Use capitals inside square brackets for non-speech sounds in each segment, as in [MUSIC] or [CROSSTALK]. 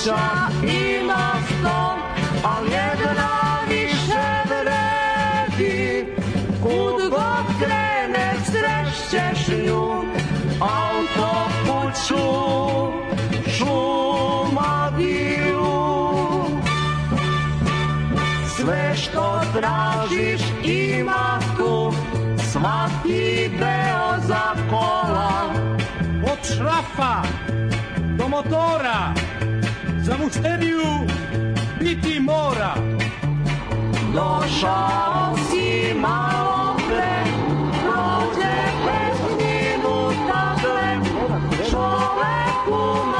Autokuća ima sto A jedna više vredi. Kud god kreneš srećeš nju Autokuću šumadiju Sve što tražiš ima tu Svaki deo za kola. Od šrafa do motora Za mušteriju biti mora. Došao si malo pre Prođe pet minuta gle Čovek u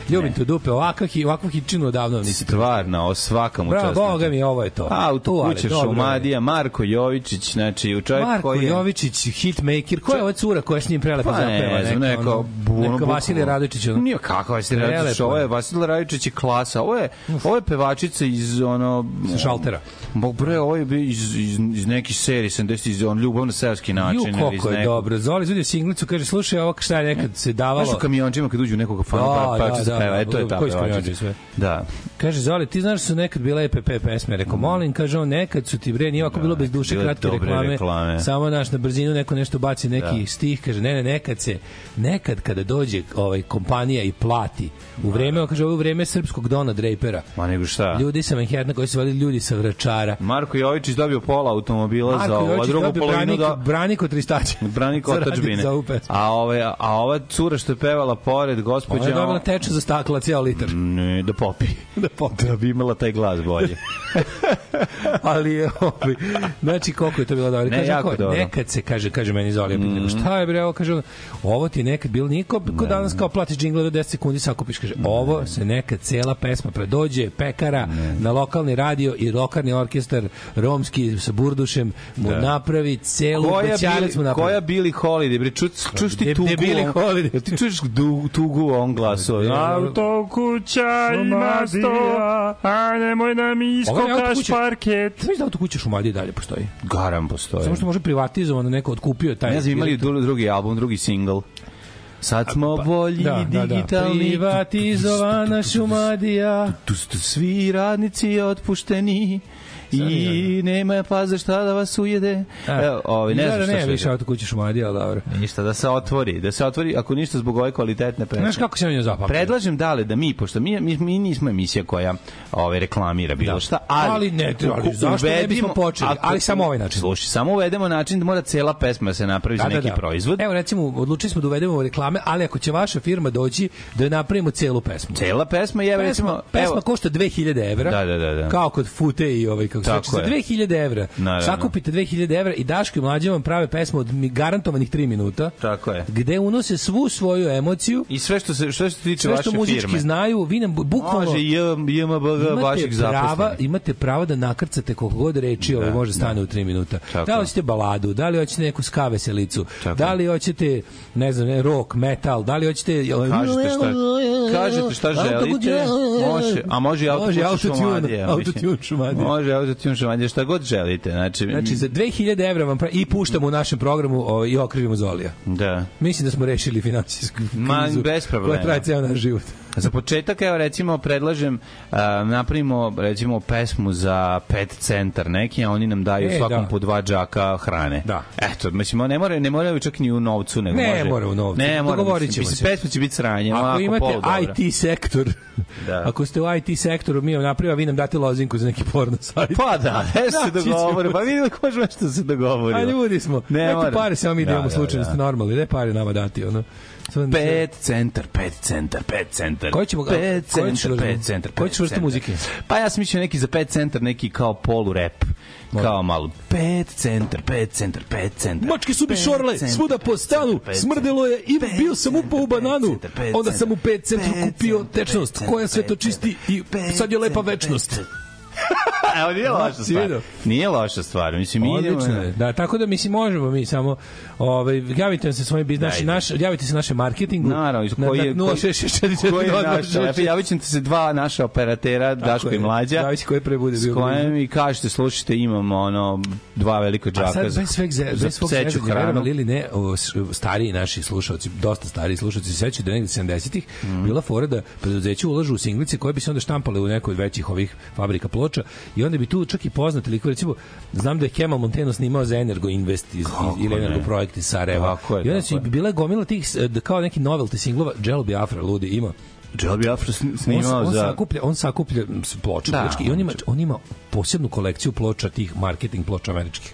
ljubim tu dupe, ovakav, hi- ovakvu hičinu odavno nisi Stvarno, o svaka mu Bravo. Boga mi, ovo je to. Auto Tu, ali kuće. Šumadija, Marko Jovičić, znači u čovjek Marko koji je... Jovičić, hitmaker, ko je ova cura koja s njim prelepo Pa zapeva? ne znam, Neka, neko... ono, neka Vasilija bukvalno- Radojičić. ono. Nije Vasilija Radojičić, Prelepo ovo je je. Vasilija Radojičić je klasa. Ovo je, ovo je pevačica iz ono... Sa šaltera. Bog bre, ovo je iz, iz, iz nekih serija, 70 iz on ljubavno seoski Ju, način. iz koliko je dobro. Zoli izvodio singlicu, kaže, slušaj, ovo šta je nekad se davalo. Znaš u kamiončima kad uđu u nekog fana, Da, pa, pa, da, pa, da, peva, e, to je ta pevačica. Da. Kaže Zoli, ti znaš da su nekad bile EPP pesme. Rekao, molim, kaže on, nekad su ti bre, nije ovako bilo bez duše kratke reklame, reklame. Samo naš na brzinu neko nešto baci neki stih, kaže ne, ne, nekad se nekad kada dođe ovaj kompanija i plati u vreme, kaže ovo vreme srpskog Dona Drapera. Ma nego šta? Ljudi sa Manhattana koji su vali ljudi sa Vračara. Marko Jovičić dobio pola automobila Marko za ovo, drugu polovinu da... branik od tristaća. [LAUGHS] Branik [LAUGHS] ovu pesmu. A, ove, a ova cura što je pevala pored, Ona je gospođa... dobila teča za stakla, cijel litar. Ne, da popi. [LAUGHS] da popi. Da bi imala taj glas bolje. [LAUGHS] ali je ovaj znači koliko je to bilo dobro Ne, kaže jako ko, dobro. nekad se kaže kaže meni Zoli mm. šta je bre ovo kaže on, ovo ti je nekad bilo niko ko danas kao platiš džingle do 10 sekundi sakupiš kaže ovo se nekad cela pesma predođe pekara na lokalni radio i lokalni orkestar romski sa burdušem mu Da. napravi celu koja bećarac mu bili, napravi koja bili holiday, bre, ču, čuš ti tugu. on- Holiday? Ti du, tugu ovom glasu? Auto kuća ima sto, a nemoj da mi iskokaš autokuća. parket. Znaš da autokuća Šumadije i dalje postoji? Garam postoje. Samo što može privatizovano neko otkupio taj. Ne znam, imali drugi album, drugi single. Sad smo bolji, da, da, da. digitalni. Privatizovana Šumadija. Tu su svi radnici otpušteni i nema za šta da vas ujede. Evo, ovaj, ne znam da, šta ne, više autokuća Šumadija, ali dobro. Ništa, da se otvori, da se otvori, ako ništa zbog ove kvalitetne pesme. Znaš kako se on je zapamtio? Predlažem dale da mi, pošto mi, mi, mi nismo emisija koja ove, reklamira bilo Da. šta, ali, Ali ne, ali zašto ne bismo uvedimo- počeli? ako- Ali samo ovaj način. Slušaj, samo uvedemo način da mora cela pesma da se napravi za neki proizvod. Evo recimo, odlučili smo da uvedemo reklame, ali ako će vaša firma doći da napravimo celu pesmu. Cela pesma je, Pesma, recimo, pesma evo, košta 2000 evra. Da, da, da, da. Kao kod Fute i ovaj kako Tako reče, za je. 2000 evra. Naravno. Sakupite 2000 evra i Daško i Mlađe vam prave pesmu od garantovanih 3 minuta. Tako je. Gde unose svu svoju emociju, I sve što se što se tiče sve vaše što muzički firme. znaju, vi nam bu- bukvalno Može i JMBG vaših zaposlenih. imate pravo da nakrcate koliko god reči ovaj može stane u 3 minuta. Tako da li hoćete baladu, da li hoćete neku ska veselicu, Tako da li hoćete ne znam, rock, metal, da li hoćete Kažete šta, kažete šta želite, može, a može i Može autotune autotune, šumadije. autotune šumadije. Može autotune šumadije, šta god želite. Znači, Znači, za 2000 evra vam pravi, i puštamo u našem programu o, i okrivimo Zolija. da. Mislim da smo rešili finansijsku Ma, krizu bez problema. koja traje ceo naš život. Za početak, evo recimo, predlažem, uh, napravimo recimo pesmu za pet centar neki, a oni nam daju E, svakom da. po dva džaka hrane. Da. Eto, mislim, ne moraju, ne moraju čak ni u novcu, nego Ne može. mora u novcu. Ne mora, Dogovorit ćemo mislim, se. pesma će biti sranje, Ako imate. IT sektor, [LAUGHS] Da. ako ste u IT sektoru, mi vam napravimo, vi nam date lozinku za neki porno sajt. Pa da, ne [LAUGHS] se Naći ćemo dogovore, pa vidimo ko može da se dogovori. A ljudi smo. Ne Neke mora. pare samo mi da Da, imamo da, slučajno, da. ste normalni. Ne pare nama dati, ono. Pet centar, pet centar, pet centar. Koji ćemo- pet centar, pet centar. koji pet ćeš vrstu muzike? Pa ja sam mislio neki za pet centar, neki kao polu rap. Kao malo. Pet centar, pet centar, pet centar. Mačke su Pet šorle, svuda po stanu, pet smrdelo je i pet bio sam upao u bananu. pet pet Onda sam u 5 centru pet kupio tečnost, pet koja sve to čisti i pet sad je lepa centar, večnost. [LAUGHS] Evo, nije loša stvar. Nije loša stvar. Mislim, mi. Odlično je. Da, tako da mislim možemo mi samo ovaj javite nam se svojim biznis Dajde. naš javite se našem marketingu. Naravno, na, koji je- na 06644 Koji je naš, javit ćete se dva naša operatera, Daško i Mlađa, Javit će koji pre bude s bio. kojem i kažete, slušajte, imamo ono, dva velika A džaka sad za, bez sveg za bez svog zezanja, hranu. ili ne, o, stariji naši slušaoci, dosta stariji slušaoci se sećaju da je negde 70-ih Mhm. bila fora da preduzeće ulažu u singlice koje bi se onda štampale u nekoj od većih ovih fabrika ploča i onda bi tu čak i poznati liko recimo znam da je Kemal Monteno snimao za Energo Invest iz, Kako ili ne? Energo Projekt iz Sarajeva. Je, I onda su bile gomila tih da kao neki novelty singlova Jello Biafra ludi ima. Jelby Afro sn- on, snimao on za... sakuplja on sakuplja ploče da, i on ima on ima posebnu kolekciju ploča tih marketing ploča američkih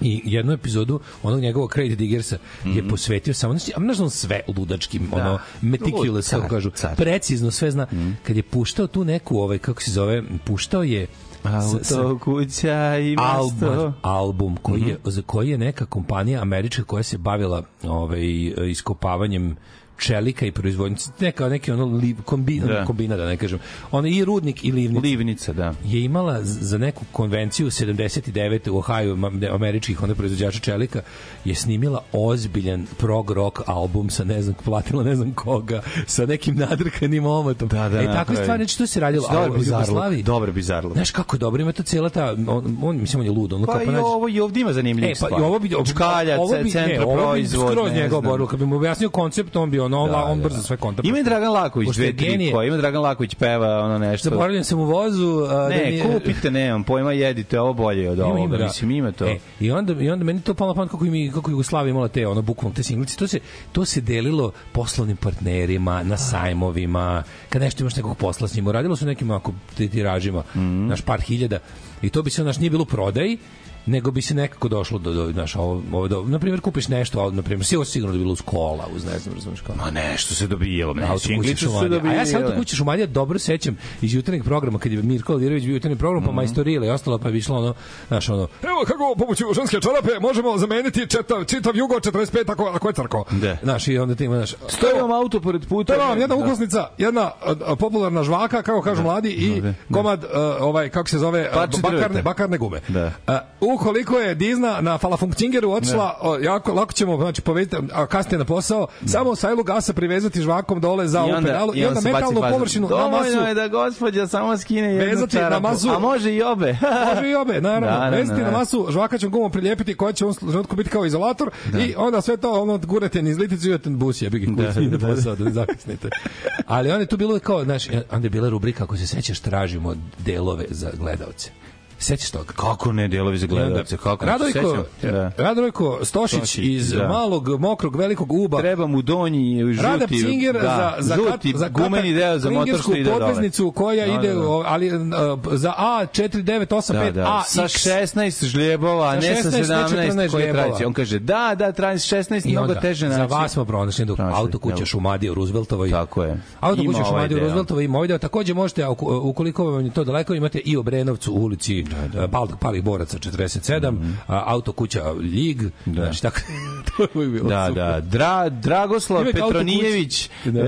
i jednu epizodu onog njegovog Crazy Diggersa je posvetio samo znači a znaš da sve ludačkim ono meticulous kako kažu car. precizno sve zna. Kad je puštao tu neku ovaj kako se zove puštao je Auto, kuća i album, mesto. album koji je za koji je neka kompanija američka koja se bavila ovaj iskopavanjem čelika i proizvodnje neka neki ono liv, kombi, Da. kombina da ne kažem ono i rudnik i livnica Livnica, da. je imala za neku konvenciju 79. u Ohio američkih onda proizvođača čelika je snimila ozbiljan prog rock album sa ne znam platila ne znam koga sa nekim nadrkanim omotom Da, da, e takve napravi. stvari što se radilo Dobar u bizarluk, Jugoslaviji dobar bizarluk. Znaš kako je dobro, ima to cela ta, on, on mislim, on je lud, ono Pa kao i nađe- ovo, i ovdje ima zanimljivih E, pa stvari. i ovo bi Čkalja, centra ne, ovo bi skroz znam. boru, kad bi mu objasnio koncept, on bi ono, Da, on da. brzo sve konta. Ima i Dragan Laković, dve, tri koje. Ima Dragan Laković peva ono nešto. Zaboravljam sam u vozu. a, da mi Ne, je- kupite, nemam pojma, jedite, ovo bolje je od Ima, ovoga. ima, da. Mislim, ima to. E, i onda i onda meni to palo pamet kako mi kako Jugoslavija imala te ono bukvalno te singlice. To se to se delilo poslovnim partnerima na sajmovima. Kad nešto imaš nekog posla s njima, radilo su nekim ako tiražima, Mhm. naš par hiljada. I to bi se naš nije bilo u prodaji nego bi se nekako došlo do, do naš ovo, ovo do, na primjer kupiš nešto, a na primjer ovo sigurno da bilo uz kola, uz ne znam, razumeš kao. Ma nešto se dobijalo. Ne, Auto kuće singlice su Šumadija. A ja se auto kuće Šumadija dobro sećam iz jutarnjeg programa kad je Mirko Alvirović bio jutarnji program pa majstorila i ostalo pa je išlo ono znaš ono Evo kako pomoću ženske čarape možemo zameniti četav, čitav jugo 45 ako, ako je crko. Da. znaš i onda ti ima znaš Stoji vam auto pored puta. Je vam jedna Da. ukosnica, jedna a, a, popularna žvaka, kako kažu mladi, i Da, da. komad, a, ovaj, kako se zove, a, bakarne, bakarne gume. Da. A, u ukoliko je Dizna na Falafunkcingeru otišla, o, jako lako ćemo znači povezati a kasnije na posao, samo sajlu gasa privezati žvakom dole za I ovu onda, pedalu i onda baci metalnu površinu na Dovoljno masu je da gospođa samo skine jednu Vezati na čarapu. masu. A može i obe. [LAUGHS] Može i obe, naravno. Da, Da, da, Vezati da. na masu, žvakaćom gumom prilijepiti koja će u ovom trenutku biti kao izolator i onda sve to ono gurate niz liticu i na bus, ga koji Da, da, ide da, posao, da ne zakasnite. Ali onda je tu bilo kao, znaš, onda je bila rubrika, ako se sećaš, tražimo delove za gledaoce. Sećaš toga? Kako ne, delovi za gledalce, kako ne se Radojko? Da. Radojko Stošić, Stošić, iz da. malog, mokrog, velikog uba. Treba mu donji žuti, Rada Cinger da, za, za, žuti kat, za gumeni deo za motor što ide dole. koja Da, ide, da, da. ali uh, za A4985 Da, da. Sa AX. 16 žljebova, a Sa ne sa 16, ne 17 koje žljebova. traži. On kaže, da, da, traži 16, I mnogo onda, teže Za naći. vas smo pronašli dok Pronašli, auto kuća evo. Šumadije u Rooseveltovoj. Tako je. Auto Ima kuća ovaj Šumadije u. Rooseveltovoj ima ovaj deo. Takođe možete, ukoliko vam je to daleko, imate i u Obrenovcu u ulici da, da. Palih Boraca 47, Mhm. a, auto kuća Ljig. Da. Znači, tako, [LAUGHS] to je bilo Da, super. da. Dra, Dragoslav auto Petronijević. Da. e,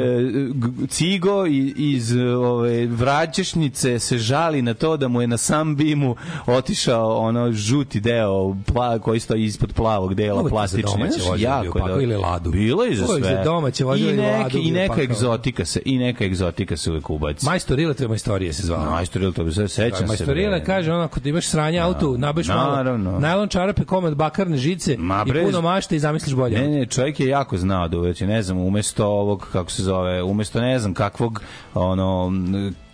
Cigo iz ove Vraćešnice se žali na to da mu je na sam bimu otišao ono žuti deo pla, koji stoji ispod plavog dela za plastične. jako je dobro. ili ladu. Bilo je za sve. za domaće vozilo I, neki, ladu I neka egzotika se, i neka egzotika se uvek ubaci. Majstor Iletre Majstorije se zvao. Majstor ili to bi se sećam se. Majstorile kaže ono ako ti imaš sranje auto, nabaviš malo najlon čarape, komad bakarne žice Ma, i puno mašte i zamisliš bolje. Ne, ne, čovjek je jako znao da uveće, ne znam, umesto ovog, kako se zove, umesto ne znam kakvog, ono,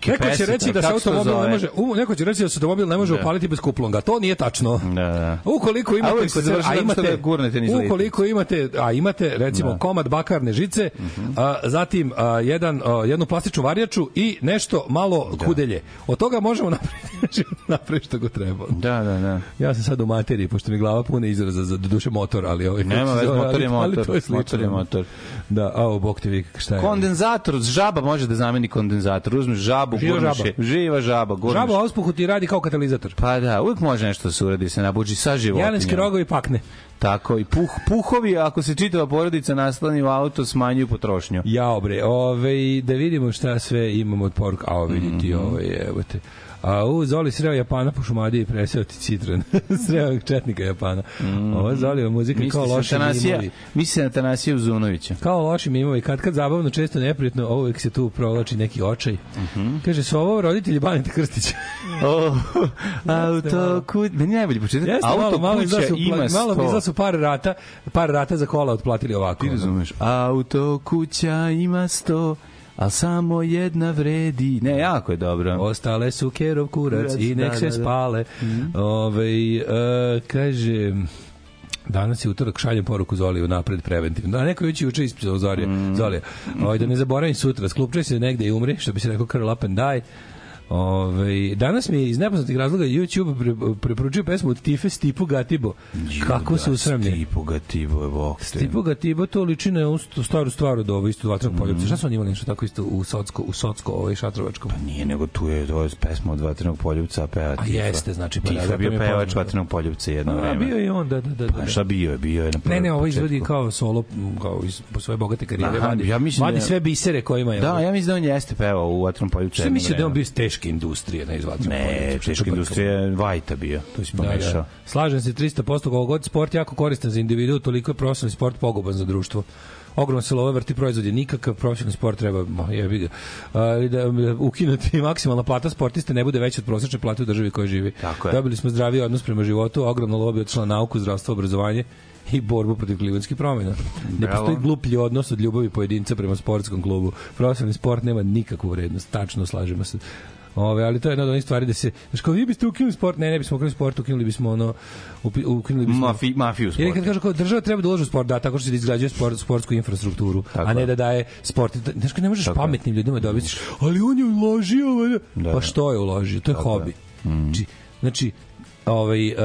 Neko će reći da se automobil ne može, u, neko će reći da se automobil ne može Da. upaliti bez kuplonga. To nije tačno. Da, da. Ukoliko imate a tako što imate ga gurnete ukoliko imate a imate recimo Da. Mhm. komad bakarne žice, a, zatim a, jedan a, jednu plastičnu varjaču i nešto malo kudelje. Od toga možemo [LAUGHS] napraviti napraviti što go treba. Da, da, da. Ja sam sad u materiji, pošto mi glava puna izraza za duše motor, ali ovaj Nema veze, zove, motor je ali- ali motor, to je slično. motor je motor. Da, a bog te vi šta je. Kondenzator, žaba može da zameni kondenzator. Uzmeš žabu, Živa gurneš žaba. Živa žaba, gurneš. Žaba u auspuhu ti radi kao katalizator. Pa da, uvijek može nešto da se uradi, se nabuđi sa životinjama. Jelenski rogovi pakne. Tako, i puh, puhovi, ako se čitava porodica naslani u auto, smanjuju potrošnju. Ja, bre, ove, da vidimo šta sve imamo od poruka. A, vidi Mhm. ti, ove, evo te. A u Zoli sreo Japana po Šumadiji i preseo ti citron. [LAUGHS] sreo četnika Japana. Ovo Zoli muzika Misli kao loši na Tanasija, mimovi. misli se na Tanasija Uzunovića. Kao loši mimovi, kad kad zabavno, često neprijatno, ovo uvijek se tu provlači neki očaj. Mhm. Kaže, su ovo roditelji Baneta Krstića. Oh, auto kud... Meni je najbolji početak. Jeste, auto malo, malo, kuća izlasu, ima malo sto. izlasu par rata, par rata za kola otplatili ovako. Ti razumeš? Auto kuća ima sto, a samo jedna vredi. Ne, jako je dobro. Ostale su kerov kurac Kurac, i nek da, se da, da. spale. Ove, e, kaže... Danas je utorak, šaljem poruku Zoli napred preventivno. Da, neko je već juče ispisao Zoli. Mm. Zoli. Ovaj, da ne zaboravim sutra, sklupčaj se negde i umri, što bi se rekao and die. Ove, danas mi je iz nepoznatih razloga YouTube pre, preporučio pesmu od Tife Stipu Gatibo. Kako su usramljeni. Stipu ga tibo je bok. Stipu Gatibo to liči na ustu, staru stvar od ovo isto vatrenog poljubca. Šta su oni imali nešto tako isto u Socko, u Socko, ovaj šatrovačkom? Nije, nego tu je, to je pesma od Vatrenog poljubca, a peva A Tifa. jeste, znači, pa da, Tifa je zato bio pevač. Vatrenog poljubca jedno A, vreme. bio je on, da, da, da. Pa da. šta bio je? Bio je na Ne, ne, ovo izvodi kao solo, kao iz, po svoje bogate karijere. Aha, vadi, ja mislim vadi da- sve bisere koje ima. Da, ja mislim da on jeste pevao u Vatrenom poljubcu. Sve mislio da on bio iz teške industrije, ne iz Ne, teška je industrija je Vajta bio. To si Da, pomešao. da. Slažem se 300% koliko god sport je jako koristan za individu, toliko je profesionalni sport poguban za društvo. Ogromno se love vrti proizvod je nikakav profesionalni sport treba ma, jebi ga. Da um, ukinuti [LAUGHS] maksimalna plata sportiste ne bude veća od prosečne plate u državi kojoj živi. Tako je. Dobili smo zdraviji odnos prema životu, ogromno lobi otišla na nauku, zdravstvo, obrazovanje i borbu protiv klimatskih promjena. Ne Bravo. postoji gluplji odnos od ljubavi pojedinca prema sportskom klubu. Profesionalni sport nema nikakvu vrednost, tačno slažemo se. Ove, ali to je jedna od onih stvari da se, znači kao vi biste ukinuli sport, ne, ne bismo ukinuli sport, ukinuli bismo ono, ukinuli bismo Mafi, mafiju Jer sport. kad kažu kao država treba da ulaže u sport, da, tako što se izgrađuje sport, sportsku infrastrukturu, Tako a ne da daje sport. Znaš, ne možeš Tako pametnim ljudima da objasniš, ali on je uložio, valjda." Da, pa da. što je uložio? To je hobi. Znači, znači, ovaj, uh,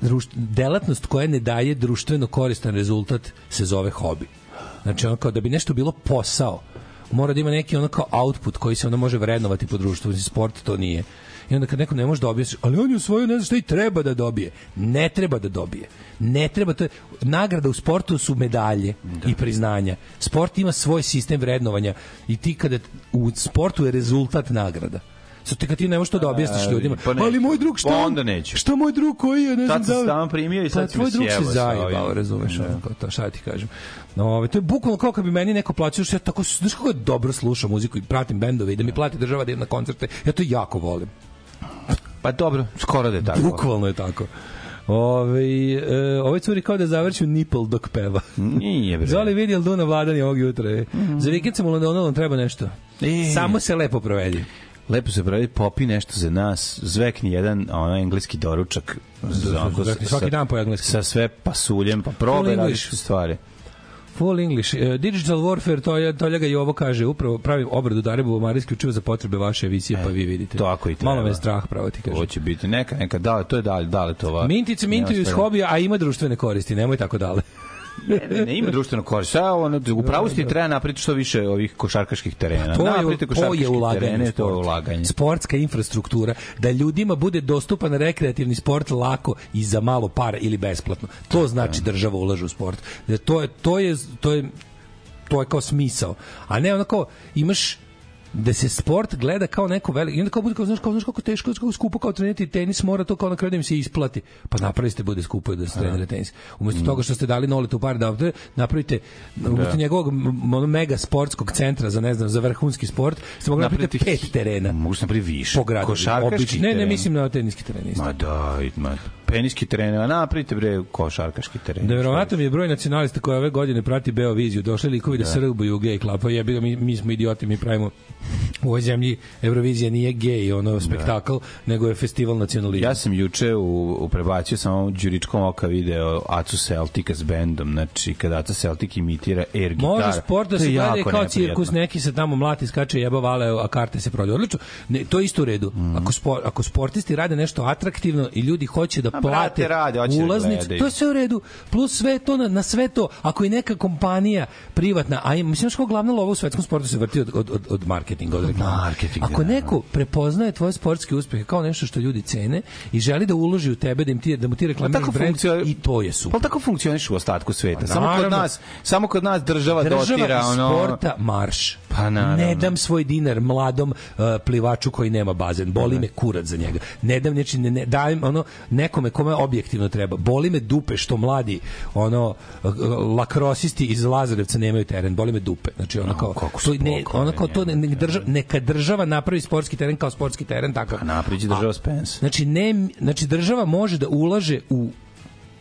društ, delatnost koja ne daje društveno koristan rezultat se zove hobi. Znači, ono kao da bi nešto bilo posao, mora da ima neki ono kao output koji se onda može vrednovati po društvu. Sport to nije. I onda kad neko ne može da objasniš, ali on je osvojio ne znam šta i treba da dobije. Ne treba da dobije. Ne treba, to je, nagrada u sportu su medalje i priznanja. Sport ima svoj sistem vrednovanja i ti kada u sportu je rezultat nagrada. Sad te kad ti ne možeš to da objasniš ljudima. pa neću. ali moj drug šta? Pa on- onda neću. Šta moj drug koji je, ne znam Tad sam da primio i sad Pa si me tvoj drug se zajebao, razumeš, Da. ono, kao to, šta ti kažem. No, ovaj, to je bukvalno kao kad bi meni neko plaćao, što ja tako, znaš kako dobro slušam muziku i pratim bendove i da mi plati država da idem na koncerte, ja to jako volim. Pa dobro, skoro da je tako. Bukvalno je tako. Ove, e, ovaj curi kao da završi nipple dok peva. Nije, bre. Zoli vidi jel Duna vladanje ovog jutra. E. Za vikend sam u Londonu, treba nešto. E. Samo se lepo provedi. Lepo se pravi, popi nešto za nas, zvekni jedan ono, engleski doručak. za- zvekni svaki sa- dan po engleski. Sa sve pasuljem, pa probaj različite stvari. Full English. E, digital Warfare, to je, Tolja ga i ovo kaže, upravo pravim obradu Darebu Omara isključivo za potrebe vaše emisije, pa vi vidite. tako i treba. Malo me strah, pravo ti kažem. će biti neka, neka, da, to je dalje, dale to va. Mintice mintuju iz hobija, a ima društvene koristi, nemoj tako dale. Ne, ne, ima društveno korist. Sve ono, u pravu ti treba napraviti što više ovih košarkaških terena. To je, to je ulaganje terene, to je ulaganje. Sportska infrastruktura, da ljudima bude dostupan rekreativni sport lako i za malo para ili besplatno. To znači država ulaže u sport. Da to je to je to je to je kao smisao. A ne onako imaš da se sport gleda kao neko veliko i onda kao bude kao znaš kao znaš kako teško kako skupo kao trenirati tenis mora to kao na kraju da im se isplati pa napravite bude skupo da se trenira tenis umesto toga što ste dali Noletu par da napravite umesto njegovog mega sportskog centra za ne znam za vrhunski sport ste mogli napraviti pet terena Mogu se napraviti više. po gradu Košarkaški ne ne mislim na teniski teren isto. Ma da, ma, peniski teren, a napravite bre košarkaški teren. Neverovatno mi je broj nacionalista koji ove godine prati Beoviziju. Došli likovi da, da srbuju u gej klapa. Jebi ga, mi, mi smo idioti, mi pravimo u ovoj zemlji Eurovizija nije gej, ono spektakl, nego je festival nacionalizma. Ja sam juče u, u prebacio samo đuričkom oka video Acu Celtica s bendom, znači kada Aca Celtic imitira air gitaru. Može sport da se gleda kao cirkus, neki se tamo mlati, skače, jeba vale, a karte se prodaju. Odlično. Ne, to je isto u redu. Mhm. Ako, spor, ako sportisti rade nešto atraktivno i ljudi hoće da A, plate brate, rade, hoće da ulaznicu, gledaju. to je sve u redu. Plus sve to, na, na sve to, ako je neka kompanija privatna, a im- mislim što glavna lova u svetskom sportu se vrti od, od, od, od marketinga, od reklama. Marketing, ako da. neko prepoznaje tvoje sportske uspehe kao nešto što ljudi cene i želi da uloži u tebe, da, im ti, da mu ti reklamiraš tako brend, funkcioni- i to je super. Pa tako funkcioniš u ostatku sveta. Samo kod nas, samo kod nas država, država dotira ono sporta marš. Pa naravno. Ne dam svoj dinar mladom uh, plivaču koji nema bazen. Boli me kurac za njega. Ne dam znači ne, ne dajem ono nekome kome objektivno treba. Boli me dupe što mladi ono lakrosisti iz Lazarevca nemaju teren. Boli me dupe. Znači ono kao su to ne ono kao to ne, ne, država, neka država napravi sportski teren kao sportski teren tako. Pa napriđi država Spence. Znači ne znači država može da ulaže u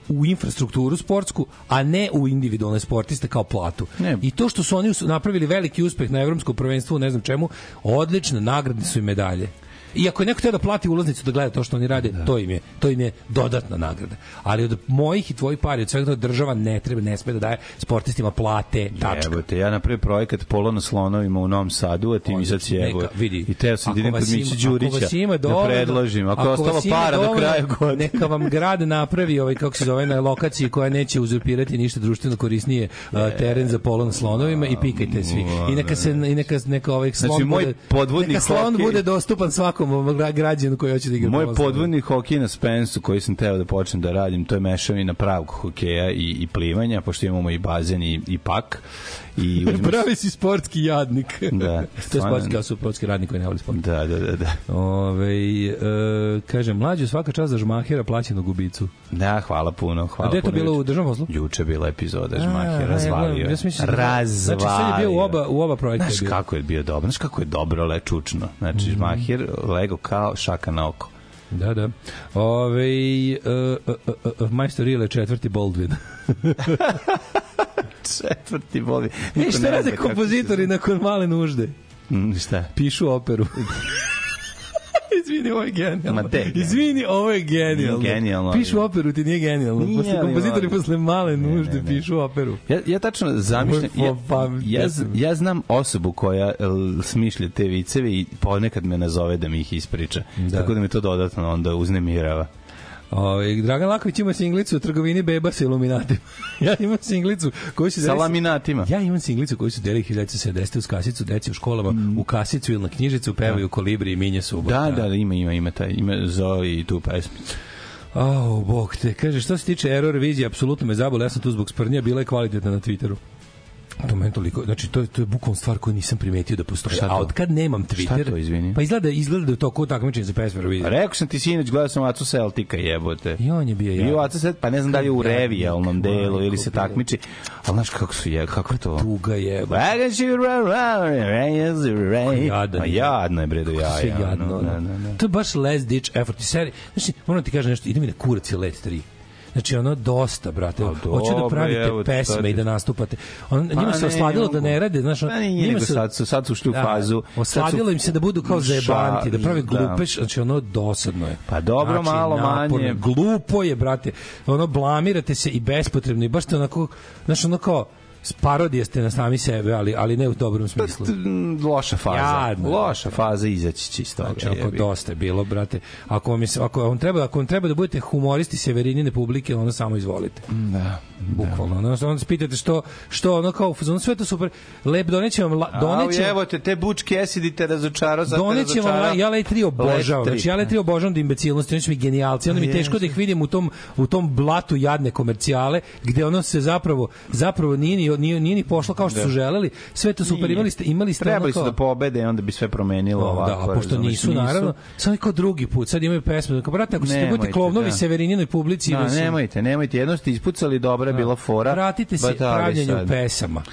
u infrastrukturu sportsku, a ne u individualne sportiste kao platu. Ne. I to što su oni napravili veliki uspeh na evropskom prvenstvu, ne znam čemu, odlično, nagradne su im medalje. I ako je neko teo da plati ulaznicu da gleda to što oni rade, to im je to im je dodatna nagrada. Ali od mojih i tvojih pari, od svega toga država ne treba, ne sme da daje sportistima plate, tačka. Jebote, ja napravio projekat Polo na slonovima u Novom Sadu, a ti mi sad. Neka, vidi. I teo sam da idem Ako kod ako Đurića da predložim. Ako ako ostalo para do kraja godine. Neka vam grad napravi ovaj kako se zove na lokaciji koja neće uzurpirati ništa društveno korisnije a, teren za polo na slonovima i pikajte svi. I neka se i neka neka ovaj slon Znači, bude podvodni neka slon bude dostupan svakom gra- građanu koji hoće da igra. Moj podvodni hokej na Spensu koji sam teo da počnem da radim, to je mešavina pravog hokeja i, i plivanja, pošto imamo i bazen i, i pak. I [LAUGHS] uzmeš- Pravi si sportski jadnik. Da, to je sportski, kao su sportski radnik koji ne voli sport. Da, da, da, da. Ove, e, kaže, mlađo svaka čast za žmahira plaćenu gubicu. Da, hvala puno, hvala A gde je to bilo u državnom poslu? Juče je bila epizoda A, Žmahir, ja razvalio. gledam, ja sam mislio da- razvalio. Znači, sad je bio u oba, u oba projekta. je Znaš kako je bio dobro, znaš kako je dobro lečučno. Znači, Žmahir lego kao šaka na oko. Da, da. Ove, uh, uh, uh, uh, majstor Ile četvrti Baldwin. [LAUGHS] Četvrti voli. E, šta rade kompozitori nakon male nužde? Šta? Pišu operu. [LAUGHS] Izvini, ovo je genijalno. Ma te, Izvini, ovo je genijalno. Nije genijalno, Pišu operu, ti nije genijalno. Nije, posle kompozitori posle male Ne, nužde ne, ne. pišu operu. Ja, ja tačno zamišljam, ja, ja, ja znam osobu koja l, smišlja te viceve i ponekad me nazove da mi ih ispriča. Da. Tako da me to dodatno onda uznemirava. Ove, Dragan Laković ima singlicu o trgovini beba sa iluminatima. [LAUGHS] ja imam singlicu koju se Sa laminatima. Ja imam singlicu koju su delili 1970 uz kasicu deci u školama, u kasicu ili na knjižicu pevaju kolibri i minje subota. Da, da, ima, ima, ima, taj, ima Zoe i tu pesmu. Au, bog te. Kaže, što se tiče Error vizije, apsolutno me zabole, ja sam tu zbog sprnja, bila je kvalitetna na Twitteru. To meni toliko, znači to je to je bukvalno stvar koju nisam primetio da postoji. A od kad nemam Twitter? Šta to, izvini? Pa izgleda izgleda da je to kod takmičenje za pesme Eurovizije. Rekao sam ti sinoć, gledao sam Acu Celtica, jebote. I on je bio ja. Bio Aca Celtica, pa ne znam da li je u revijalnom delu ili se takmiči. Ali znaš kako su je, kako je to? Tuga je. Ma je. jadno je bre do jaja. sve jadno. da, da, da. To je baš last ditch effort. I znači, moram ti kažem nešto, ide mi na kurac i let 3. Znači ono dosta, brate. Pa Hoće da dobro, pravite evo, pesme sad- i da nastupate. On, njima se ne osladilo da ne rade, znaš, Pa nije, njima se- sad su- sad su ušli u fazu- sad su- Osladilo im se da budu kao zajebanti, da prave da. glupe, znači ono dosadno je. Pa dobro, znači, malo naporno je, manje. Glupo je, brate. Ono blamirate se i bespotrebno i baš te onako, znaš, ono kao parodija ste na sami sebe, ali ali ne u dobrom smislu. M, Loša faza. Jadno. Loša faza izaći će iz toga. Znači, ako dosta je bilo, brate. Ako vam, je, ako vam treba, ako vam treba da budete humoristi severinine publike, ono samo izvolite. Da. Bukvalno. Ono, onda se pitate što, što ono kao, ono sve to super. Lep, doneće vam, la- Doneće... vam, Evo te, te bučke Acid te razočarao, sad Doneće vam, ja Lej 3 obožavam. Tri. Znači, ja Lej 3 obožavam da imbecilnosti, oni su mi genijalci. Onda mi teško da ih vidim u tom, u tom blatu jadne komercijale, gde ono se zapravo, zapravo nije ni, nije, nije ni pošlo kao što su želeli. Sve to super, Nije. imali ste, imali ste Trebali su da pobede, onda bi sve promenilo Da, ovako. da, a pošto nisu, naravno, sad je kao drugi put, sad imaju pesme. Kao, brate, ako Nemojte, budete klovnovi da. Severininoj publici, Da, nemojte, nemojte, jedno ste ispucali, dobra je bila fora. vratite se Batavi pravljenju sad. pesama.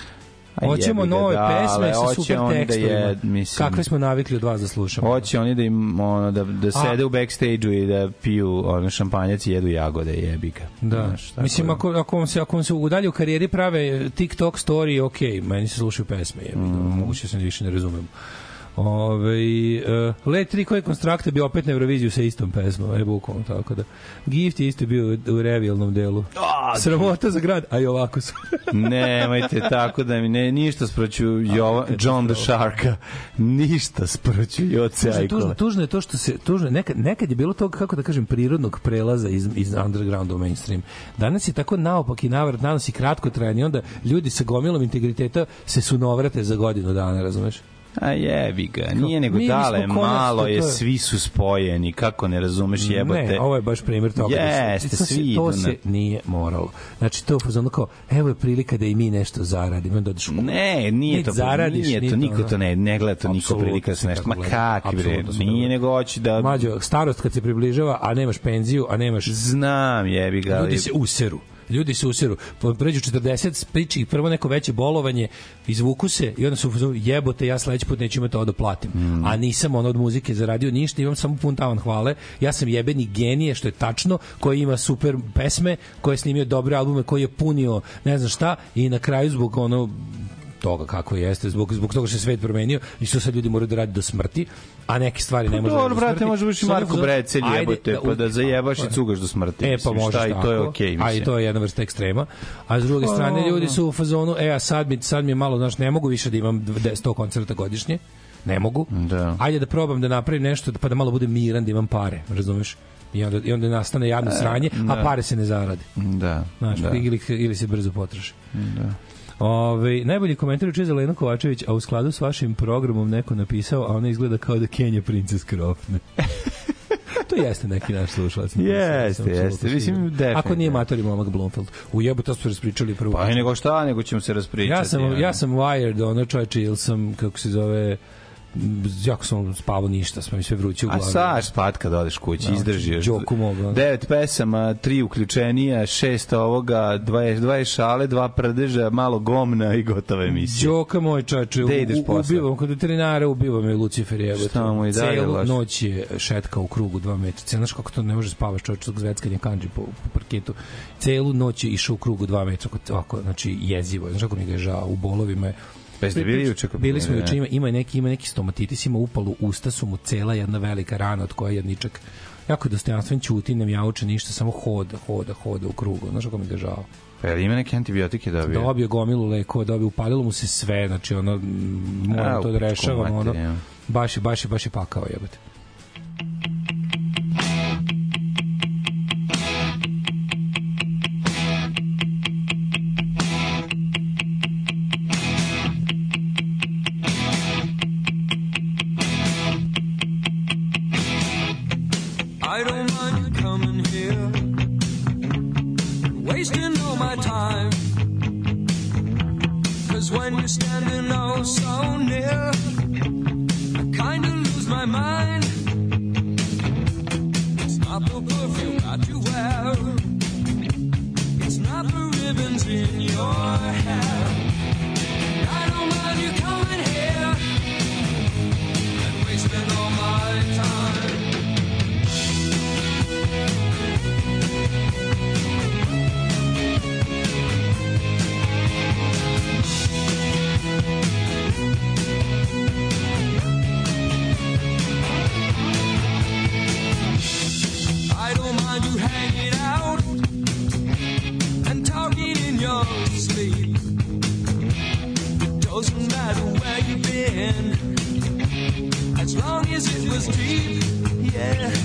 A Hoćemo nove da, pesme sa super da tekstovima. je, mislim- Kakve smo navikli od vas da slušamo. Hoće oni da im ono da da sede u backstage-u i da piju ono šampanjac i jedu jagode, jebi ga. Da. Znaš, tako Mislim, da. ako, ako, vam se, ako vam se u dalje u karijeri prave TikTok story, ok, meni se slušaju pesme, je, mm. moguće se više ne razumem. Ove, uh, Let 3 koji konstrakta bi opet na Euroviziju sa istom pesmom, je bukvalno tako da. Gift je isto bio u, u revijalnom delu. Sramota za grad, a i ovako su. [LAUGHS] Nemojte tako da mi ne ništa sproću Jova, John the Sharka. Ništa sproću Joce Tužno, tužno, tužno je to što se tužno je, nekad, nekad je bilo tog kako da kažem prirodnog prelaza iz iz undergrounda u mainstream. Danas je tako naopak i navrat, danas je kratko trajanje i onda ljudi sa gomilom integriteta se sunovrate za godinu dana, razumeš? A jebi ga, nije nego Mi- dale, malo je, svi su spojeni, kako ne razumeš jebote. Ne, ovo je baš primjer toga. da Jeste, to se- svi idu To na- se nije moralo. Znači, to je fazonu kao, evo je prilika da i mi nešto zaradimo. Onda odeš Ne, nije to, zaradiš, nije to, niko ono. to ne, ne gleda to niko prilika da se nešto, ma kakvi bre, nije nego hoće da, Mađo, starost kad se približava, a nemaš penziju, a nemaš znam jebi ga, Ljudi se useru. Ljudi se useru. Pređu 40, priči prvo neko veće bolovanje, izvuku se i onda su jebote, ja sledeći put neću imati to da platim. Mm. A nisam ono od muzike zaradio ništa, imam samo pun tavan hvale. Ja sam jebeni genije, što je tačno, koji ima super pesme, koji je snimio dobre albume, koji je punio ne znam šta i na kraju zbog ono toga kako jeste, zbog, zbog toga što se svet promenio i što sad ljudi moraju da rade do smrti, a neke stvari ne Pa može dobro, brate, može biti Marko Brecelj jebote, pa da zajebaš i cugaš do smrti. E, pa mislim, može šta, i to je okej, A i mislim. to je jedna vrsta ekstrema. A s druge strane, ljudi su u fazonu, e, a sad mi, sad mi je malo, znaš, ne mogu više da imam 100 koncerta godišnje. Ne mogu. Da. Ajde da probam da napravim nešto, pa da malo budem miran, da imam pare, razumeš? I onda, i onda nastane jadno sranje, a pare se ne zarade. Da, Znaš, da. ili, ili se brzo potroši. Da. Ove, najbolji komentar juče za Lena Kovačević, a u skladu s vašim programom neko napisao, a ona izgleda kao da Kenja princes krofne. [LAUGHS] to jeste neki naš slušalac. Jeste, jeste. Mislim, definitivno. Ako nije matori momak Blomfield. U jebu, to smo raspričali prvo. Pa i nego šta, nego ćemo se raspričati. ja sam, ono. ja sam wired, ono čovječe, ili sam, kako se zove, jako sam spavao ništa, smo mi sve vruće u A glavi. saš spat kad odeš kući, Da, izdrži još. Đoku mogu. Devet pesama, tri uključenija, šest ovoga, dva, je- dva je šale, dva prdeža, malo gomna i gotova emisija. Đoka moj čoveče, Gde ideš u- posle? ubivam kod veterinara, ubiva me Lucifer jebote. Šta mu i dalje Celu laže? noć je šetka u krugu 2 metra. Znaš kako to ne može spavaš čoveče zbog zveckanja kanđi po, po parketu. Celu noć je išao u krugu 2 metra, ako, ako, znači jezivo. je. Znaš kako mi ga je žao u bolovima je Pa jeste bili juče kod Bili smo mene? juče, ima, ima neki ima neki stomatitis, ima upalu usta su mu cela jedna velika rana od koje jedničak jako je dostojanstven ćuti, ne mjauče ništa, samo hoda, hoda, hoda u krugu. Znaš kako mi ga je žao. Pa jel ima neke antibiotike dobio? Dobio gomilu lekova, dobio, upalilo mu se sve, znači ono, m, moramo A, to da pičku rešavamo, ono, baš je, baš je, baš je pakao, jebate. As long as it was deep. Yeah,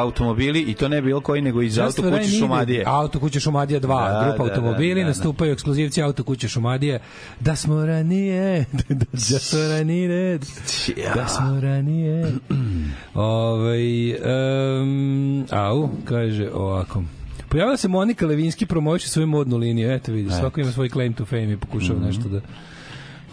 Grupa automobili i to ne bilo koji nego iz auto kuće. Šumadije. Auto kuće Šumadija 2, Da, grupa da, automobili, da, da, da. nastupaju ekskluzivci auto kuće Šumadije. Da smo ranije, [LAUGHS] da smo ranije, da smo ranije. Ovaj um, au, kaže ovako. Pojavila se Monika Levinski promoviše svoju modnu liniju. Eto vidi, svako ima svoj claim to fame i pokušava Mhm. nešto da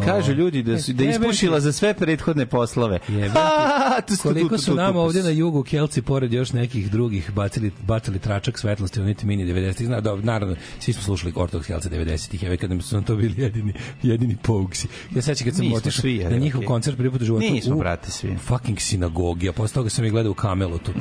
Kažu ljudi da su da je ispušila za sve prethodne poslove. Ha, [LAUGHS] tu, Koliko tu, su nama tu. ovdje na jugu Kelci pored još nekih drugih bacili bacili tračak svetlosti oniti mini 90-ih. Zna, dobro, naravno, svi smo slušali Ortodoks Kelce 90-ih, evo kad nam su nam to bili jedini jedini pougsi. Ja sećam kad sam otišao na njihov koncert prvi put u životu Nismo, u brate, svi. fucking sinagogi, a posle toga sam ih gledao u Kamelotu.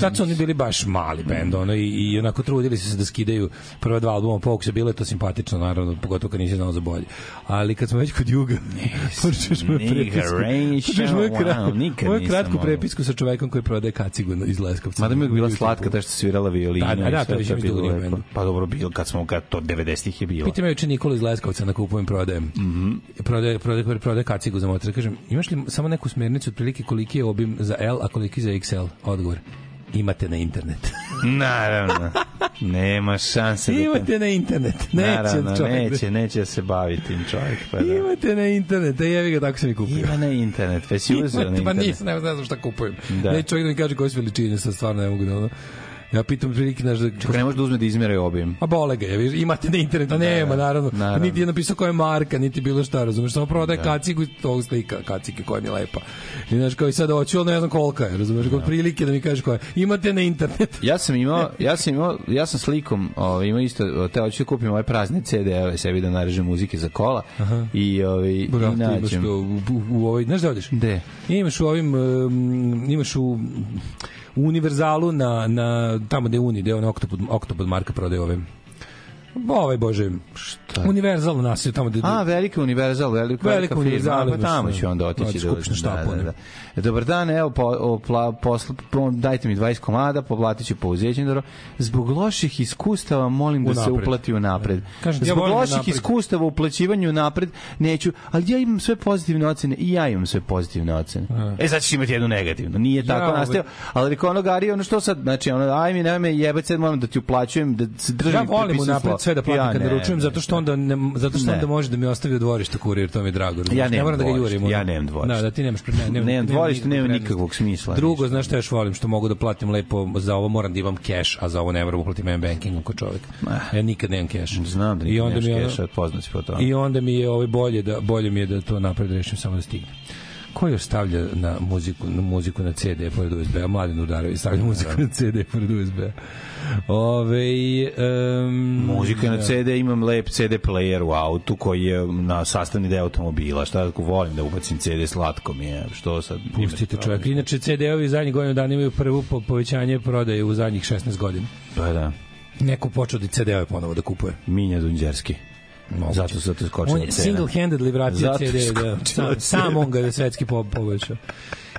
Tad su oni bili baš mali bend, ono, i, i onako trudili su se da skidaju prva dva albuma Pogusa, bilo je to simpatično, naravno, pogotovo kad nisi znao za bolje. Ali kad smo već kod juga, [LAUGHS] počneš moju Nigga, prepisku, počneš moju, kra, moju kratku prepisku sa čovekom koji prodaje kacigu iz Leskovca. Mada mi je bila slatka ta što svirala violinu. Da, da, da, to je je već bilo lepo. Pa dobro, bilo kad smo, kad to 90-ih je bilo. Pita me juče Nikola iz Leskovca na kupujem prodajem. Mhm. prodaje, prodaje, prodaje kacigu za motor. Kažem, imaš li samo neku smernicu otprilike koliki je obim za L, a koliki za XL? Odgovor. Imate na internet. [LAUGHS] Naravno. Nema šanse da... Imate na internet. Neće Naravno, čovjek. neće, neće da se bavi tim čovjek. Pa da. Imate na internet. A jevi ga, tako sam i kupio. Ima na internet, pa si uzeo na pa internet. nisam, ne, znam šta kupujem. Da. Da. Ne, čovjek da mi kaže koje su veličine, sad stvarno ne mogu da ono. Ja pitam prilike, znaš, da, Čekaj, ne može da uzme da izmere obim. A bole ga, je, imate na internetu, a nema, naravno. naravno. Niti je napisao koja je marka, niti bilo šta, razumeš, samo prodaje da. kacigu, tog slika, kacike koja mi je lepa. I znaš, kao i sad hoću, ali ne znam kolika je, razumeš, kod prilike da mi kažeš koja je. Imate na internetu. Ja sam imao, ja sam imao, ja sam slikom, ovaj imao isto, te hoću da kupim ove prazne CD-ove sebi da narežem muzike za kola i ovaj i Brate, imaš nađem. to u, u, u ovoj, znaš da odeš? Gde? Imaš u ovim, um, imaš u univerzalu na, na tamo gde Uni, gde je on Octopod, Octopod marka prodaje ove ovaj bože šta univerzal u nas je tamo gde A, velika univerzal, velika, Velika velika firma, univerzal, pa tamo imaš, ću onda otići. da- kupiš na štapu, da, da, da. E, Dobar dan, evo, po, o, pla, posl, po, dajte mi 20 komada, poplatit ću pouzećem, dobro. Zbog loših iskustava molim da se Unapred. uplati u napred. Kažem ja Zbog volim loših unapred. iskustava u uplaćivanju napred neću, ali ja imam sve pozitivne ocene i ja imam sve pozitivne ocene. E, sad ćeš imati jednu negativnu. Nije tako ovaj- nastao, ali rekao ono Gari, ono što sad, znači, ono, aj mi, nemoj me jebati, sad moram da ti uplaćujem, da se držim Ja volim unapred slovo. sve da platim Ja kad naručujem, zato što onda ne, zato što Ne. onda može da mi ostavi u dvorište kurir, to mi je drago. Ja ne moram da ga jurim. ja nemam dvorište. Da, da ti nemaš pre- ne, nemam, Nemam dvorište, nema nikakvog smisla. Drugo, znaš šta još volim, što mogu da platim lepo, za ovo moram da imam cash, a za ovo ne moram uplatim M-bankingom kod čovjek. Ja nikad nemam cash. Znam da I nikad onda nemaš mi je ono- keša, poznat si po tome. I onda mi je ovaj bolje da bolje mi je da to napred rešim samo da stigne. Ko još stavlja na muziku, na muziku na CD pored USB-a? Mladen Udarović stavlja muziku na CD pored USB-a. Ove, um, Muzika na CD, imam lep CD player u autu koji je na sastavni deo automobila. Šta ako volim da ubacim CD, slatko mi je. Što sad? Pustite čovjek. Inače, CD-ovi zadnjih godina dana imaju prvu po povećanje prodaje u zadnjih 16 godina. Pa da. Neko počeo da CD-ove ponovo da kupuje. Minja Dunđerski. Moguće. Zato zato je skočila On single-handedly vratio CD, da, sam, sam on ga je svetski po, poboljšao.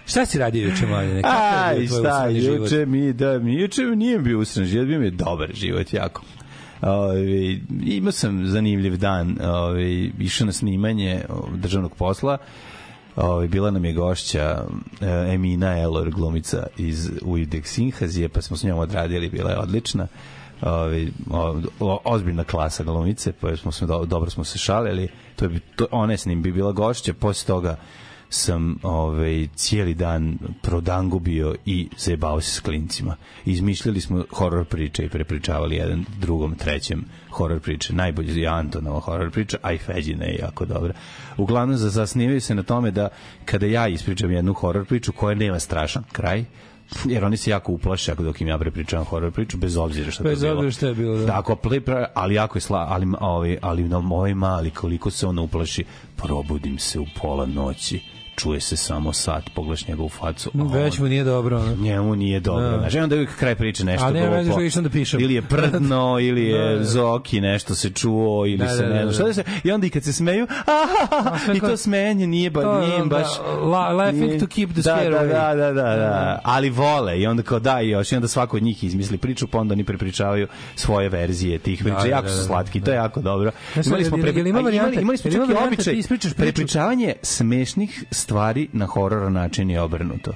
Šta si radio juče, mladine? Aj, šta, juče mi, da, mi, juče mi nije bio usran život, bio mi je dobar život, jako. Ove, imao sam zanimljiv dan, ove, išao na snimanje o, državnog posla, Ove, bila nam je gošća e, Emina Elor, glumica iz Ujdek Sinhazije, pa smo s njom odradili, bila je odlična. Ove, o, o, ozbiljna klasa glumice, pa smo se do, dobro smo se šalili. To je, to, ona je s njim bi bila gošća, posle toga sam ovaj cijeli dan prodangubio i zajebao se s klincima. Izmišljali smo horor priče i prepričavali jedan drugom, trećem horor priče. Najbolje je Antonova horor priča, a i Feđina je jako dobra. Uglavnom, za- zasnivaju se na tome da kada ja ispričam jednu horor priču koja nema strašan kraj, jer oni se jako uplaše ako dok im ja prepričavam horor priču bez obzira šta Bez to bilo. obzira šta je bilo, da. da ako ple- ali jako je sla, ali ovaj ali na ovaj mali koliko se on uplaši, probudim se u pola noći čuje se samo sat, pogledaš njegovu facu. a Već mu nije dobro. Ono. njemu nije dobro. Da. Da. Znači, onda je uvijek kraj priče nešto A nema glupo. što išao da pišem. Ili je prdno, [LAUGHS] ili je Da, da. zoki, nešto se čuo, ili Da, se da, ne da, znam. da. Šta da se, I onda i kad se smeju, [LAUGHS] a, sve i to smenje nije, ba, To, nije da, baš... la- laughing to keep the da, scare da, away. da, da, da, da, ali vole i onda kao da i još i onda svako od njih izmisli priču pa onda oni prepričavaju svoje verzije tih priča. da, jako da, su da, slatki, to je jako dobro. Imali smo, pre, imali, smo čak i da običaj prepričavanje smešnih stvari na horor način je obrnuto.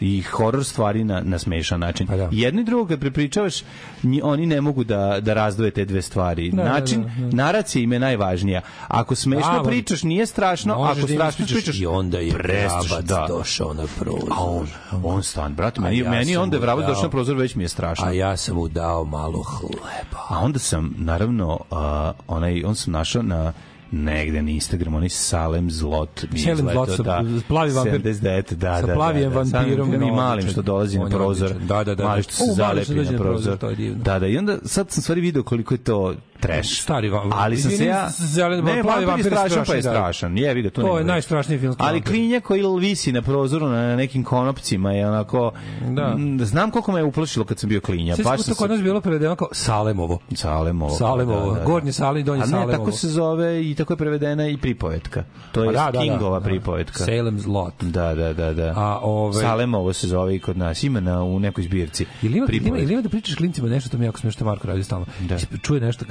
I horor stvari na, na smešan način. Pa da. Jedno i drugo kad prepričavaš, nji- oni ne mogu da, da razdvoje te dve stvari. Da, da, način, da, da. naracija im je najvažnija. Ako smešno Da, pričaš, nije strašno. Ako da strašno pričaš, i onda je vrabac da. došao na prozor. A on, on stan, brate, meni, ja meni onda je dao- došao na prozor, već mi je strašno. A ja sam mu dao malo hleba. A onda sam, naravno, uh, onaj, on sam našao na negde na Instagramu, onaj Salem Zlot. mi je Salem Zlot sa- da, plavi vampir. 79, da, Sa da, plavim da, da, Sa vampirom je malim što dolazi na prozor. Da, da, da. Mali što se zalepi na prozor. Da, da, i onda sad sam stvari video koliko je to trash. Stari va- Ali sam se ja... zelen- ne, plavi vampir je strašan, pa je strašan, da. Je, vidio, to, To je najstrašniji filmski Ali klinja koji visi na prozoru na nekim konopcima je onako... Da. Znam koliko me je uplašilo kad sam bio klinja. Sve Baš sam kod nas bilo prevedeno kao Salemovo. Salemovo. Salemovo, gornje Sale i donje A ne, Salemovo. tako se zove i tako je prevedena i pripovetka. To je Pa da, da, da. Kingova Da. pripovetka. Salem's Lot. Da, da, da, da. A, ovaj- Salemovo se zove i kod nas. Ima na, u nekoj zbirci. Ili ima, ima, ili ima da pričaš klincima nešto, to mi jako smiješno, Marko radi stalno. Da. Čuje nešto,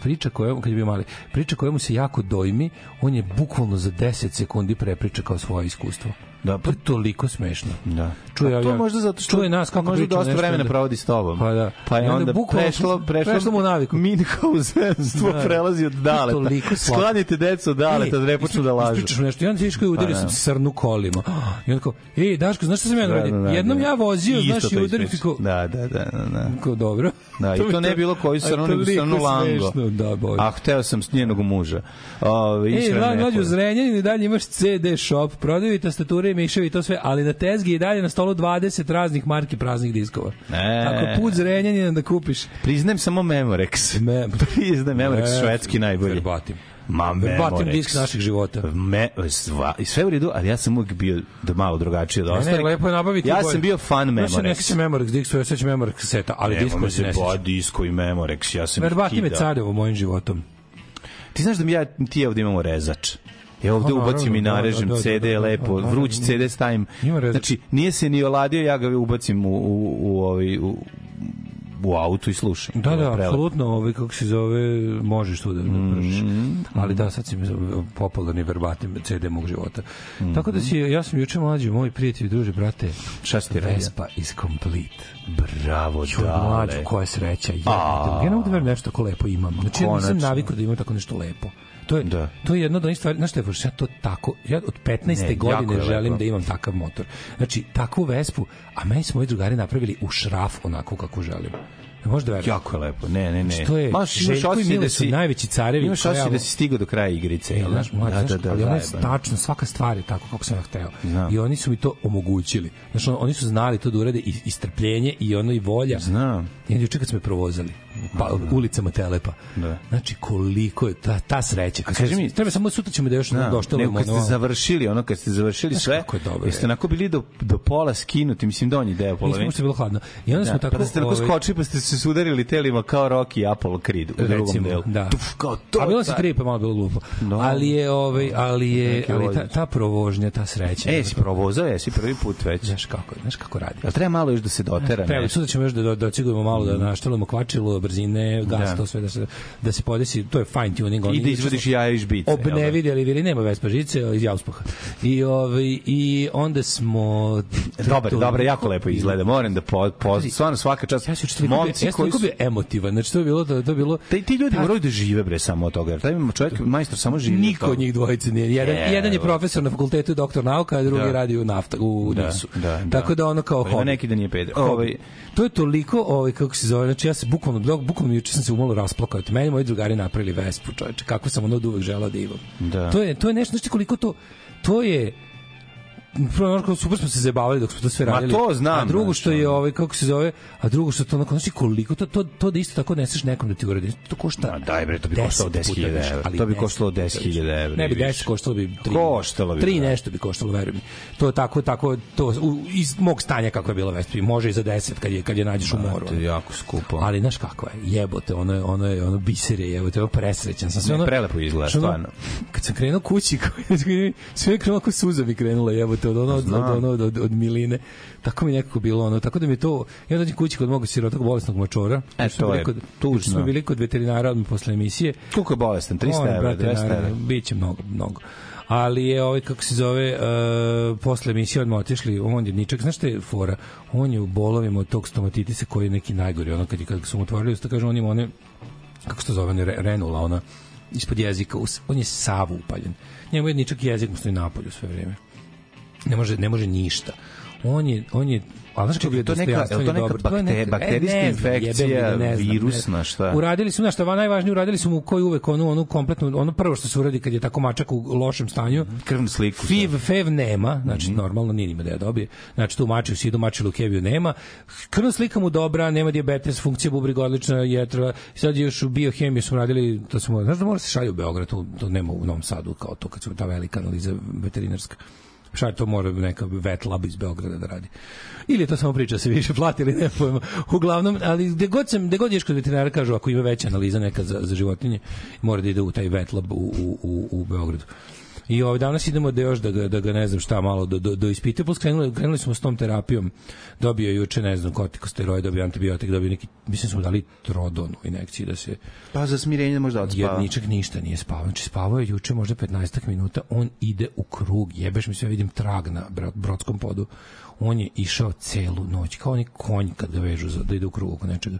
priča koja kad je bio mali, priča koja mu se jako dojmi, on je bukvalno za 10 sekundi prepriča kao svoje iskustvo. Da, To je toliko smešno. Da. Čuje, A to ja- možda zato što čuje nas kako možda dosta vremena onda- provodi s tobom. Pa da. Pa je onda onda prešlo, prešlo, prešlo mu naviku. Minhausenstvo [LAUGHS] Da. prelazi od daleta. Toliko slatko. Sklanite decu od daleta da ne počnu da lažu. Ispričaš nešto. I onda vidiš kao udario Pa, sam da. srnu kolima. [GASPS] I onda kao, ej, Daško, znaš šta sam ja Da, radio? da, da, Jednom da. ja vozio, znaš, i udario ti kao, Da, da, da, da. da. kao dobro. Da, i [LAUGHS] to ne bilo koju a srnu, nego srnu lango. Da, bože. A hteo sam s njenog muža. Ej, u Zrenjaninu i dalje imaš CD shop, prodaju tastature i miševi i to sve, ali na tezgi i dalje na stolu 20 raznih marki praznih diskova. E. Ako put Zrenjanina da kupiš, Priznajem samo Memorex. Me- Priznajem Memorex, švedski najbolji. verbatim. Ma, Verbatim Memorex. disk naših života. Me, sva, sve u redu, ali ja sam uvijek bio da malo drugačije od Ne, ostalih. ne, lepo je nabaviti. Ja sam bio fan Znaš, Ne Memorex. se Memorex disk, ja sećam Memorex seta, ali Nema disko se ne se ba sećam. disko i Memorex, ja sam ih Verbatim je carevo mojim životom. Ti znaš da mi ja, ti ovde imamo rezač. Ja ovde A, ubacim i naravno, da, narežem da, da, CD da, da, lepo, da, da, vruć da. CD stavim. Znači, nije se ni oladio, ja ga ubacim u, u, u, ovaj, u, u auto i slušam. Da, da, apsolutno, ovaj, kako se zove, možeš tu da, da pržiš. Ali da, sad si mi popularni verbatim CD mog života. Tako da si, ja sam juče mlađi, moj prijatelj, druže, brate, Šta radio? Vespa is complete. Bravo, mlađu, dale. koja sreća. Ja, ja ne mogu da verujem nešto tako lepo imam. Znači, ja nisam navikao da imam tako nešto lepo. To je, Da. to je jedna od onih stvari, znaš šta je, ja to tako, ja od 15. Ne, godine je želim lepo. da imam takav motor. Znači, takvu Vespu, a meni su moji drugari napravili u šraf onako kako želim. Ne možeš da veruješ. Jako je lepo. Ne, ne, ne. Znači, to je- imaš Željko i da su si najveći carevi Imaš osjećaj da si stigao do kraja igrice. E, jel znaš, da, znaš, da, da, ali ono je zajebano. tačno, svaka stvar je tako kako sam ja hteo. Znam. I oni su mi to omogućili. Znaš, on- oni su znali to da urade i, i strpljenje i ono i volja. Znam. I onda juče kad smo me provozali pa, ulicama Telepa. Da. Znači, koliko je ta, ta sreća. Kad kaži mi- treba samo sutra ćemo da još Da, no, doštelimo. nego kad ste završili, ono kad ste završili Znaš sve, kako je dobro, jeste je. onako bili do, do pola skinuti, mislim donji deo Nismo polovine. što je bilo hladno. I onda smo Da, tako... pa da ste ovaj, skočili pa ste se sudarili telima kao Rocky i Apollo Creed u drugom recimo, delu. da. Tuf, kao to. A bilo se da. tri, pa malo bilo glupo. Da. Ali je, ovaj, ali je, ali ta, ta provožnja, ta sreća. E, si provozao, jesi prvi put već. Znaš kako, znaš kako radi. Jel treba malo još da se dotera? Treba, sutra ćemo još da do, docigujemo malo da naštelimo kvačilo, brzine, gas, Da. to sve da se da se podesi, to je fine tuning. I da izvadiš jaja iz žbice. jel da? obnevidjeli ili nema vespa žice iz Jauspaha. I ovaj i onda smo Dobar, to- dobar, jako lepo izgleda. Moram da po, po stvarno svaka čast. Ja se momci ja koji su bio emotivan. Znači to je bilo to, to je bilo Taj, ti ljudi moraju da žive bre samo od toga. Jer taj čovjek majstor samo živi. Niko od njih dvojice nije. Jedan, Evo. jedan je profesor na fakultetu doktor nauka, a drugi Da. radi u nafta u Da, NIS-u. da, da. Tako da ono kao Pa neki da nije peder. Ovaj, to je toliko, ovaj kako se zove, znači ja se bukvalno blog, bukvalno juče sam se umalo rasplakao. Eto, Meni moji drugari napravili Vespu, čoveče, kako sam ono od uvek želeo da imam. Da. To je to je nešto, znači koliko to to je prvo onako super smo se zabavili dok smo to sve Ma radili. to znam, A drugo što je ovaj kako se zove, a drugo što to onako znači koliko to to to da isto tako neseš nekom da ti uradi. To košta. Ma daj bre, to bi 10 koštalo puta 10.000 više, evra. ali To bi 10 koštalo puta 10.000 više. evra Ne bi i više. 10 koštalo bi 3. Koštalo bi, 3 da. nešto bi koštalo, veruj mi. To je tako tako to iz mog stanja kako je bila Vespa, može i za 10 kad je kad je nađeš u moru. To je jako skupo. Ali znaš kako je, jebote, ono je, ono je, ono biser je, jebote, ono presrećan sam. Sve ono, prelepo izgleda, stvarno. Kad sam krenuo kući, [LAUGHS] sve je krenulo kao suza mi krenula, jebote, od ono, od, ono, od, od, od miline. Tako mi nekako bilo, ono, tako da mi to, ja dođem kući kod mog sirotog bolesnog mačora. E, to je kod, tužno. smo bili kod veterinara odmah posle emisije. Koliko je bolestan? 300 On, evra, brate, 200 naravno, evra. Biće mnogo, mnogo. Ali je ovaj kako se zove uh, posle emisije odmah otišli on je ničak znaš šta je fora on je u bolovima od tog stomatitisa koji je neki najgori ono kad je kad su mu otvorili usta kaže on ima one kako se to zove, one re- renula, ona ispod jezika, on je sav upaljen. Njemu je ničak jezik mu stoji napolju sve vreme. Ne može, ne može ništa. On je, on je A znaš kako je to neka- je to neka bakte- neka- bakterijska e, infekcija, ne znam, virusna, šta? Uradili su, znaš šta, najvažnije, uradili su mu koji uvek onu, onu kompletnu, ono prvo što se uradi kad je tako mačak u lošem stanju, Krvnu sliku. FIV, FEV nema, znači Mhm. normalno nije nima da je dobije. Znači tu mači u sidu, mači leukemiju nema. Krvna slika mu dobra, nema dijabetes, funkcija bubrega odlična, jetra. Sad je još u biohemiji smo radili, to smo, znaš da mora se šalje u Beograd, to, to nema u Novom Sadu kao to kad su ta velika analiza veterinarska. Šta to mora neka vet lab iz Beograda da radi. Ili je to samo priča da se više plati ili ne pojma. Uglavnom, ali gde god sam, gde god ješ kod veterinara kažu ako ima veća analiza neka za, za životinje, mora da ide u taj vet lab u, u, u, u Beogradu. I ovaj danas idemo da još da ga, da ga ne znam šta malo do, do, do ispite, plus krenuli, krenuli smo s tom terapijom. Dobio juče, ne znam, kortikosteroid, dobio antibiotik, dobio neki, mislim smo dali trodon u inekciji da se Pa za smirenje možda odspava. Jedničak ništa nije spavao. Znači spavao je juče možda 15 minuta, on ide u krug. Jebeš mi sve vidim trag na bro- brodskom podu. On je išao celu noć, kao oni konj kad ga vežu za, da ide u krug oko nečega.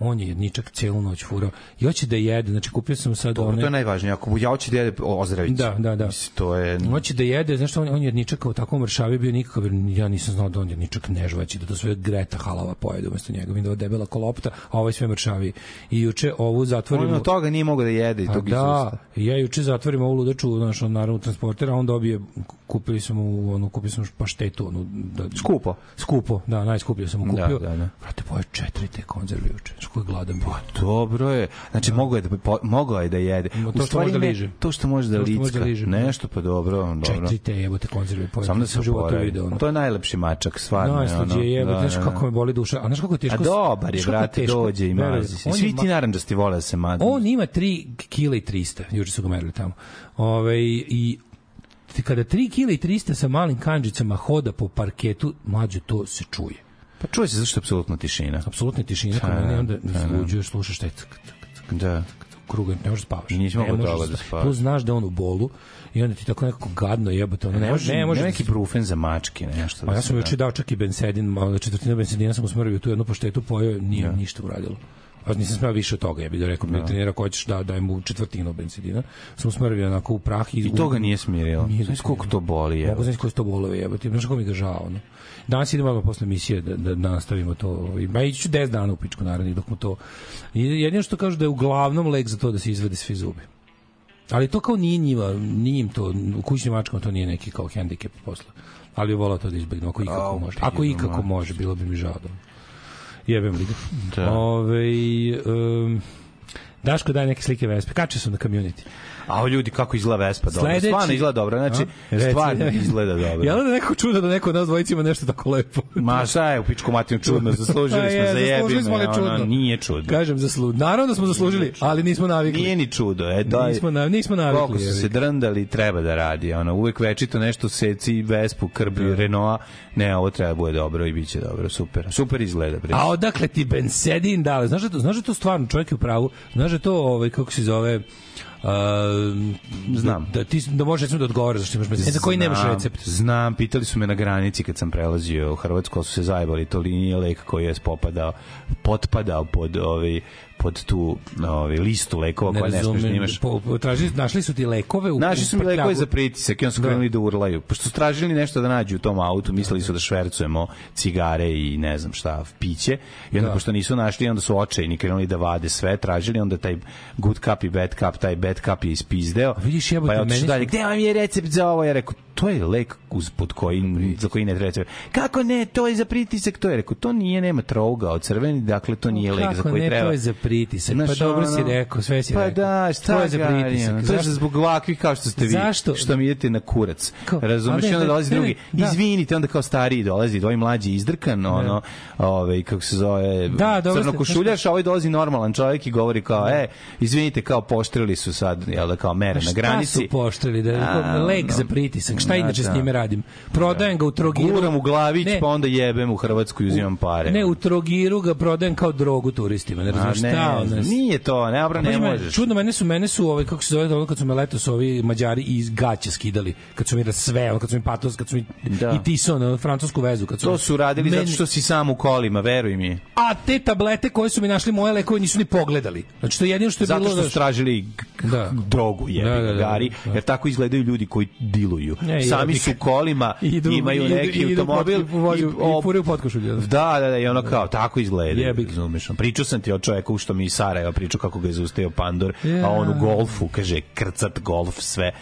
On je jedničak celu noć furao. I hoće da jede, znači kupio sam sad Dobro, one... to je najvažnije. Ako ja hoće da jede ozdravić. Da, da, da. Mislim, to je... Hoće da jede, znaš što on, on je jedničak u takvom mršavi bio nikakav, ja nisam znao da on jedničak ne žvaći, da to sve Greta halava pojede umesto njega. Vidim da je debela kolopta, a ovaj sve mršavi. I juče ovu zatvorimo... On od toga nije mogao da jede i Pa tog da, i ja juče zatvorim ovu ludaču, znaš, on naravno transportera, on dobije, kupili smo mu, ono, kupili smo paštetu, ono, da, Skupo. skupo, da, najskuplje sam mu Da, kupio. da, da. Brate, poje četiri te konzerve juče, što je gladan bio. Dobro je. Znači, mogao je da, po, mogao je da jede. Ma, to što U stvari može da liže. To što može da licka. da liže. Nešto, pa dobro. dobro. Četiri te jebote konzerve poje. Samo da se životu video. Ono. To je najlepši mačak, stvarno. Najslađe ono, je, jebote, da, znaš da, kako me boli duša. A znaš kako je A teško? dobar je, brate, teško? dođe i mazi se. Svi ti naranđasti vole da se mazi. On ima 3 kg i 300, juče su ga merili tamo. Ove, I ti kada 3 kg i 300 sa malim kanđicama hoda po parketu, mlađe to se čuje. Pa čuje se zašto je apsolutna tišina. Apsolutna tišina, Da, mene onda da, da. slušaš taj ck, ck, ck, Da. kruga, ne možeš da spavaš. Nisi mogao možeš toga da spa- spavaš. Plus znaš da on u bolu i onda ti tako nekako gadno jebote, ono ne može, ne može. Da neki brufen za mačke, nešto. Pa da ja sam da. juče dao čak i bensedin, malo četvrtina bensedina sam usmrvio tu jednu poštetu pojeo, nije ništa uradilo. A nisam smeo više od toga, ja bih da rekao, da. trenera ko hoćeš da daj mu četvrtinu bensedina. Sam usmrvio onako u prah i, I to ga nije smirilo. Nije Znaš koliko to boli, je. Mogu znaći koji su to bolovi, jebote. Znaš kako mi ga žao, ono. Danas idemo odmah posle emisije da, da, da nastavimo to. I- Ma ići ću 10 dana u pičku narednih dok mu to... Jedino što kažu da je uglavnom lek za to da se izvede svi zubi. Ali to kao nije njima, nije im to, u kućnim mačkama to nije neki kao hendikep posle. Ali bi volao to da izbegnu, ako ikako može. Ako pido, ikako može, bilo bi mi žao da... Jebem li ga. Da. Ove, um, Daško daj neke slike Vespe. Kače sam na community. A o ljudi kako izgleda Vespa dobro. Sledeći- Stvarno izgleda dobro. Znači, A? Reci, stvarno izgleda dobro. Jel da neko čuda da neko od nas dvojica ima nešto tako lepo? Ma šta je u pičku matinu čudno, zaslužili [LAUGHS] smo za zaslužili smo, ali jebime, čudno. ono, nije čudno. Kažem zaslu. Naravno da smo zaslužili, ali nismo navikli. Nije ni čudo, e, da Nismo na- nismo navikli, Koliko su se drndali, treba da radi. Ono, uvek večito nešto seci Vespu, krbi, Renaulta. Ne, ovo treba da bude dobro i biće dobro, super. Super izgleda, bre. A odakle ti bensedin dale? Znaš da to, znaš da to stvarno čovjek je u pravu? Znaš da to, ovaj, kako se zove, Uh, Znam. Da, ti, da može recimo da odgovara zašto imaš bensedin, za koji nemaš Znam, recept. Znam, pitali su me na granici kad sam prelazio u Hrvatsku, su se zajebali, to li nije lek koji je popadao, potpadao pod ovaj pod tu ovaj listu lekova koje ne smeš da imaš. Po, po, našli su ti lekove u Našli su mi lekove za pritisak i onda su Da. krenuli da urlaju. Pošto su tražili nešto da nađu u tom autu, mislili su da švercujemo cigare i ne znam šta, piće. I onda Da. pošto nisu našli, onda su očajni krenuli da vade sve, tražili, onda taj good cup i bad cup, taj bad cup je ispizdeo. vidiš, jebote, pa je otišao dalje, gde vam je recept za ovo? Ja rekao, to je lek uz pod koji, za koji ne treba. Kako ne, to je za pritisak, to je rekao, to nije, nema trouga od crveni, dakle to nije lek za Kako koji ne, treba. to je za pritisak. Znaš, pa dobro si rekao, sve si pa rekao. da, šta to je za pritisak. To je zbog ovakvih kao što ste vi. Zašto? Što mi idete na kurac. Razumeš? ne, onda ne, dolazi ne, drugi. ne, da. Izvinite, onda kao stariji dolazi, dvoji mlađi izdrkan, ono, ovaj, kako se zove, Da, dobro ste- crnokošuljaš, a ovaj dolazi normalan čovjek i govori kao, e, izvinite, kao poštrili su sad, jel da, kao mere na Šta granici. su poštrili? Da, lek za pritisak. Šta Da, inače s da. njime radim? Prodajem ga u Trogiru. Guram u glavić, Ne, pa onda jebem u Hrvatsku i uzimam pare. Ne, u Trogiru ga prodajem kao drogu turistima. Ne razumiješ ne, šta? ono, nije to, ne, obra, ne možeš. Čudno, mene su, mene su ovaj, kako se zove, kad su me letos ovi Mađari iz gaća skidali, kad su mi da sve, kad su mi patos, kad su mi Da. i Tison, ono, francusku vezu. Kad su, To su radili meni- zato što si sam u kolima, veruj mi. A te tablete koje su mi našli moje lekove nisu ni pogledali. Znači, to je jedino što je Zato bilo... što da- su tražili Da. drogu jebi Da, da, da, da, gari, da. jer tako izgledaju ljudi koji diluju. Ne, Sami su kolima, [LAUGHS] Idu- imaju idu- neki idu automobil pod- vođu- i furaju potkošulje. Da, da, da, i ono kao, tako izgleda. Jebi ga. Razumeš? Pričao sam ti o čoveku što mi iz Sarajeva pričao kako ga je zaustavio Pandor, Ja. a on u golfu, kaže, krcat golf, sve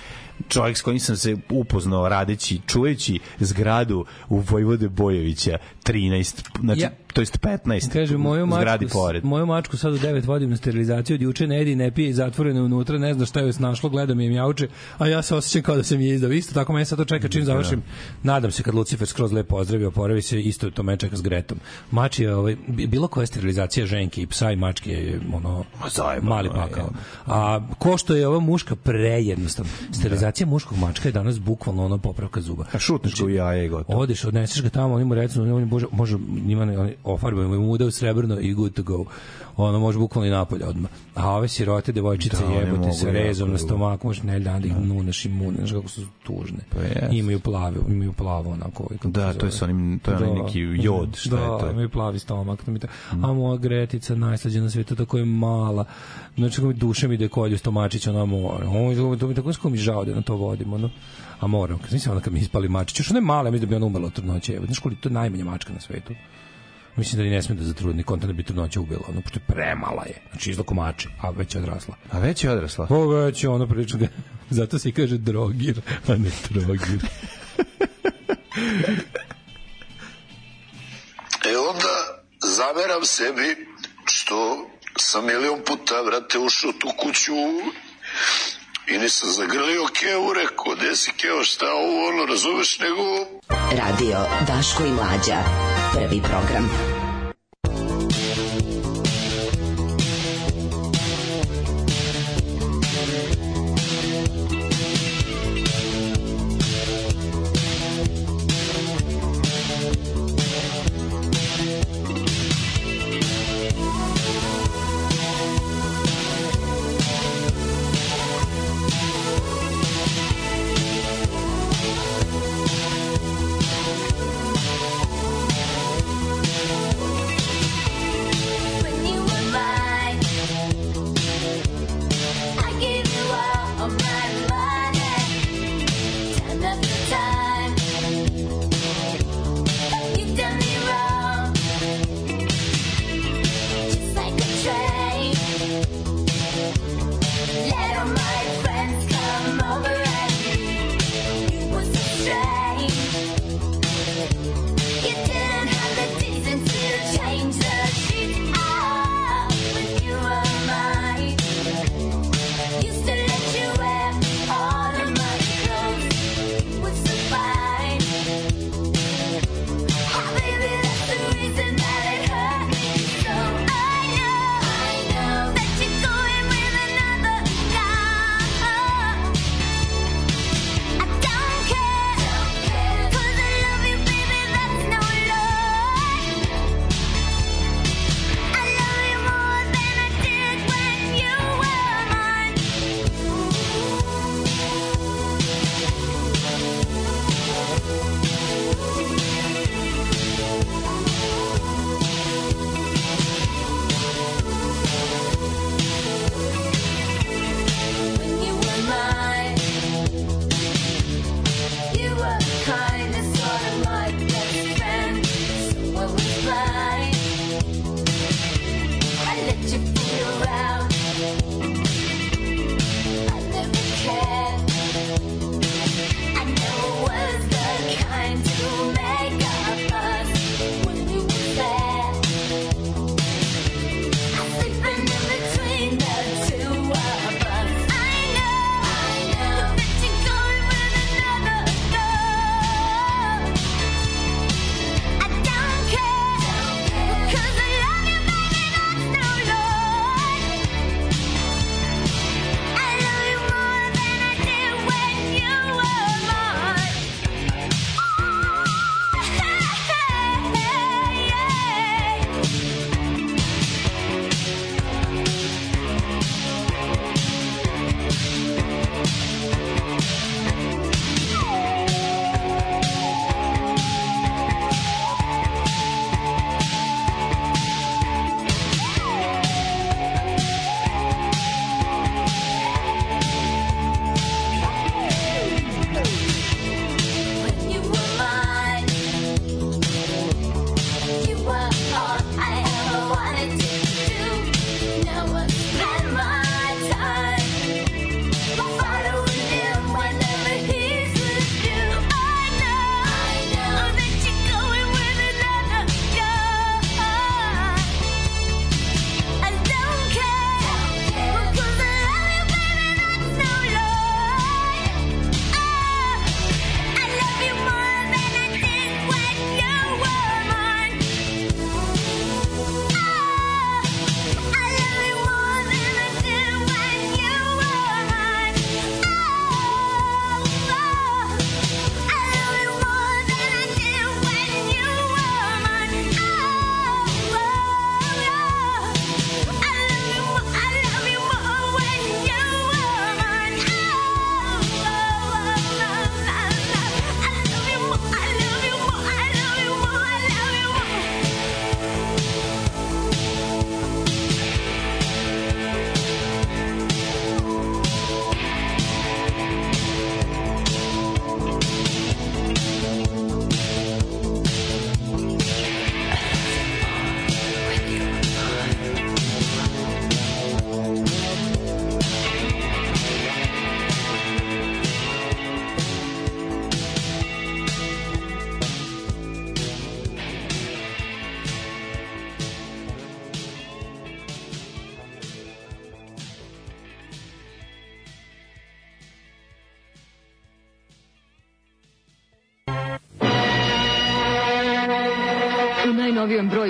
čovjek s kojim sam se upoznao radeći, čujeći zgradu u Vojvode Bojovića 13, znači, Ja. To jest 15 Kaže, moju mačku, pored. moju mačku sad u 9 vodim na sterilizaciju, od juče ne jedi, ne pije i zatvorene unutra, ne zna šta joj snašlo, gleda mi je mjauče, a ja se osjećam kao da sam je izdao. Isto tako mene sad to čeka čim završim. Nadam se kad Lucifer skroz lepo pozdravi, oporavi se, isto to me čeka s Gretom. Mač je, ovaj, bi- bilo koja sterilizacija ženke i psa i mačke je ono, Ma zajebano mali pakao. A ko što je ova muška prejednostavna. Sterilizacija sterilizacija muškog mačka je danas bukvalno ono popravka zuba. A šutneš ga u jaje i gotovo. Odeš, odneseš ga tamo, oni mu recimo, oni može, može njima ne, oni ofarbaju mu muda u srebrno i good to go. Ono može bukvalno i napolje odmah. A ove sirote devojčice Da, jebote sa rezom na stomaku, može ne dan da ih nuneš i muneš, znaš kako su tužne. Pa jest. imaju plave, imaju plavo onako. kako Da, to je sa onim, to je onaj neki jod, šta da, je to? imaju plavi stomak. Ta, A moja Gretica, najslađa na svetu, tako je mala. Znači, kako mi duše mi da je kolju stomačić, ona mora. Ovo, to mi tako skoro mi žao da na to vodimo, no. A moram, kad mislim ona kad mi ispali mačić, još ona je mala, mislim da bi ona umrla od trudnoće. Evo, Znaš koliko to je najmanja mačka na svetu? Mislim da ni ne sme da zatrudni, konta da bi trudnoća ubila, ono, pošto je premala je. Znači, izlako mače, a već je odrasla. A već je odrasla. O, već je ono prilično, ga- [LAUGHS] zato se i kaže drogir, a ne trogir. E onda zameram sebi što sam milion puta, vrate, ušao tu kuću i nisam zagrlio Keo, rekao, gde si Keo, šta ovo, ono, razumeš, nego Radio Daško i Mlađa. Prvi program.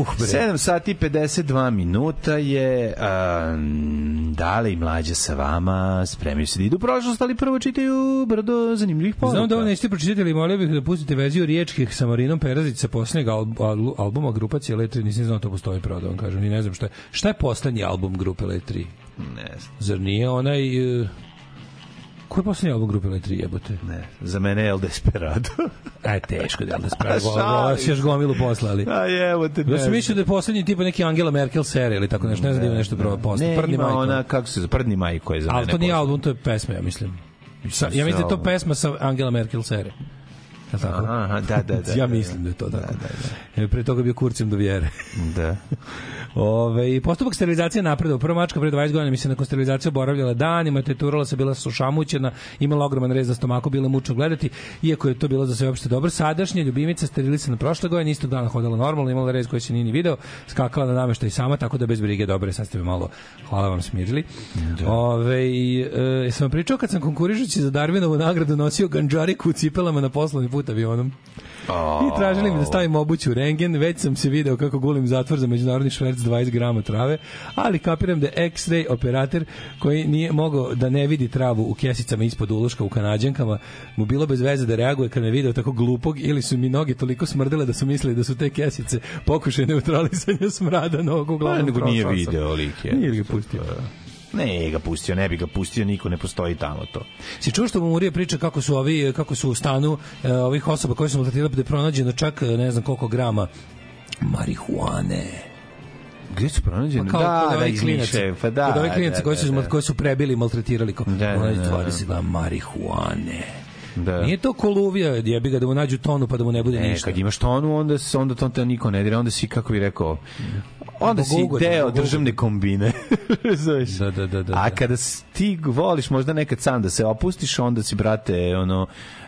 Uh, bre. 7 sati 52 minuta je um, Dale i mlađa sa vama spremaju se da idu prošlost, ali prvo čitaju brdo zanimljivih poruka. Znam da ovo nećete pročitati, ali molio bih da pustite verziju riječkih sa Marinom Perazić sa poslednjeg al al albuma grupacije Letri, nisam znao to postoji pravo da vam kažem, ni ne znam šta je. Šta je poslednji album grupe Letri? Ne znam. Zar nije onaj... Uh, Ko je poslednji album grupe Letri jebote? Ne, za mene je El Desperado. [LAUGHS] Aj, teško da je [LAUGHS] spravi. Šalim Ovo si još gomilu posla, ali... A evo te Ja sam mislio da je poslednji tipa neki Angela Merkel serija ili tako nešto, ne znam da ima nešto prvo posle. Ne, Prdni ima majko. ona, kako se zove, Prdni majko je za Ali mene. to nije album, to je pesma, ja mislim. Sa, ja mislim da je to pesma sa Angela Merkel serije. Tako? Aha, da, da, da. [LAUGHS] ja da, mislim da je to da, tako. Da, da, E, Pre toga bio kurcem do vjere. [LAUGHS] da. Ove, postupak sterilizacije napredao. Prva mačka pre 20 godina mi se nakon sterilizacije oboravljala danima, teturala se, bila sušamućena, imala ogroman rez na stomaku, bilo je mučno gledati, iako je to bilo za sve opšte dobro. Sadašnja ljubimica sterilisana prošle godine, istog dana hodala normalno, imala rez koji se nije ni video, skakala na nameštaj i sama, tako da bez brige, dobre, sad ste me malo, hvala vam, smirili. Ove, e, sam pričao kad sam konkurišući za Darwinovu nagradu nosio ganđariku u cipelama na poslovni put avionom. I tražili mi da stavim obuću u rengen, već sam se video kako gulim zatvor za međunarodni šverc 20 grama trave, ali kapiram da je X-ray operator koji nije mogao da ne vidi travu u kesicama ispod uloška u kanadjankama, mu bilo bez veze da reaguje kad me video tako glupog ili su mi noge toliko smrdele da su mislili da su te kesice pokušaj neutralisanja smrada nogu Pa, uglavnom. nego nije video lik je. Nije ga pustio. Ne ga pustio, ne bi ga pustio, niko ne postoji tamo to. Si čuo što mu Murija priča kako su ovi kako su u stanu e, ovih osoba koje su maltretirali da je pronađeno čak e, ne znam koliko grama marihuane. Gde su pronađeni? Pa kao da, da, izmišljaju. Pa da, kod ovih klinaca da, koji su da, da. koji su prebili maltretirali kao Da, da, da, da, da. 20 grama marihuane. Da. Nije to koluvija, jebi ga da mu nađu tonu pa da mu ne bude Ne, ništa. kad imaš tonu, onda, se- onda to te niko ne dira, onda si, kako bi rekao, onda si deo državne kombine. [LAUGHS] Razumeš? Da, da, da, da, A da. kada ti voliš možda nekad sam da se opustiš, onda si, brate, ono,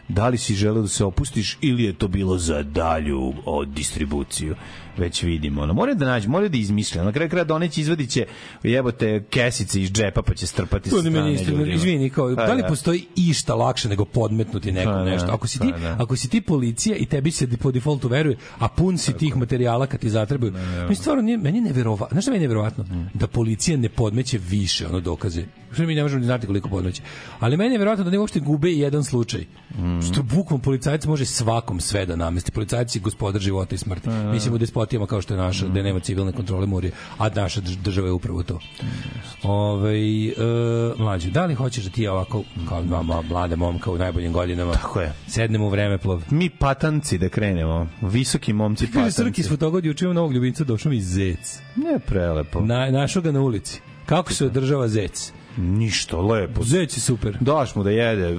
da li si želeo da se opustiš ili je to bilo za dalju od distribuciju već vidimo. Ono, mora da nađe, mora da izmišlja. Na kraju kraja doneći izvadit će jebote kesice iz džepa pa će strpati sa strane ljudima. izvini, kao, Pa da li da. postoji išta lakše nego podmetnuti nekom Pa da, nešto? Ako si ti, pa da. ako si ti policija i tebi se po defaultu veruje, a pun si tih materijala kad ti zatrebaju. Mi stvarno nije, meni je neverovatno, znaš šta meni je neverovatno? Da policija ne podmeće više ono dokaze. Što mi ne možemo ni znati koliko podmeće. Ali meni je neverovatno da ne uopšte gube jedan slučaj. Mm. Što bukvom policajac može svakom sve da namesti. Policajac je gospodar života i smrti. Pa Mislim u despotijama kao što je naša, Mm. da nema civilne kontrole murije, a naša drž- država je upravo to. Ove, e, mlađe, da li hoćeš da ti ovako, kao dva mlade momka u najboljim godinama, Tako je. sednemo u vreme plov? Mi patanci da krenemo. Visoki momci Kaže patanci. Srki iz fotogod juče imam novog ljubimca, došao mi zec. Ne prelepo. Na, našao ga na ulici. Kako se održava zec? Ništa, lepo. Zec je super. Daš mu da jede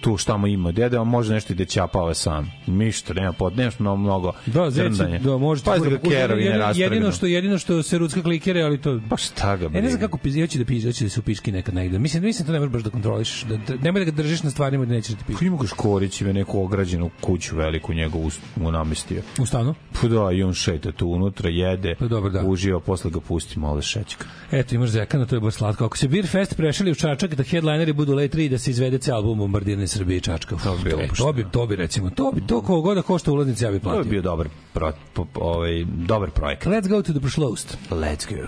tu šta mu ima. Da jede, on može nešto i da ćapava sam. Ništa, nema pod, nemaš mnogo, mnogo Da, zec, je- trndanja. da, možete. Pa da ga kerovi ne jedino, jedino što jedino što se rucka klikere, ali to Pa šta ga Ja ne znam kako pizi, hoće da pizi, hoće da se upiški nekad negde. Mislim, mislim to ne možeš baš da kontrolišeš, da, da nemoj da ga držiš na stvarima da nećeš da piši. Pa ima ga Škorić ima neku ograđenu kuću veliku njegovu mu namestio. U stanu? Pa da, i on šeta tu unutra, jede, Pa dobro, da. uživa, posle ga pusti malo da šećka. Eto, imaš zekana, to je baš slatko. Ako se Beer Fest prešali u Čačak, da headlineri budu Late 3 i da se izvede ceo album Bombardirne Srbije i Čačka. To bi bilo to pošteno. bi, to bi recimo, to bi, to kogo god da košta ulaznici, ja bi To je platio. bio dobar, pro, po, ovaj, dobar projekat. Let's go to the Prošlost. Let's go.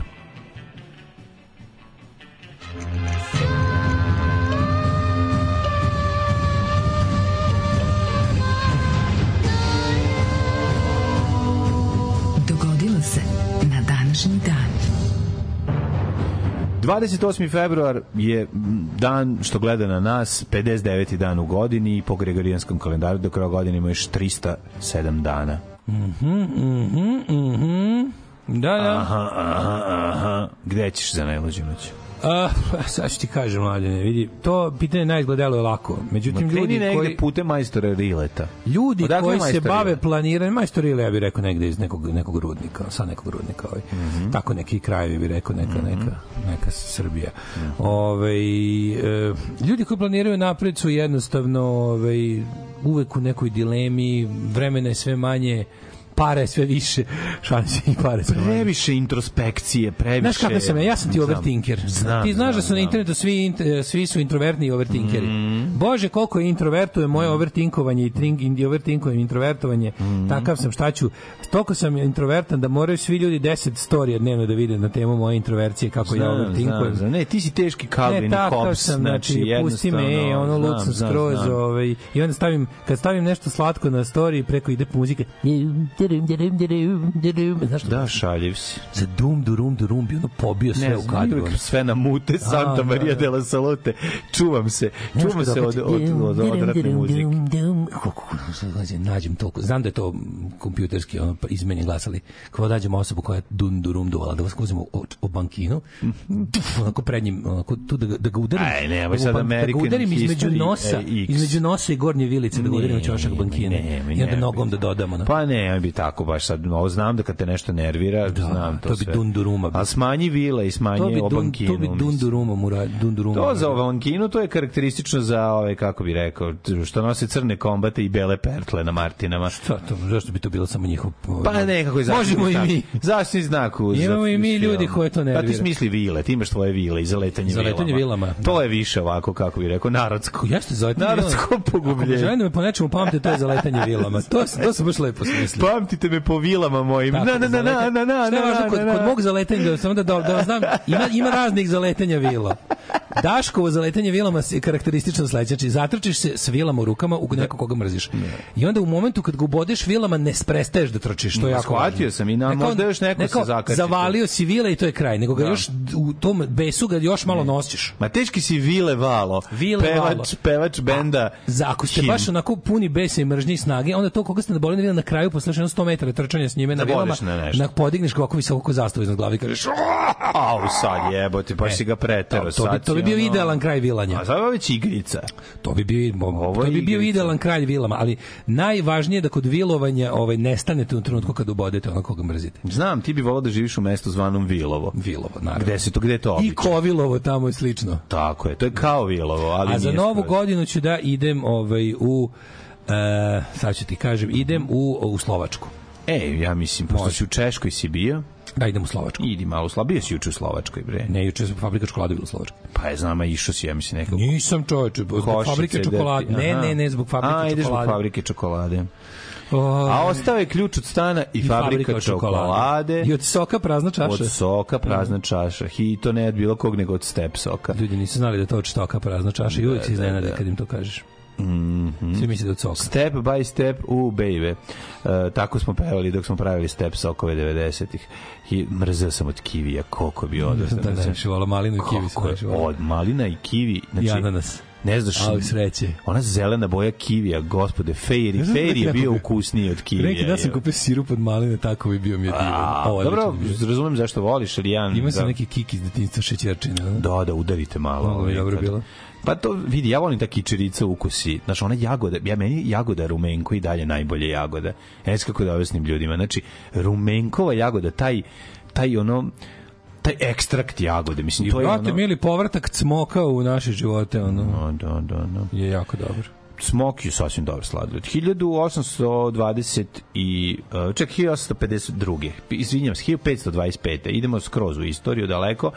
Dogodilo 28. februar je dan što gleda na nas, 59. dan u godini i po gregorijanskom kalendaru do kraja godine ima još 307 dana. Da, da. Aha, aha, aha. Gde ćeš za najluđu noć? A, sad ću ti kažem, mladine, vidi, to pitanje najizgledalo je lako. Međutim, Ma ljudi negde koji... putem majstora Rileta. Ljudi Odakle koji se bave planiranjem, majstor ili ja bih rekao negde iz nekog, nekog rudnika, sa nekog rudnika. Ovaj. Mhm. Tako neki krajevi bi rekao neka, neka, neka Srbija. Ovaj, e, ljudi koji planiraju napred su jednostavno ovaj, uvek u nekoj dilemi, vremena je sve manje, pare sve više, šanse i pare sve manje. Previše introspekcije, previše... Znaš kako sam ja? Ja sam ti overthinker. Znam, ti znaš da znam, su na internetu svi, svi su introvertni i overthinkeri. Mhm. Bože, koliko je introvertuje moje overthinkovanje i, tring, i overthinkovanje introvertovanje. Mhm. Takav sam, šta ću? Toliko sam introvertan da moraju svi ljudi 10 storija dnevno da vide na temu moje introvercije, kako ja Znam, overthinkujem. znam, znam. Ne, ti si teški Calvin Ne, takav Hobbes, sam, znači, pusti me, ono znam, lud sam skroz, ovaj, i onda stavim, kad stavim nešto slatko na story, preko ide muzika, znaš što? Da, šaljiv si. Za dum, durum, durum, bi ono pobio sve Ne, u kadru. sve na mute, Santa da, Maria da. de la Salute. Čuvam se, čuvam se od, od, od, od odvratne muzike. nađem toliko, znam da je to kompjuterski ono, izmenjen glas, ali kao nađem osobu koja je dun durum duvala, da vas uzmem o, bankinu, tuf, onako pred njim, onako, tu da, da ga udarim, Aj, da ga sad ban- da ga American udarim između nosa, e, X. između nosa i gornje vilice, da ga udarim u ćošak bankine, i onda nogom da dodamo. Pa ne, bi tako baš sad. Ovo znam da kad te nešto nervira, znam to, to bi sve. dunduruma bio. A smanji vila i smanji bi, obankinu. to bi mislim. dundurumom ura, dundurumom. To za Vankinu to je karakteristično za ove kako bi rekao što nose crne kombate i bele pertle na Martinama. Šta to, zašto bi to bilo samo njihov... Pa nekako je Možemo i mi. Zaštitni znak. uz- Imamo i mi ljudi koje to Pa ti nervira. smisli vile, ti imaš svoje vile i zaletanje Za letanje vilama, To je više ovako, kako bi rekao, narodsko. Jeste za letanje Narodsko vilama. pogubljenje. Ako žene me po nečemu pamte, to je za letanje vilama. To, to se baš lepo smisli. Pamtite me po vilama mojim. Na, na, na, na, na, na, Šta je važno, na, kod, na, kod na. mog zaletanja, samo da, da, da znam, ima, ima raznih zaletanja vila. Daškovo zaletanje vilama je karakteristično sledeće. Znači, zatrčiš se s vilama u rukama u nekog koga mrziš. I onda u momentu kad ga ubodeš vilama ne prestaješ da trčiš. To je jako shvatio važno. sam i na- možda još neko ne se zakači Zavalio si vile i to je kraj, nego ga Da. još u tom besu ga još malo nosiš. Ma teški si Vile Valo. Vile pevač, Valo. Pevač benda. Za ako ste Him. baš onako puni besa i mržnje i snage, onda to koga ste na bolinu na kraju posle jedno 100 metara trčanja s njime na Zabodeš vilama, na podigneš ovako visoko ko zastavu iznad glave i kažeš Au, sad jebote, baš si ga pretero. To, to bi, to bi bio idealan kraj vilanja. A sad je ovo već igrica. To bi bio to je bi bio idealan kralj vilama, ali najvažnije je da kod vilovanja ovaj nestanete u trenutku kad ubodete onog koga mrzite. Znam, ti bi volao da živiš u mestu zvanom Vilovo. Vilovo, naravno. Gde se to, gde je to I običaj? Kovilovo tamo i slično. Tako je, to je kao Vilovo, ali A za novu godinu ću da idem ovaj u e, sad ću ti kažem, idem u, u Slovačku. E, ja mislim, pošto si u Češkoj si bio, Da, idem u Slovačku. idi malo slabije si juče u Slovačkoj, bre. Ne, juče sam fabrika čokolade bila u Slovačkoj. Pa je znam, a išao si, ja mislim, nekako. Nisam čoveče, zbog Košice, fabrike čokolade. da ti- Ne, aha. ne, ne, zbog fabrike A, ideš zbog čokolade. fabrike čokolade. O, A ostao je ključ od stana i, fabrika, od čokolade. I od soka prazna čaša. Od soka prazna čaša. I to ne od bilo kog nego od step soka. Ljudi nisu znali da to od stoka prazna čaša i uvijek da, iznenade da. kad im to kažeš. Mhm. Svi misle da je od soka. Step by step u baby. E, tako smo pevali dok smo pravili step sokove 90-ih. I mrzeo sam od kivija, koliko bi odvrsno. Da, ne, šivala malinu i Kako najviše volao. od malina i kiwi. Znači, I ananas. Ne znaš, Ali sreće. ona zelena boja kivija, gospode, fejri, fejri je bio bi- ukusniji od kivija. Neki da sam kupio sirup od maline, tako bi bio mi je divan. Dobro, razumem zašto voliš, ali ja... Ima sam da, neki kik iz detinjstva šećerčine. ono. Da, da, udarite malo. Malo je dobro kad- bilo. Pa to vidi, ja volim ta kičerica ukusi. Znaš, ona jagoda, ja meni jagoda rumenko i dalje najbolje jagoda. Ja ne znam kako da objasnim ljudima. Znači, rumenkova jagoda, taj, taj ono, taj ekstrakt jagode, mislim, I to je ono... mili povratak cmoka u naše živote, ono, No, da, da, da. je jako dobro. Smok je sasvim dobar sladoled. 1820 i... Uh, ček, 1852. Izvinjam se, 1525. Idemo skroz u istoriju daleko.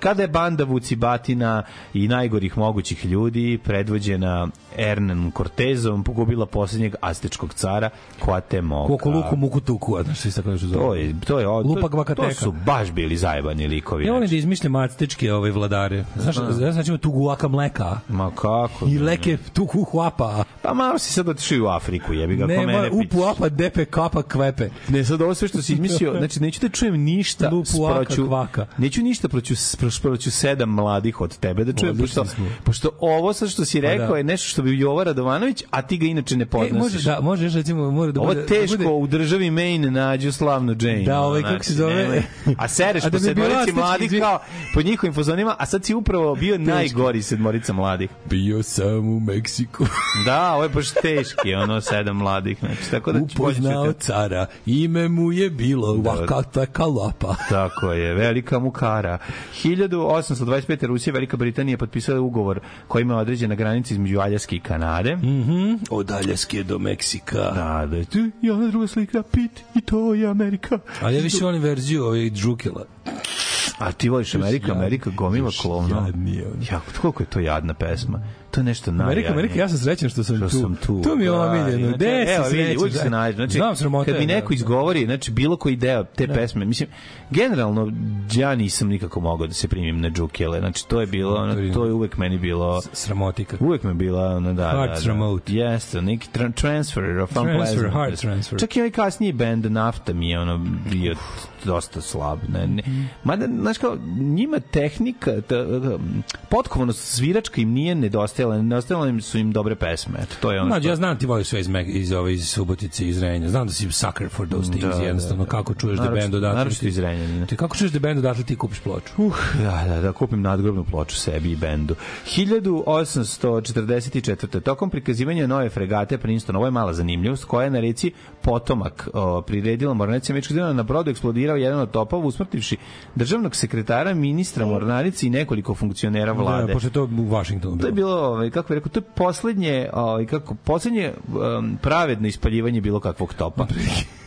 Kada je banda Vucibatina i najgorih mogućih ljudi predvođena Hernan Cortezom pogubila posljednjeg aztečkog cara Cuauhtemoca. Koliko luku muku tuku, a znaš se tako nešto zove. To je, to je, to, Lupak to Vakateka. su baš bili zajebani likovi. Ja volim da znači. izmišljam actečke ove vladare. Znaš, znaš, znači tu guaka mleka. Ma kako? I da, leke tu huapa. Pa malo si sad otišao i u Afriku, jebi ga, ko Ne, mene moj pitaš. upuapa depe kapa kvepe. Ne, sad ovo sve što si izmislio, [LAUGHS] znači neću da čujem ništa Lupu aka kvaka. neću ništa proću, proću, proću sedam mladih od tebe da čujem, pošto, pošto ovo sad što si rekao da. je nešto što bi Jova Radovanović, a ti ga inače ne E, podnosiš. može da, možeš recimo, mora da Ovo bude... je teško, da bude, u državi Maine nađu slavnu Jane. Da, ovaj, kako se znači, zove? nemoj. A sereš A da po sedmorici mladih izvi- kao po njihovim fazonima, a sad si upravo bio najgori sedmorica mladih. Bio sam u Meksiku. [LAUGHS] Da, ovo je baš teški, ono, sedam mladih. Znači, tako da ću Upoznao početi- cara, ime mu je bilo Da. Vakata Kalapa. Tako je, velika mukara. 1825. Rusija i Velika Britanija potpisala ugovor koji ima određena granica između Aljaske i Kanade. Mm. Od Aljaske do Meksika. Da, da je tu i ona druga slika, Pit, i to je Amerika. Ali ja više volim verziju ovih Džukela. A ti voliš Amerika, Amerika, gomila još klovno. jadnije. Jako, koliko je to jadna pesma. To je nešto najjadnije. Amerika, Amerika, ja sam srećan što sam što tu. sam tu. To mi je Da, omiljeno. znači, Gde si srećan? uvijek se nađe. Znači, Znam, sramota kad mi da, neko da. izgovori, znači bilo koji deo te pesme, mislim, generalno ja nisam nikako mogao da se primim na džukele. Znači, to je bilo, ono, to je uvek meni bilo Sramotika. Uvek me bila ono da, Heart da, da. remote. Jeste, neki tra transfer of Transfer, unpleasantness. heart transfer. Čak i ovaj kasniji band Nafta mi je ono bio dosta slab. Ne, ne. Mada znaš kao, njima tehnika, ta, potkovanost sviračka im nije nedostajala, nedostajala im su im dobre pesme. Eto, to je ono. Znači, što- ja znam ti voliš sve iz, Meg- iz, ove, iz Subotice, iz Renja. Znam da si sucker for those things, Da, da, jednostavno. da. Kako čuješ da bend odatle... ti- iz Renjanina. Ti kako čuješ da bend odatle ti kupiš ploču? Uh, da, da, da, kupim nadgrobnu ploču sebi i bendu. 1844. Tokom prikazivanja nove fregate Princeton, ovo je mala zanimljivost, koja je na reci Potomak o, priredila mornarica američkog na brodu eksplodirao jedan od topova, usmrtivši državnog sekretara, ministra mornarice i nekoliko funkcionera vlade. Da, pošto to u Vašingtonu To je bilo. ovaj, kako bih rekao, to je poslednje, ovaj, kako, poslednje um, pravedno ispaljivanje bilo kakvog topa. [LAUGHS]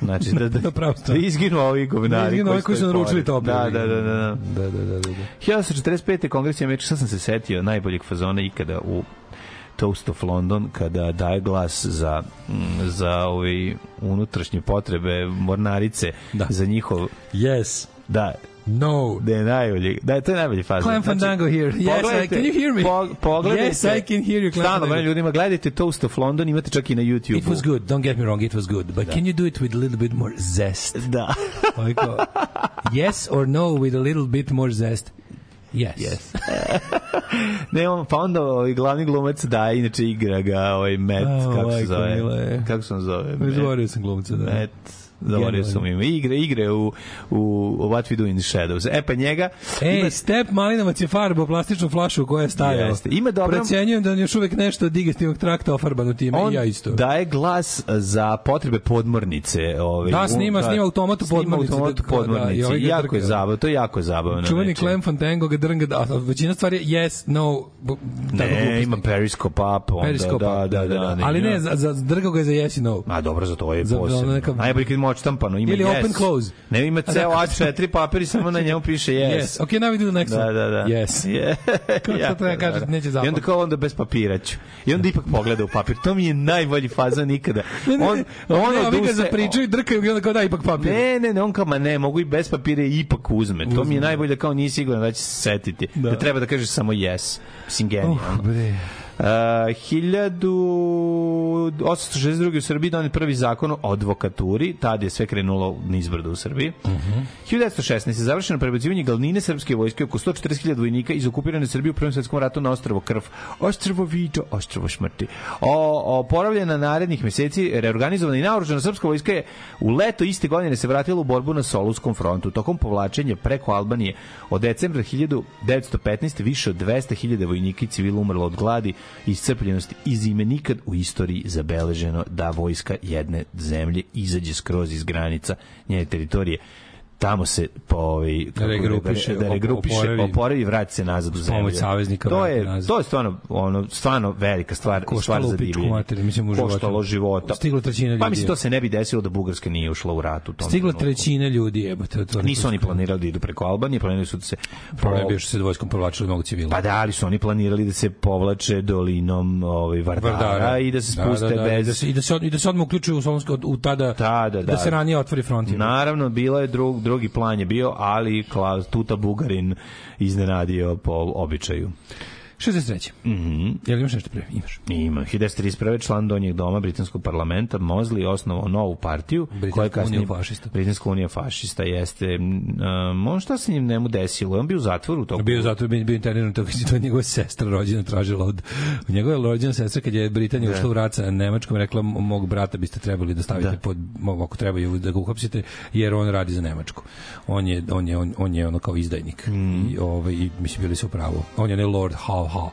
Znači, da, da, Da, da, izginu ovi govnari. Da izginu ovi koji su naručili top. Da, da, da, da. da. Da, da, da, da. da. 1945. kongres je američki, sad sam se setio najboljeg fazona ikada u Toast of London kada daje glas za mm, za ovaj unutrašnje potrebe mornarice Da. za njihov Yes. da No. da je najbolji da je to je najbolji fazon Clem Fandango here. Yes, I, can you hear me? po- pogledajte Yes, I can hear you, Clem Fandango. ljudima gledajte Toast of London imate čak i na YouTube It was good. Don't get me wrong, it was good. But can you do it with a little bit more zest? da yes or no with a little bit more zest? Yes. Yes. [LAUGHS] ne, on, pa onda ovaj, glavni glumac da, inače igra ga ovaj Matt, A, kako se zove? Kako se zove? Matt. Zaboravio sam glumca, da. Matt, zaboravio sam ime. Igre, igre u, u What We Do in the Shadows. E pa njega... Ej, ima- Step Malinovac je farbao plastičnu flašu koja je stajala. Jeste. Ima dobra- Procenjujem da je još uvek nešto od digestivnog trakta ofarbano time. on I ja isto. daje glas za potrebe podmornice. Ovaj, Da, snima- u- snima automat u podmornici, Snima automat u da, da, podmornici. i ovaj ga jako je zabavno, to je jako zabavno. Čuveni. Clem Fantango ga drnga, da, većina stvari je yes, no, Ne, ima Periscope up. Onda, Periscope, da, da, da, da, Ali ima- ne, za, za, drgao ga je za yes i no. A dobro, za to je posebno. neka- Najbolje kad ima odštampano, ima Ili yes. open close. Ne, ima ceo da, A4 papir i samo na njemu piše yes. Yes. Okay, now we do the next Da, one. da, da. Yes. [LAUGHS] Je. Kako to treba kažeš, neće I zapamtiti. onda kao onda bez papira ću. I onda ipak pogleda u papir. To mi je najbolji faza nikada. Ne, ne, On, ne, on ne, ovi ga zapričaju i drkaju i onda kao da ipak papir. Ne, ne, ne, on kao, ma ne, mogu i bez papira i ipak uzme. To mi je Uzme. najbolje da kao nisi siguran da će se setiti. Da, Da. treba da kažeš samo yes. Mislim, genijalno. Bre. Uh, 1862. u Srbiji donet prvi zakon o advokaturi, tad je sve krenulo nizbrdo u Srbiji. Uh -huh. 1916. je završeno prebacivanje glavnine srpske vojske oko 140.000 vojnika iz okupirane Srbije u Prvom svetskom ratu na ostrvo Krv. Ostrvo Vito, ostrvo Šmrti. O, oporavljena narednih meseci, reorganizovana i naoružana srpska vojska je u leto iste godine se vratila u borbu na Solunskom frontu. Tokom povlačenja preko Albanije od decembra 1915. više od 200.000 vojnika i civila umrlo od gladi iscrpljenosti i zime nikad u istoriji zabeleženo da vojska jedne zemlje izađe skroz iz granica njene teritorije tamo se po ovaj kako Regrupiše, da regrupiše, oporavi. oporavi i vrati se nazad u zemlju. pomoć saveznika To je nazad. to je stvarno ono stvarno velika stvar, stvar Koštalo za divljenje. materinu, mislim, u životu. Koštalo života. Stiglo trećina ljudi. Pa mislim to se ne bi desilo da Bugarska nije ušla u rat u tom. Stigla trećina ljudi, jebote. To Nisu oni planirali da idu preko Albanije, planirali su da se bio što se vojskom povlačili mnogo civila. Pa da, ali su oni planirali da se povlače dolinom ovaj, Vardara, i da se spuste da, da, bez... I da se, i da se, od- i da se odmah uključuju u Solonsko od- u tada, Da, da, da. se ranije otvori front. Naravno, bilo je drug, drugi plan je bio, ali Klaus Tuta Bugarin iznenadio po običaju. 63. Mhm. Mm Jel imaš nešto pre? Imaš. Ima. 1931. član donjeg doma Britanskog parlamenta Mosley osnovao novu partiju. Kasnije- uniju fašista. Britanska unija fašista jeste. Um, on šta se njim njemu desilo? On bio u zatvoru u toku. Bio zato bio, bio interniran [LAUGHS] to kad je to njegova sestra rođena tražila od njegova rođena sestra kad je Britanija ušla u rat sa Nemačkom rekla mog brata biste trebali da stavite Da. pod mog ako trebaju da ga uhapsite jer on radi za Nemačku. On je on je on, on je ono kao izdajnik. Mm. I ovaj mislim bili su u pravu. On je ne lord ha ha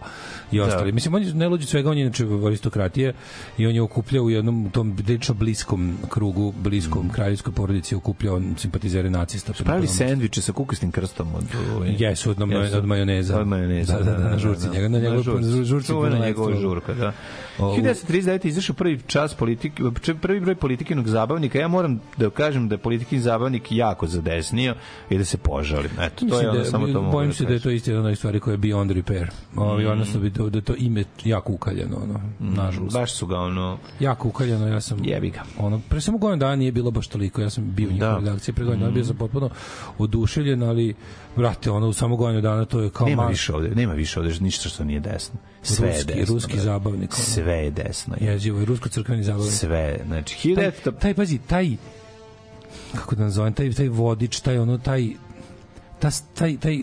i Da. ostali. Mislim on je ne luđi svega on je inače aristokratija i on je okupljao u jednom tom prilično bliskom krugu, bliskom kraljevskoj porodici okupljao on simpatizere nacista. Pravili sendviče sa kukasnim krstom od ovaj, Jesu, od, Jesu. od majoneza. Od majoneza. Da, da, da, na žurci njega, na njegovoj žurci. žurci. Čuvena puno njegova žurka, da. Ovu- 1939. izašao prvi čas politike, prvi broj politikinog zabavnika. Ja moram da kažem da je politikin zabavnik jako zadesnio i da se požali. Eto, to je ono, da, samo to mogu bojim da se da je to isto jedna od stvari koja je beyond repair. Ovi, odnosno bi to, da je to ime jako ukaljeno, ono, nažalost. Baš su ga ono... Jako ukaljeno, ja sam... Jebi ga. Ono, pre samo godinu dana nije bilo baš toliko, ja sam bio u njihovoj Da. redakciji, pre godinu dana bio sam potpuno oduševljen, ali, brate, ono, u samo godinu dana to je kao Nema mal- više ovde, nema više ovde ništa što nije desno. Sve je ruski, desno. ruski brate. zabavnik. ono. Sve je desno. je. Jezivo, je rusko-crkveni zabavnik. Sve, znači, taj, 1900... taj pazi, taj kako da nazovem, taj, taj vodič, taj ono, taj ta, taj, taj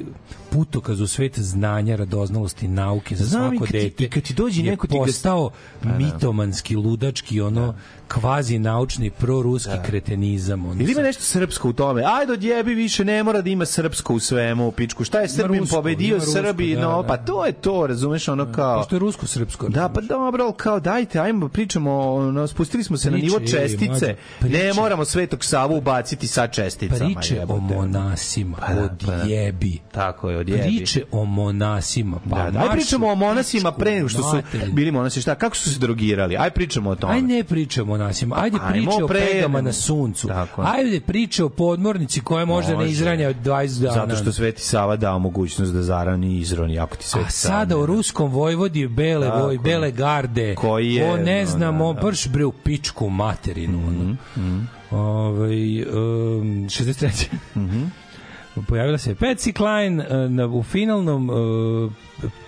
putokaz u svet znanja, radoznalosti, nauke za Znam, i svako kad ti- dete i kad ti dođe neko ti ga- postao mitomanski, ludački, ono, kvazi naučni, proruski kretenizam. Ono, Ili ima nešto srpsko u tome? Ajde, odjebi više, ne mora da ima srpsko u svemu, pičku. Šta je Srbin rusko, pobedio rusko, Srbi? da, no, da. pa to je to, razumeš, ono kao... Pošto je rusko-srpsko. Da, pa dobro, ali kao dajte, ajmo pričamo, no, spustili smo se na Priče, nivo ej, čestice. Ne priče. moramo Svetog Savu ubaciti sa česticama. Priče o monasima, Pa da, pa da. odjebi. Tako je, odjebi. Priče o monasima. Pa Da, da, aj pričamo o monasima pre nego što su bili monasi. Šta, kako su se drogirali? Aj pričamo o tome. Aj ne priče o monasima, ajde Ajmo priče o pre, pegama nego- na suncu. Tako. Ajde priče o podmornici koja možda ne Može. izranja 20 dana. Zato što Sveti Sava dao mogućnost da zarani i izroni, ako ti Sveti A sada ne o da. ruskom vojvodi bele Tako voj, bele garde. Koji je, O ne no, znam, da, da. Brš bre u pičku materinu. ono. Ovaj, um, 63. Mhm. Pojavila se Patsy Cline uh, na, u finalnom uh,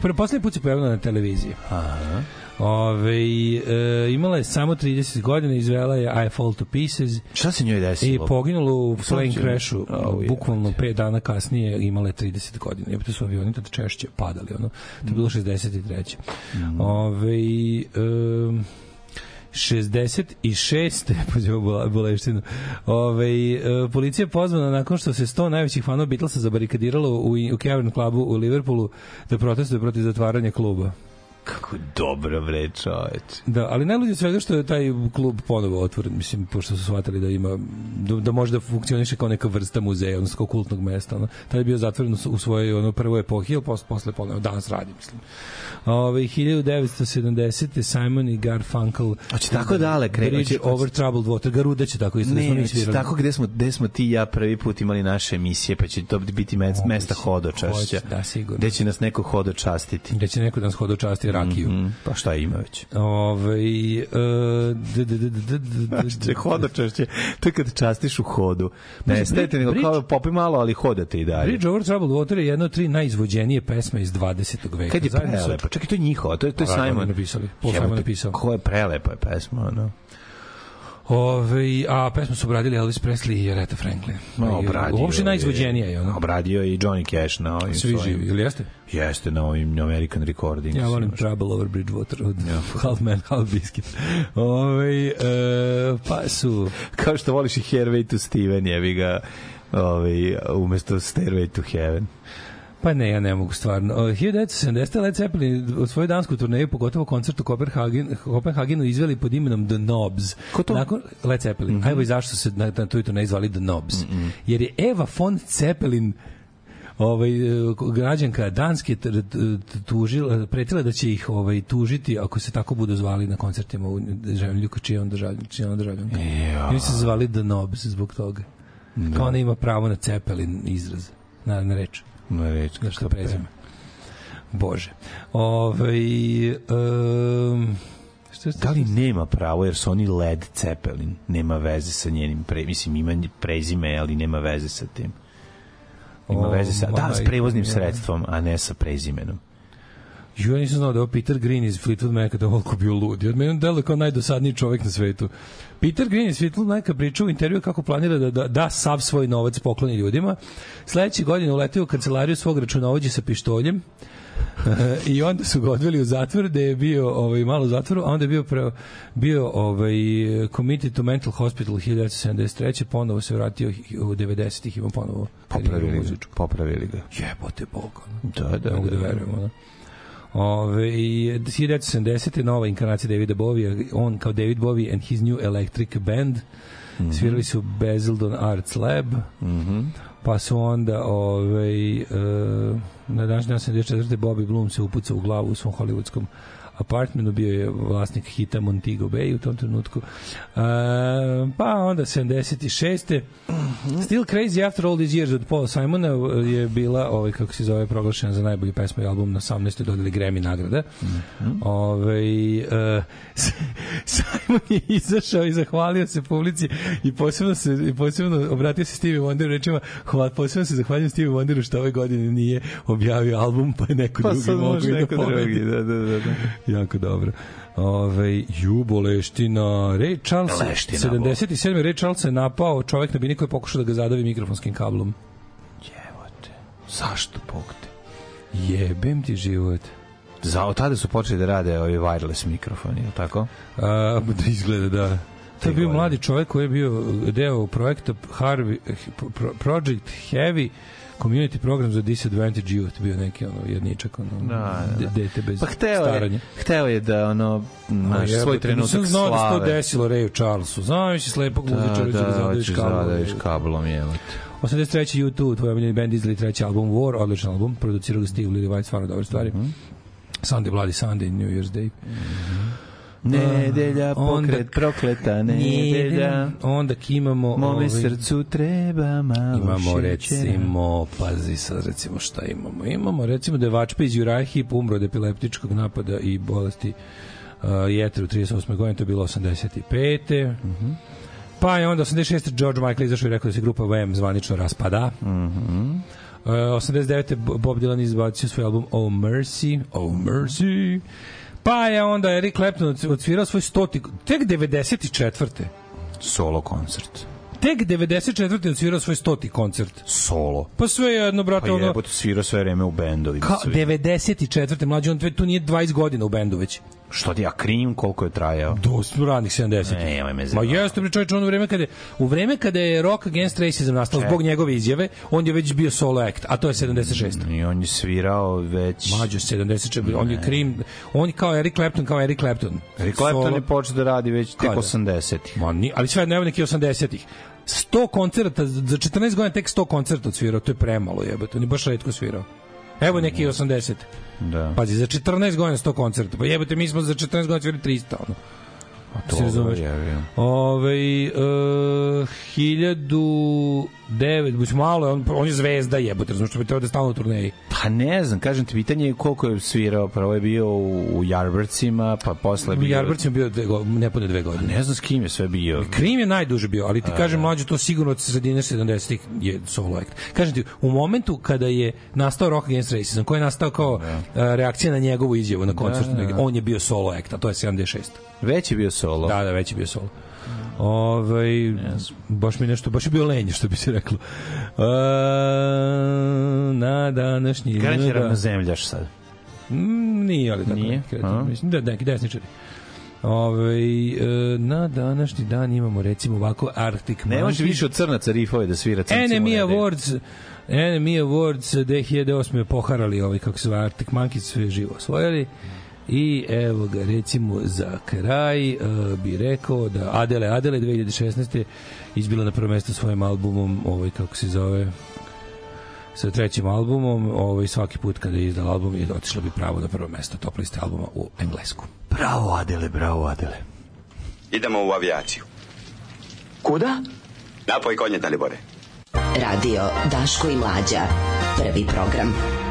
prvo poslednji put se pojavila na televiziji. Aha. Ove, e, imala je samo 30 godina, izvela je I Fall to Pieces Šta se njoj i desilo? poginula u plane crashu, Au, bukvalno jebote. 5 dana kasnije imala je 30 godina. Jebote su avioni tada češće padali, ono. To je bilo 63. Mhm. Ove, um, 66. Pozivamo boleštinu. Ove, e, policija je pozvana nakon što se 100 najvećih fanova Beatlesa zabarikadiralo u, u Cavern klubu u Liverpoolu da protestuje protiv zatvaranja kluba. Kako dobro bre, čoveč. Da, ali najluđe svega što je taj klub ponovo otvoren, mislim, pošto su shvatili da ima, da, da može da funkcioniše kao neka vrsta muzeja, odnosno kao kultnog mesta. Ono. Tada je bio zatvoren u svojoj ono, prvoj epohi, ali posle, posle ponovo, danas radi, mislim. Ove, 1970. Simon i Garfunkel Hoće tako dale kre- Bridge hoće- over Troubled Water, Garuda će tako isto da Ne, već svirali. tako gde smo, gde smo ti ja prvi put imali naše emisije, pa će to biti mes, mesta hodočašća. Da, sigurno. Gde će nas neko hodočastiti. Gde će neko da nas hoda časti rakiju. Mm, pa šta ima već? Ove, e, d, d, d, d, d, d, d, Če hodočašće, to kad častiš u hodu. Ne, stajete, nego kao popi malo, ali hodate i dalje. Bridge over Troubled Water je jedna od tri najizvođenije pesme iz 20. veka. Kad je prelepa, čekaj, to je njihovo, to je, to je Simon. napisali. Paul Simon napisao. Ko je prelepa je pesma, ono. Ove, a pesmu su obradili Elvis Presley i Aretha Franklin. Ma, I, obradio Uopšte je- najizvođenija je ono. Obradio i Johnny Cash na ovim Svi svojim- živi, ili jeste? Jeste na ovim American Recordings. Ja volim Trouble over Bridgewater od [LAUGHS] Half Man, Half Biscuit. Ove, e, pa su... Kao što voliš i Hairway to Steven, jebi ga ovaj, umesto Stairway to Heaven. Pa ne, ja ne mogu stvarno. O, 1970. Led Zeppelin u svoju dansku turneju, pogotovo koncert u Kopenhagen, Kopenhagenu izveli pod imenom The Knobs. Ko to? Nakon, Led Zeppelin. Mm -hmm. A evo i zašto se na, na toj turneji zvali The Knobs. Mm -hmm. Jer je Eva von Zeppelin ovaj e, građanka danske tužila pretila da će ih ovaj tužiti ako se tako budu zvali na koncertima u zemlju čiji je on državljan čiji je on državljanka. Ja. I oni se zvali The Knobs zbog toga. Da. Kao ona ima pravo na Zeppelin izraz na, na reč Na reč, kako prezime. Bože. Ove, um, što Da li nema pravo, jer su oni Led Zeppelin, nema veze sa njenim, pre, mislim, ima prezime, ali nema veze sa tim. Ima O, veze sa, da, s prevoznim sredstvom, a ne sa prezimenom. Ja nisam znao da je Peter Green iz Fleetwood Maca da ovoliko bio lud. I od mene deluje kao najdosadniji čovjek na svetu. Peter Green iz Fleetwood Maca priča u intervju kako planira da, da, da sav svoj novac pokloni ljudima. Sledeće godine uletio u kancelariju svog računovođe sa pištoljem [LAUGHS] i onda su ga odveli u zatvor da je bio ovaj malo u zatvoru a onda je bio pre, bio ovaj committed to mental hospital 1973 ponovo se vratio u 90-ih ima ponovo Popravili ga. Popravili ga. jebote bog ono. Da, da, ne mogu da, da. verujem ono. Ove, i 1970. nova inkarnacija Davida Bovija, on kao David Bowie and his new electric band, Mhm. svirali su Basildon Arts Lab, pa su onda ovaj, e, na današnji dan 74. Bobby Bloom se upucao u glavu u svom hollywoodskom apartmenu, bio je vlasnik hita Montego Bay u tom trenutku. E, pa onda 76. Still Crazy After All These Years od Paula Simona je bila, ovaj, kako se zove, proglašena za najbolji pesma i album na 18. dodali Grammy nagrada. Ovaj, e, Simon je izašao i zahvalio se publici i posebno se i posebno obratio se Stevie Wonderu rečima hvala posebno se zahvaljujem Stevie Wonderu što ove godine nije objavio album pa je neko Pa drugi mogu i da pobedi. da, da, da. da. Jako dobro. Ove, ju, boleština. Ray Charles, Leština, 77. Ray Charles je napao čovek na bini koji je pokušao da ga zadavi mikrofonskim kablom. Jevote. Zašto, Bog te? Jebem ti život. Za, od tada su počeli da rade ovi wireless mikrofoni, je tako? A, da izgleda, da. To je bio mladi čovjek koji je bio deo projekta Harvey, Pro- Project Heavy community program za disadvantage youth bio neki ono jedničak ono Da, da, da. de- dete bez Pa hteo staranja. je, hteo je da ono, naš, A svoj trenutak Nisam znao da se to slave. desilo Rayu Charlesu. Znao si slepog Da, muzičara da, da, da zadaviš hoćeš kablom. zadaviš kablom, jebote. 83. U2, tvoj omiljeni band izdali treći album War, odličan album, producirao ga Steve Lillywhite, stvarno dobre stvari. Mhm. Sunday Bloody Sunday, New Year's Day. Nedelja, Onda- pokret, prokleta nedelja. Onda imamo... Mome ovaj, srcu treba malo Imamo šećera. recimo, pazi sad recimo šta imamo. Imamo recimo da je Vačpe iz Jurajhip umro od epileptičkog napada i bolesti uh, jetre u 38. godine, to je bilo 85. Mhm. Pa je onda 86. George Michael izašao i rekao da se grupa Wham zvanično raspada. Mhm. Uh, 89. Bo- Bob Dylan izbacio svoj album Oh Mercy, Oh Mercy. Pa je onda Eric Clapton odsvirao svoj stoti, tek 94. Solo koncert. Tek 94. odsvirao svoj stoti koncert. Solo. Pa sve jedno, brate, Pa ono... jebote, svirao sve vreme u bendovima. Ka, svi. 94. mlađi, on tu nije 20 godina u bendu već. Što ti ja krim koliko je trajao? Do ranih 70. Ne, nemoj me Ma jeste bre čovječe, ono vreme kada je, u vreme kada je Rock Against Racism nastao zbog njegove izjave, on je već bio solo act, a to je 76. I on je svirao već... Mađo 76. On je Cream, on je kao Eric Clapton, kao Eric Clapton. Eric Clapton Solo. je počeo da radi već tek Kada? 80-ih. Ma, ni, ali sve evo neki 80-ih. 100 koncerta, za 14 godina tek 100 koncerta odsvirao, to je premalo jebote, on je baš retko svirao. Evo neki 80. Da. Pazi, za 14 godina 100 koncerta. Pa jebote, mi smo za 14 godina svirali 300, ono. To se razumeš? je, Ove, uh, 1009, mislim malo, on, on je zvezda jebote, razumiješ, što bi trebao da stalno u turneji. Pa ne znam, kažem ti, pitanje je koliko je svirao. Prvo je bio u, u Jarbrcima, pa posle je U bio... Jarbrcima bio dve, go- nepune dve godine. Ne znam s kim je sve bio. Krim je najduže bio, ali ti kažem mlađe to sigurno od sredine 70-ih je solo act. Kažem ti, u momentu kada je nastao Rock Against Racism, koji je nastao kao uh, reakcija na njegovu izjavu na koncertu, on je bio solo act, a to je 76. Već je bio solo. Da, da, već je bio solo. Ovaj baš mi nešto, baš je bio lenje, što bi se reklo. E, na današnji... Kada će da. ravnozemljaš sad? Mm, nije, ali tako Nije? kreativ, mislim da neki desničari. Ove, e, na današnji dan imamo recimo ovako Arctic Ne može više od crnaca rifove da svira crncima. Enemy. Awards Enemy Awards 2008. poharali ovaj kako se zove Arctic Monkeys sve živo osvojili i evo ga recimo za kraj uh, bi rekao da Adele Adele 2016. izbila na prvo mesto svojim albumom ovaj kako se zove sa trećim albumom ovaj svaki put kada je izdala album je otišla bi pravo na prvo mesto top liste albuma u englesku Bravo Adele, bravo Adele. Idemo u avijaciju. Kuda? Napoj konje, Dalibore. Radio Daško i Mlađa. Prvi program.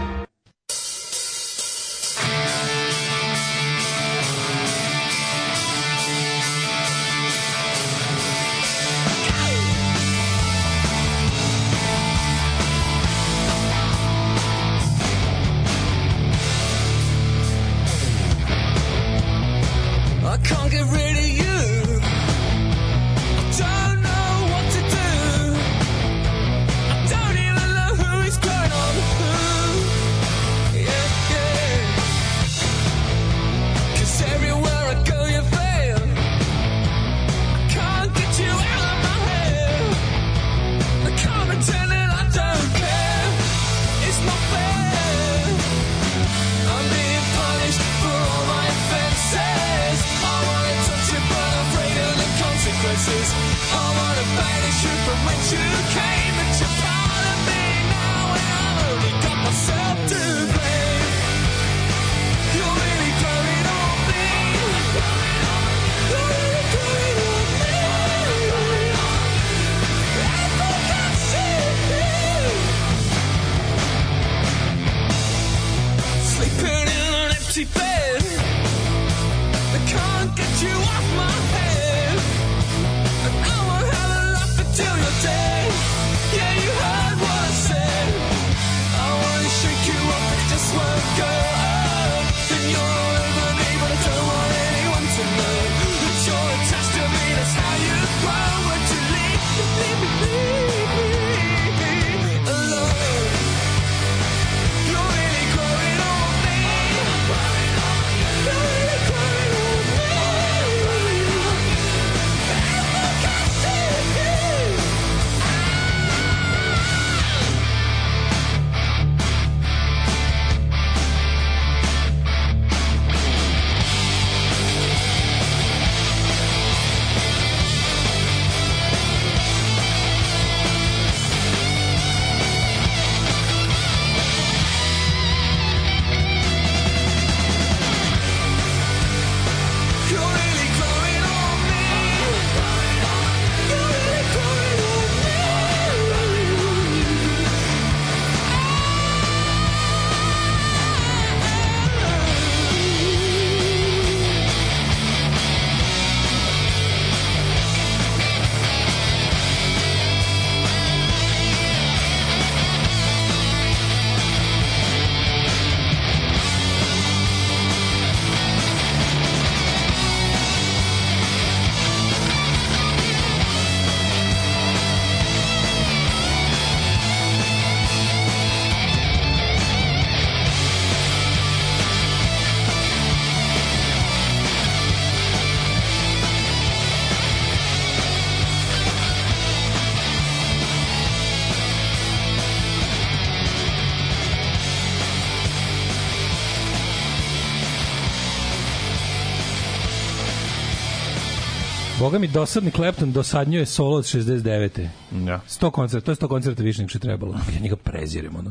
Boga mi dosadni Clapton dosadnjuje solo od 69. Da. 100 koncerta, to je 100 koncerta više nego što je trebalo. Ja njega prezirem, ono.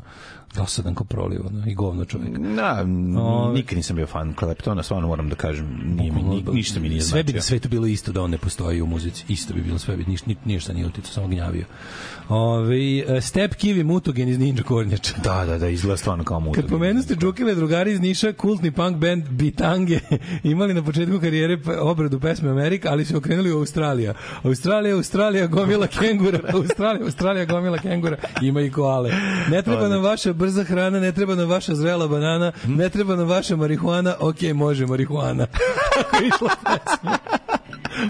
Dosadan ko proliv, ono, i govno čovjek. Na, Ove- nikad nisam bio fan Kleptona, stvarno moram da kažem, nije mi, ni, ništa mi nije Sve bi na svetu bilo isto da on ne postoji u muzici. Isto bi bilo sve, bi ništa, ništa nije uticao, samo gnjavio. Ove, Step Kivi Mutogen iz Ninja Kornjača. Da, da, da, izgleda stvarno kao mutak. Kad pomenu ste Džukile drugari iz Niša, kultni punk band Bitange, [LAUGHS] imali na početku karijere pe- obradu pesme Amerika, ali su okrenuli u Australija. Australija, Australija, gomila kengura. [LAUGHS] Australija, Australija, gomila kengura. Ima i koale. Ne treba nam vaša brza hrana, ne treba nam vaša zrela banana, ne treba nam vaša marihuana, ok, može marihuana. [LAUGHS] Tako išla pesma.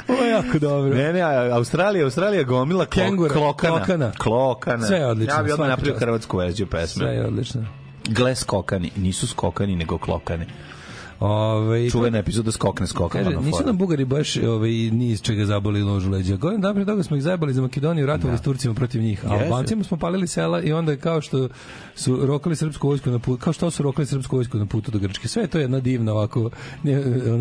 Ovo je jako dobro. Ne, ne, Australija, Australija gomila klo, Kengura, klokana. klokana. Klokana. Sve je odlično, Ja bih odmah napravio hrvatsku verziju pesme. Sve je odlično. Gle skokani, nisu skokani, nego klokani. Ove, Čuvena epizoda skokne skokana. Kaže, nisu nam Bugari baš ovaj, ni iz čega zaboli ložu leđa. Godin dan pre toga smo ih zajebali za Makedoniju, ratovali s Turcima protiv njih. A. Albancima smo palili sela i onda je kao što su rokali srpsku vojsku na putu, kao što su rokali srpsku vojsku na putu do Grčke. Sve je to jedna divna ovako. Ne,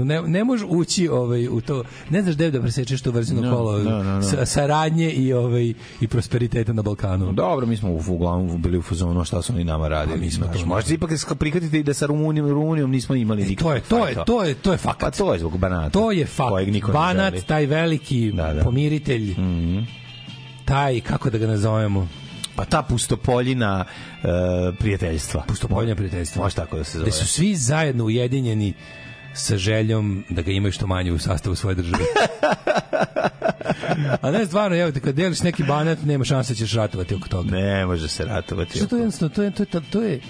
ne, ne može ući ovaj, u to. Ne znaš gde da presečeš to vrzino No, kolo no, no, no. sa- saradnje i, ovaj, i prosperiteta na Balkanu. Dobro, mi smo u, uglavnom bili u fazonu šta su oni nama radili. A mi smo Možete ipak sk- prihvatiti da sa Rumunijom, Rumunijom nismo imali E, nikakve to je, to je, to je, to je fakat. Pa to je zbog banata. To je ne Banat, taj veliki Da, da. pomiritelj, taj, kako da ga nazovemo, Pa ta pustopoljina e, prijateljstva. pustopoljna prijateljstva. Može tako da se zove. Gde su svi zajedno ujedinjeni sa željom da ga imaju što manje u sastavu svoje države. [LAUGHS] A ne, stvarno, evo kad deliš neki banat, nema šanse da ćeš ratovati oko toga. Ne može se ratovati. Što to je jednostavno, to je, to je, to je, to je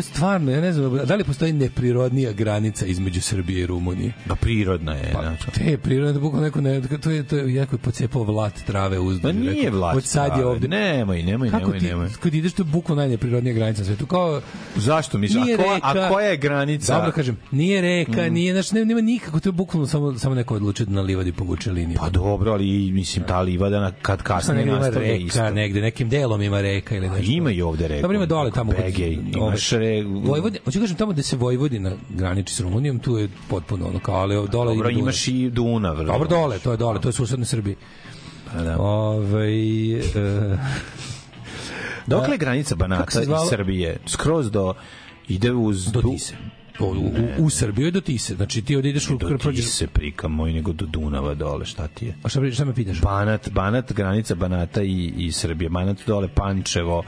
stvarno, ja ne znam, da li postoji neprirodnija granica između Srbije i Rumunije? Da prirodna je. Pa, znači. te prirodno da bukvalno neko ne, to je to je jako je pocepao vlat trave uzduž. Ma nije rekao, vlast. Hoć sad je ovde. Nemoj, nemoj, Kako nemoj, ti, nemoj. kad ideš to je bukvalno najneprirodnija granica na svetu. Kao Zašto misliš? Nije A, reka- a koja je granica? Dobro kažem, nije reka, Mm. nije, znači nema nikako, to je bukvalno samo samo neko odlučio da na livadi povuče liniju. Pa dobro, ali mislim ta livada na- kad kasnije nastavlja isto. negde, nekim delom ima reka ili nešto. Ima i ovde reka. Dobro, ima dole tamo. kod- Begej, imaš re... Vojvodina, hoću kažem tamo gde se Vojvodina graniči s Rumunijom, tu je potpuno ono kao, ali dole Dobro, imaš i Dunav. Dobro, dole, to je dole, to je susedna Srbiji. Pa da. Ove, [LAUGHS] e, Dokle je granica Banata i? Srbije? Skroz do... Ide uz... do Du- U, u, u Srbiju je do Tise. Znači ti ovde ideš u Do prođeš. Tise, prika moj, nego do Dunava dole, šta ti je? A šta, šta me pitaš? Banat, Banat, granica Banata i, i Srbije. Banat dole, Pančevo,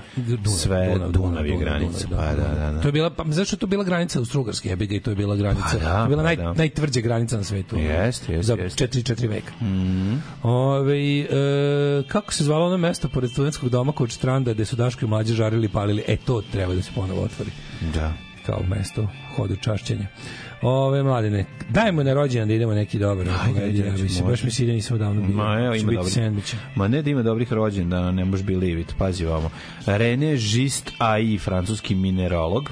sve Dunav, je granica. Dunav, pa da, da, da. To je bila pa zašto je to bila granica Austrougarske jebiga i to je bila granica. Pa da, to je bila pa naj, da. najtvrđa granica na svetu. Jeste, jeste, Za jeste. 4 4 veka. Mhm. Ove, e, kako se zvalo ono mesto pored studentskog doma kod Stranda gde su Daško i mlađe žarili i palili? E, to treba da se ponovo otvori Da. Kao mesto hodu čašćenja. Ove mladine, dajmo na rođendan da idemo neki dobar. Ajde, ajde, ja, mislim, baš mi se ide nisam davno bio. Ma, evo, ima dobri. sendviče. Ma ne da ima dobrih rođendana, ne možeš believe it, pazi ovamo. René Gist AI, francuski mineralog,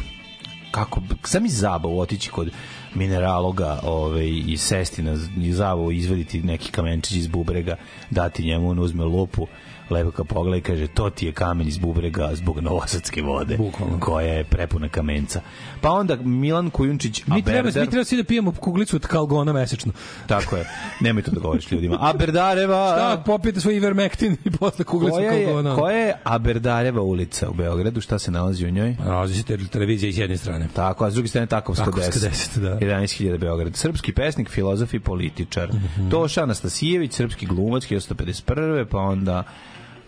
kako, sam i zabavu otići kod mineraloga ovaj, i sesti na i zabavu izvaditi neki kamenčić iz bubrega, dati njemu, on uzme lupu, lepo ga pogleda i kaže, to ti je kamen iz bubrega zbog novosadske vode, Bukvalno. koja je prepuna kamenca. Pa onda Milan Kujundžić, Mi treba, Aberder, mi treba svi da pijemo kuglicu od kalgona mesečno. tako je, nemoj to da govoriš ljudima. Aberdareva, Da, popijete svoj ivermektin i posle kuglicu koja je, kalgona. koja je Aberdareva ulica u Beogradu? Šta se nalazi u njoj? Nalazi se te- televizija iz jedne strane. Tako, a s druge strane Takovska 10. 10, da. 11.000 Beograd. Srpski pesnik, filozof i političar. Mhm. Toša Anastasijević, srpski glumac, 1951. Pa onda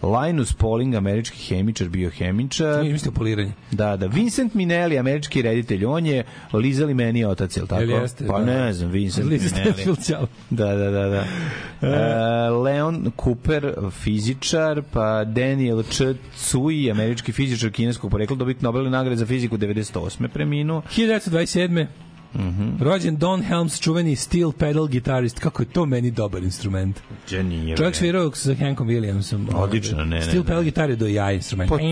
Linus Pauling, američki hemičar, biohemičar. Nije mislio poliranje. Da, da. Vincent Minelli, američki reditelj, on je Lizali meni otac, jel tako? Jel jeste, pa da. ne znam, Vincent Liza Minelli. Da, da, da, da. E, Leon Cooper, fizičar, pa Daniel Ch. Tsui, američki fizičar kineskog porekla, dobiti Nobelove nagrade za fiziku 98. preminuo. 1927. Mhm. Rođen Don Helms, čuveni steel pedal gitarist. Kako je to meni dobar instrument. Gde nije, Čovjek svirao sa Hankom Williamsom. Odlično, ne, ne, Steel ne. pedal gitar je do jaja instrument. Pa to,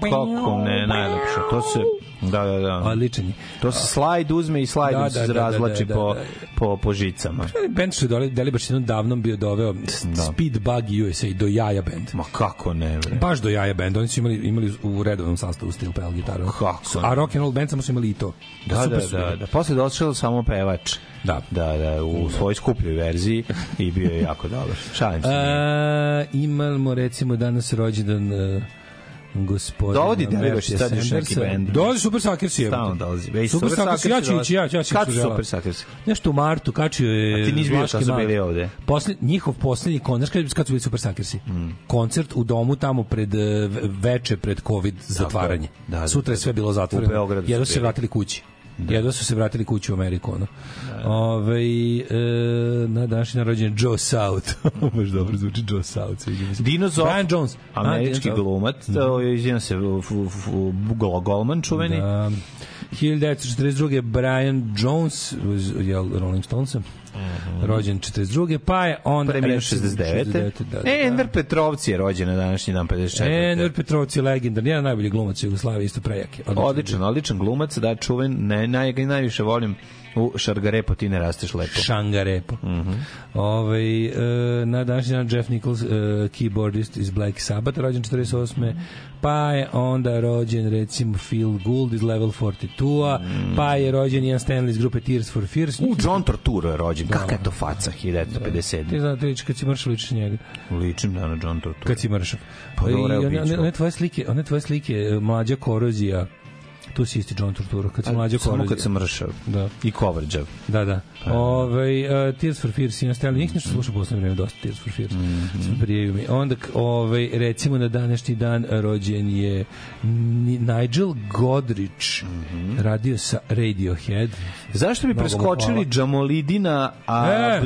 kako ne, najlepše. To se, da, da, da. Odličan je. To se slajd uzme i slajdom Da, se da, da, razvlači da, da, po, da. po, po žicama. Band što je dole, Delibaš jednom davnom bio doveo Da. Speed Bug USA do jaja band. Ma kako ne, bre? Baš do jaja band. Oni su imali, imali u redovnom sastavu steel pedal gitaru. Kako? A rock and roll band samo su imali i to. Da, da, da, da. Posle došao samo pevač. Da. Da, da, u svojoj skupljoj verziji i bio je jako dobar. Šalim se. E, imamo recimo danas rođendan e, gospodina Dovodi Derviš Matthew sad još neki bend. Dolazi Super je. Stalno dolazi. Ej, Super Suckers ja ću ići, ja, ću- ja ću Kad su u Super. Suckers? Nešto u martu kačio je A ti nisi bio kad su bili ovde? Posle, njihov poslednji koncert, kad, kad su bili Super Suckersi. Koncert u domu tamo pred e, ve- veče pred covid zatvaranje. Da, da, Sutra je da, sve bilo U zatvoreno. Beogradu su se vratili kući. Jedva su se vratili kući u Ameriku, ono. Ove, e, na današnji narođen Joe South. [LAUGHS] Baš dobro zvuči Joe South. Dino Zoff, Brian Jones. Američki glumac, mm izvijem se, Golman čuveni. Da. 1942. Brian Jones, jel, Rolling Stones, rođen 42. Pa je on... Preminuo recimo, 69. 69, Da, da, E, Enver Petrovci je rođen na današnji dan 54. Enver Petrovci je legendarni, jedan najbolji glumac Jugoslavije, isto prejak je. Odličan, odličan glumac, da čuven, ne, naj, najviše volim u Šargarepo ti ne rasteš lepo. Šangarepo. Mm. -hmm. Ove, e, na današnji dan Jeff Nichols, e, keyboardist iz Black Sabbath, rođen 48. Pa je onda rođen recimo Phil Gould iz Level 42-a, pa je rođen Ian Stanley iz grupe Tears for Fears. U John Torturo je rođen. Kakva je to faca 1950. Ti znate, kad si mršao ličiš njega. Ličim da na John Torturo. Kad si mršao. Pa I dobro, evo, one, one, one tvoje slike, one tvoje slike, e, mlađa korozija, tu si isti John Torturo, kad si mlađa Samo korozija. kad sam mršav. Da. I kovrđav. Da, da. Ove, uh, Tears for Fears, Ian Stanley, njih nešto slušao poslednje vreme, dosta Tears for Fears. Mm -hmm. Prijaju mi. Onda, k- ovaj, recimo, na današnji dan rođen je Ni- Nigel Godrich, radio sa Radiohead. Zašto bi Mnogo preskočili. Džamolidina E!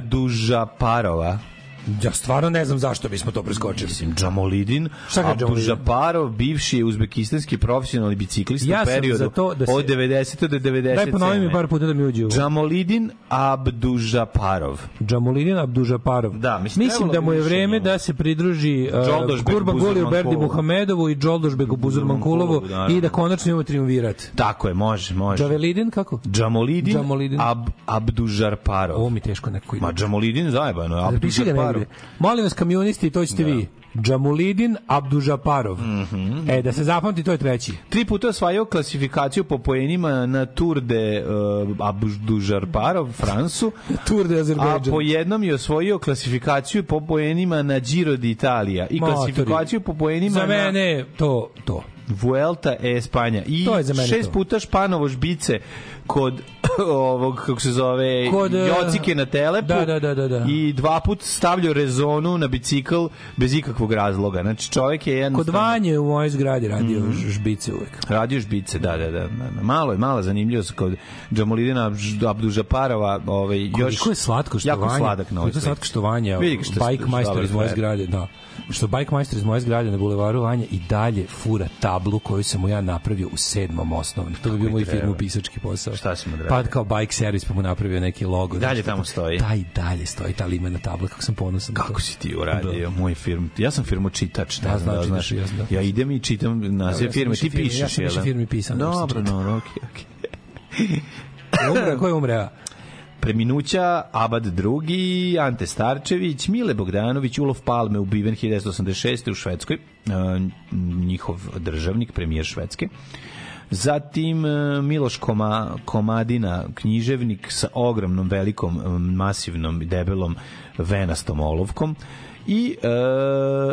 Ja stvarno ne znam zašto bismo to preskočili. Mislim, Džamolidin, Džamolidin? Abdužaparov, bivši je uzbekistanski profesionalni biciklista Ja u periodu za to da se- od 90. do 97. Daj ponovi mi par puta da mi uđe u... Džamolidin Abdužaparov. Džamulidin Abdužaparov. Da, mislim, mislim da mu je vreme da se pridruži uh, Kurban Guliju Berdi. Muhamedovu i Džoldožbeku Buzurmankulovu i da konačno imamo triumvirat. Tako je, može, može. Džavelidin, kako? Džamolidin, Džamolidin. Ab, Abdužarparov. Ovo mi teško neko ide. Ma Džamolidin zajebano, Abdužarparov. Negde. Molim vas, kamionisti, to ćete vi. Džamulidin Abdužaparov. Mhm. E, da se zapamti, to je treći. Tri puta osvajao klasifikaciju po poenima na Tour de uh, Abdužarparov, Fransu. [LAUGHS] Tour de A Azerbejdžan. po jednom je osvojio klasifikaciju po poenima na Giro d'Italia i Motori. klasifikaciju po poenima Za na mene je to, to. Vuelta e Espanja i To je za mene šest to. puta Španovo žbice kod [LAUGHS] ovog kako se zove Kod, e, Jocike na Telepu da, da, da, da, da. i dva put stavljao rezonu na bicikl bez ikakvog razloga znači čovjek je Kod jednostavno Vanje u mojoj zgradi radio Mhm. ž- žbice uvek. Radio žbice, da, da, da. Malo je, mala zanimljivost kod Džamolidina Abdužaparova, ovaj, još... Koliko je slatko što jako Vanja, sladak na je slatko što Vanja, bike što majstor iz moje zgrade, da. Što bike majstor iz moje zgrade na bulevaru Vanja i dalje fura tablu koju sam mu ja napravio u sedmom osnovnom. To bi bio moj firmu pisački posao. Šta si mu odradio? Pa kao bike servis pa mu napravio neki logo. I dalje tamo stoji. Da, i dalje stoji ta limena tabla, kako sam ponosan. Kako si ti uradio, moj firm? Ja sam firmu čitač, Da, znam da znači da znaš. ja znam. Ja idem i čitam naziv ja firme, ti pišeš, ja sam više da? firmi sam Dobro, čitao. no, okej, okej. Umre, ko je umreo? Preminuća, Abad II, Ante Starčević, Mile Bogdanović, Ulof Palme, ubiven 1986. u Švedskoj, e, njihov državnik, premijer Švedske. Zatim e, Miloš Koma, Komadina, književnik sa ogromnom, velikom, e, masivnom, debelom, venastom olovkom. I e,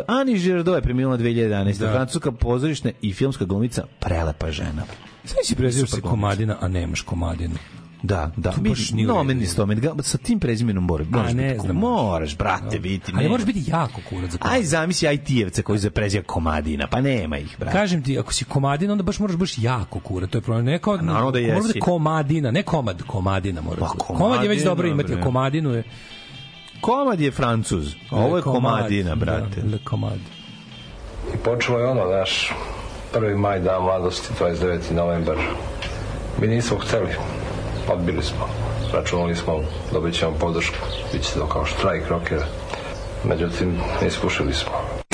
Ani Žirdo je preminula 2011. Da. Francuska pozorišna i filmska glumica, prelepa žena. Sve si se Super komadina, a nemaš komadinu. Da, da. To Mi, baš nije u no, redu. meni sto, meni ga- sa tim prezimenom mora, moraš ne biti, znam. moraš, brate, biti. Ali moraš biti jako kurac za komadinu. Aj, zamisli IT-evce koji se preziva komadina, pa nema ih, brate. Kažem ti, ako si komadina, onda baš moraš baš jako kura, to je problem. Ne kao, naravno da jesi. bude komadina, ne komad, komadina mora. Pa, da bude. komad je već komadina, dobro imati, a komadinu je... Komad je francuz, a ovo je komadina, brate. Da, le komad. I počelo je ono, naš prvi maj, dan mladosti, 29. novembar. Mi nismo hteli, odbili smo. Računali smo, dobit ćemo podršku, bit će to kao štrajk rokera. Međutim, ispušili smo.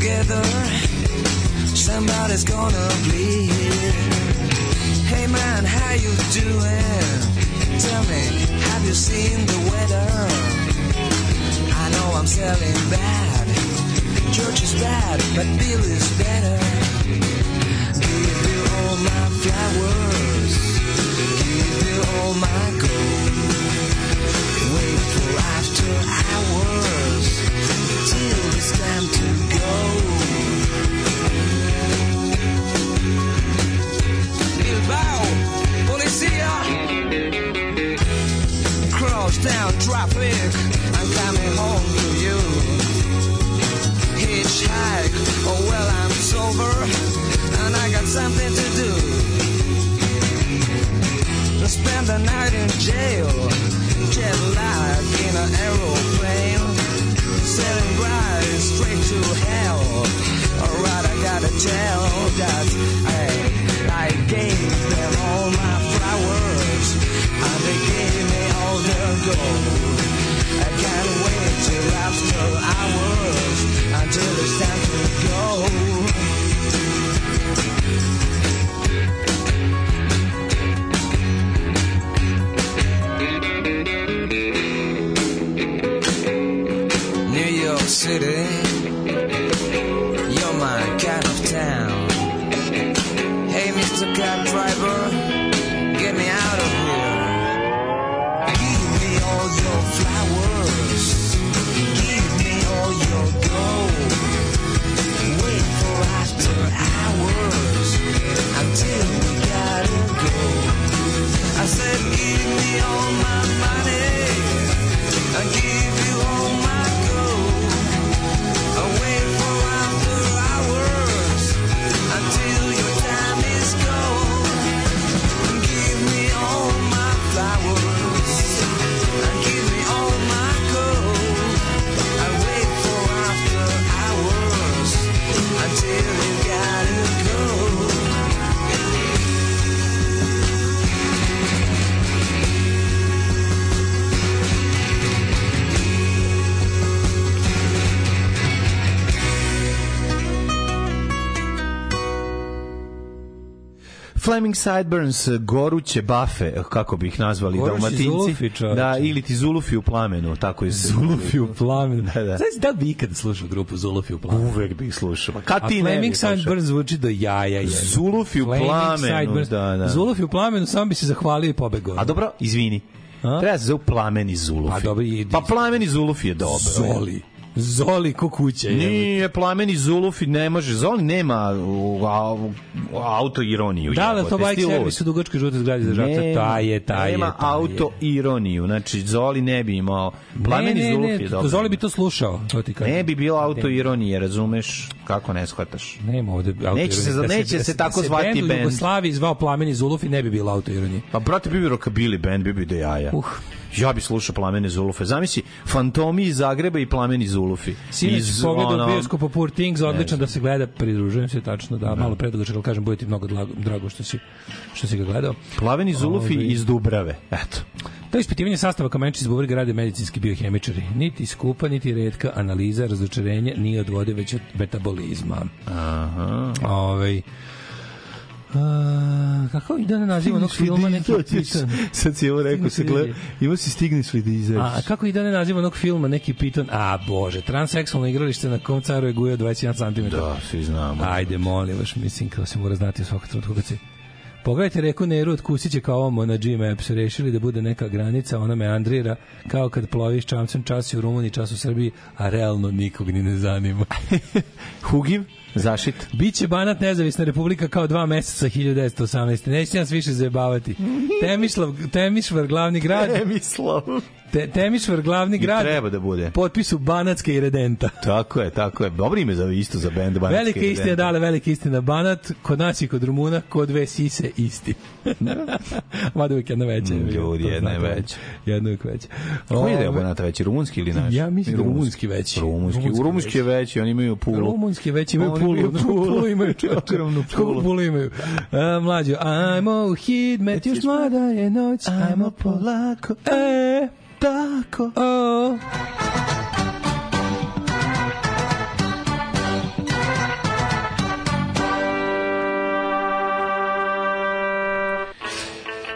Together. Somebody's gonna bleed. Hey man, how you doing? Tell me, have you seen the weather? I know I'm selling bad. Church is bad, but Bill is better. Give you all my flowers. Give you all my gold. Down traffic. I'm coming home to you. Hitchhike. Oh well, I'm sober and I got something to do. Spend the night in jail. Jet lag in an aeroplane. Selling rides straight to hell. Alright, I gotta tell that I, I gave them all my flowers. And they gave me all their gold. I can't wait till after hours until it's time to go. on Flaming Sideburns, goruće bafe, kako bi ih nazvali Gorući dalmatinci. zulufi, da, ili ti zulufi u plamenu, tako je. Zulufi u plamenu. Da, da. Znaš, da bi ikad slušao grupu Zulufi u plamenu? Uvek bih slušao. Kad A ti ne Flaming? Sideburns zvuči do jaja. Je. Zulufi u Flaming plamenu, Sideburns. da, da. Zulufi u plamenu, samo bi se zahvalio i pobegao. A dobro, izvini. Treba se zove plameni zulufi. Pa dobro, i- Pa plameni zulufi je dobro. Zoli. Zoli ko kuće. je. Nije plameni zulufi, ne može. Zoli nema u, a, u, auto ironiju. Da, da, to bike servis u dugačkoj žutoj zgradi za žabca. Taj je, taj je. Nema taj je. auto ironiju. Znači, Zoli ne bi imao. Plameni ne, ne, zulufi ne, je dobro. Zoli bi to slušao, to ti. Ne bi bilo auto ironije, razumeš? Kako ne shvataš? Nema ovde auto Neće se-. Da neće da se tako da zvati bend u bend. Jugoslaviji zvao Plameni Zulufi, ne bi bilo auto ironije. Pa, brate, bi bi rokabili band, bi bi do jaja. Uh. Ja bi slušao Plamene Zulufe. Zamisli, Fantomi iz Zagreba i Plameni Zulufi. Sinoć pogledao ono- bioskopu Poor Things, odlično da se gleda, pridružujem se tačno, da, malo predugačak, ali kažem, bude ti mnogo drago, što si, što si ga gledao. Plaveni Zulufi Ovaj. iz Dubrave. Eto. To ispitivanje sastava kamenčić iz bubrega rade medicinski biohemičari. Niti skupa, niti redka analiza, razočarenje nije od vode, već od metabolizma. Aha. Ovaj A, kako ide na naziv onog filma neki pitan? Sad si ovo rekao, se gleda, ima si stigneš li da izađeš. A kako ide na naziv onog filma neki piton? A bože, transseksualno igralište na kom caru je gujao 21 cm. Da, svi znamo. Ajde, molim vas, mislim kao se mora znati u svakog trenutka kad se Pogledajte reku Neru od Kusića kao ovom na G-Maps. Rešili da bude neka granica, ona meandrira kao kad ploviš čamcem čas u Rumuniji, čas u Srbiji, a realno nikog ni ne zanima. Hugiv, zašit. Biće Banat nezavisna republika kao dva meseca 1918. Neće nas više zajebavati. [LAUGHS] Temišlav, Temišvar glavni grad. Temislav. Te, Temišvar glavni I grad. treba da bude. Potpisu Banatske i Redenta. Tako je, tako je. Dobro ime za isto za bend Banatski Velika istina, Redent. dale, velika istina. Banat, kod nas i kod Rumuna, kod dve sise isti. [LAUGHS] Mada uvijek jedna veća. Mm, ljudi, jedna je veća. Jedna uvijek veća. Koji je deo Banata veći, rumunski ili naš? Ja mislim da rumunski veći. Rumunski, u rumunski je veći, oni imaju pulu. Rumunski već imaju pulu. imaju koliko pulu imaju? [LAUGHS] Ogromnu pulu. pulu imaju? A, mlađo, ajmo u hidmet, još mlada je noć, ajmo polako. E, tako. Oh.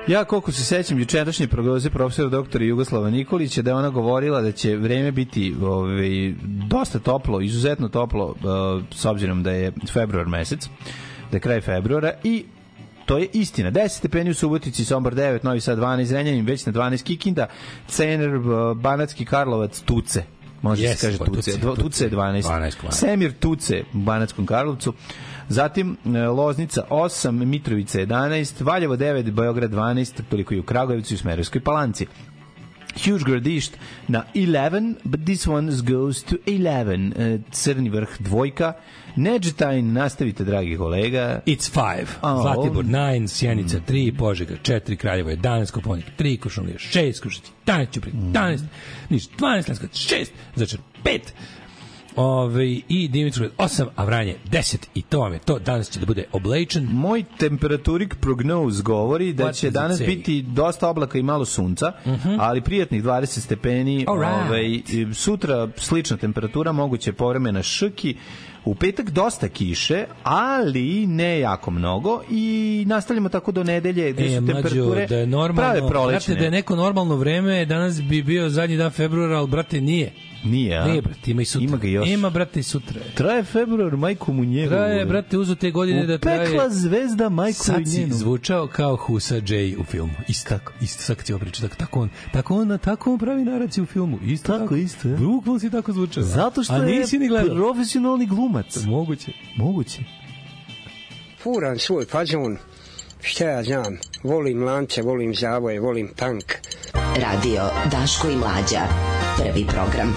Ja koliko se sećam jučerašnje prognoze profesora doktora Jugoslava Nikolića da je ona govorila da će vreme biti ovaj dosta toplo, izuzetno toplo eh, s obzirom da je februar mesec da je kraj februara i To je istina. 10 stepeni u Subotici, Sombor 9, Novi Sad 12, Zrenjanin već na 12, Kikinda, Cener, Banatski Karlovac, Tuce. Može Jeste, se kaže pa, Tuce. Tuce, Tuce, Tuce je 12. 12 kvar. Semir Tuce u Banatskom Karlovcu. Zatim e, Loznica 8, Mitrovica 11, Valjevo 9, Beograd 12, toliko i u Kragujevcu i u Smerovskoj palanci. Huge gradišt na 11, but this one goes to 11. E, Crni vrh dvojka. Neđetajn, nastavite, dragi kolega. It's five. A, Zlatibor ovo- 9, Sjenica 3, Požega 4, Kraljevo 11, Koponik 3, Košumlija 6, Kruševac 11, Ćuprije 11, Niš 12, Leskovac 6, Začar 5, Ove, i Dimitrovgrad 8, a Vranje 10 i to vam je to. Danas će da bude oblečen. Moj temperaturik prognoz govori da će danas biti dosta oblaka i malo sunca, ali prijatnih 20 stepeni. Alright. Ovaj, i sutra slična temperatura, moguće povremena šrki. U petak dosta kiše, ali ne jako mnogo i nastavljamo tako do nedelje gde E, su temperature da je normalno, prave prolećne. brate, da je neko normalno vreme, danas bi bio zadnji dan februara, ali brate nije. Nije, a? Nije, brate, ima i sutra. Ima ga još. Ima, brate, i sutra. Traje februar, majku mu njegu. Traje, brate, uzu te godine da traje... Upekla zvezda majku Sad si njenu. zvučao kao Husa J u filmu. Isto tako. Isto sad ćemo pričati. Tako, tako, on, tako, on, tako on pravi naraciju u filmu. Isto tako. Tako, isto, je. Bukval si tako zvučao. Zato što A je nisi ni gledao. profesionalni glumac. Moguće. Moguće. furam svoj fazon, šta ja znam, volim lance, volim zavoje, volim tank. Radio Daško i Mlađa. Prvi program.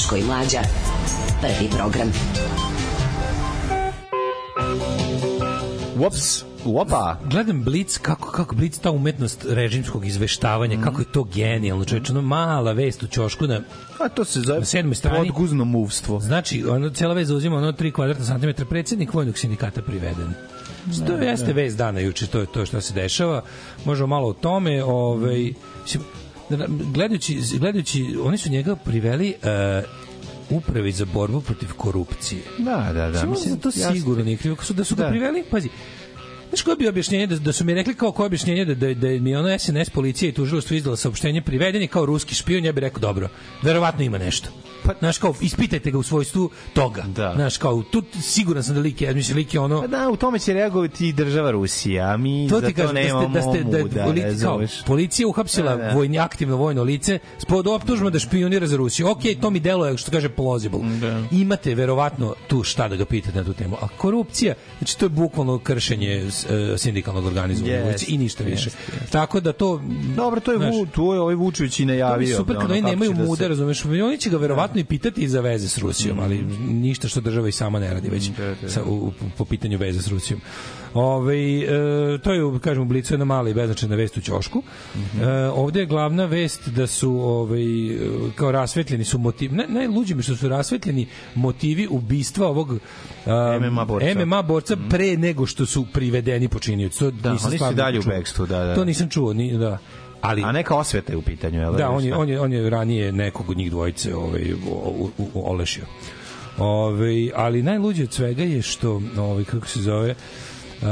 Daško i Mlađa. Prvi program. Uops, uopa. Gledam Blic, kako, kako Blic, ta umetnost režimskog izveštavanja, mm. kako je to genijalno, čovječ, ono mala vest u ćošku na, A to se zove na sedmoj strani. podguzno muvstvo. Znači, ono, cela vez uzima ono 3 kvadratna santimetra, predsjednik vojnog sindikata priveden. Znači, to jeste vez dana juče, to je to što se dešava. Možemo malo o tome, ovaj, gledajući, gledajući, oni su njega priveli uh, upravi za borbu protiv korupcije. Da, da, da. Mislim, Mislim, to jasno. sigurno nije krivo. Su da su ga Da. priveli, pazi, Znaš koje bi objašnjenje da, da su mi rekli kao koje objašnjenje da, da, da mi ono SNS policija i tužilaštvo izdala saopštenje priveden je kao ruski špijun, ja bih rekao dobro. Verovatno ima nešto. Pa, znaš kao, ispitajte ga u svojstvu toga. Da. Znaš kao, tu siguran sam da lik je, mislim, lik je ono... Pa da, u tome će reagovati i država Rusija, a mi To ti kažem da ste, nemamo da ste da, muda, poli- kao, razumeš? policija uhapsila Da, da. vojni aktivno vojno lice spod optužba da špijunira za Rusiju. Ok, to mi deluje što kaže plausible. Da. Imate verovatno tu šta da ga pitate na tu temu. A korupcija, znači to je bukvalno kršenje e, sindikalnog organizovanja u vojsci i ništa više. jeste. Tako da to Dobro, to je, znaš, Vu, to je ovaj Vučević i najavio. super da, kad oni nemaju da muda, se- razumeš? Oni će ga verovatno i pitati i za veze s Rusijom, ali ništa što država i sama ne radi već Da, da. sa, u, u- po pitanju veze s Rusijom. Ove, e, to je, kažemo, blicu jedna mala i beznačajna vest u ćošku. Mhm. E, ovde je glavna vest da su ovaj, kao rasvetljeni su motivi, ne, najluđe mi što su rasvetljeni motivi ubistva ovog um, MMA borca. MMA borca pre nego što su privedeni počinioci. To Da, nisam oni su dalje u čuo. bekstvu, da, da. To nisam čuo, ni, da. Ali, A neka osveta je u pitanju, jel? da, on je, on je, on je ranije nekog od njih dvojice ovaj, olešio. Ove, ali najluđe od svega je što, ovaj, kako se zove, uh,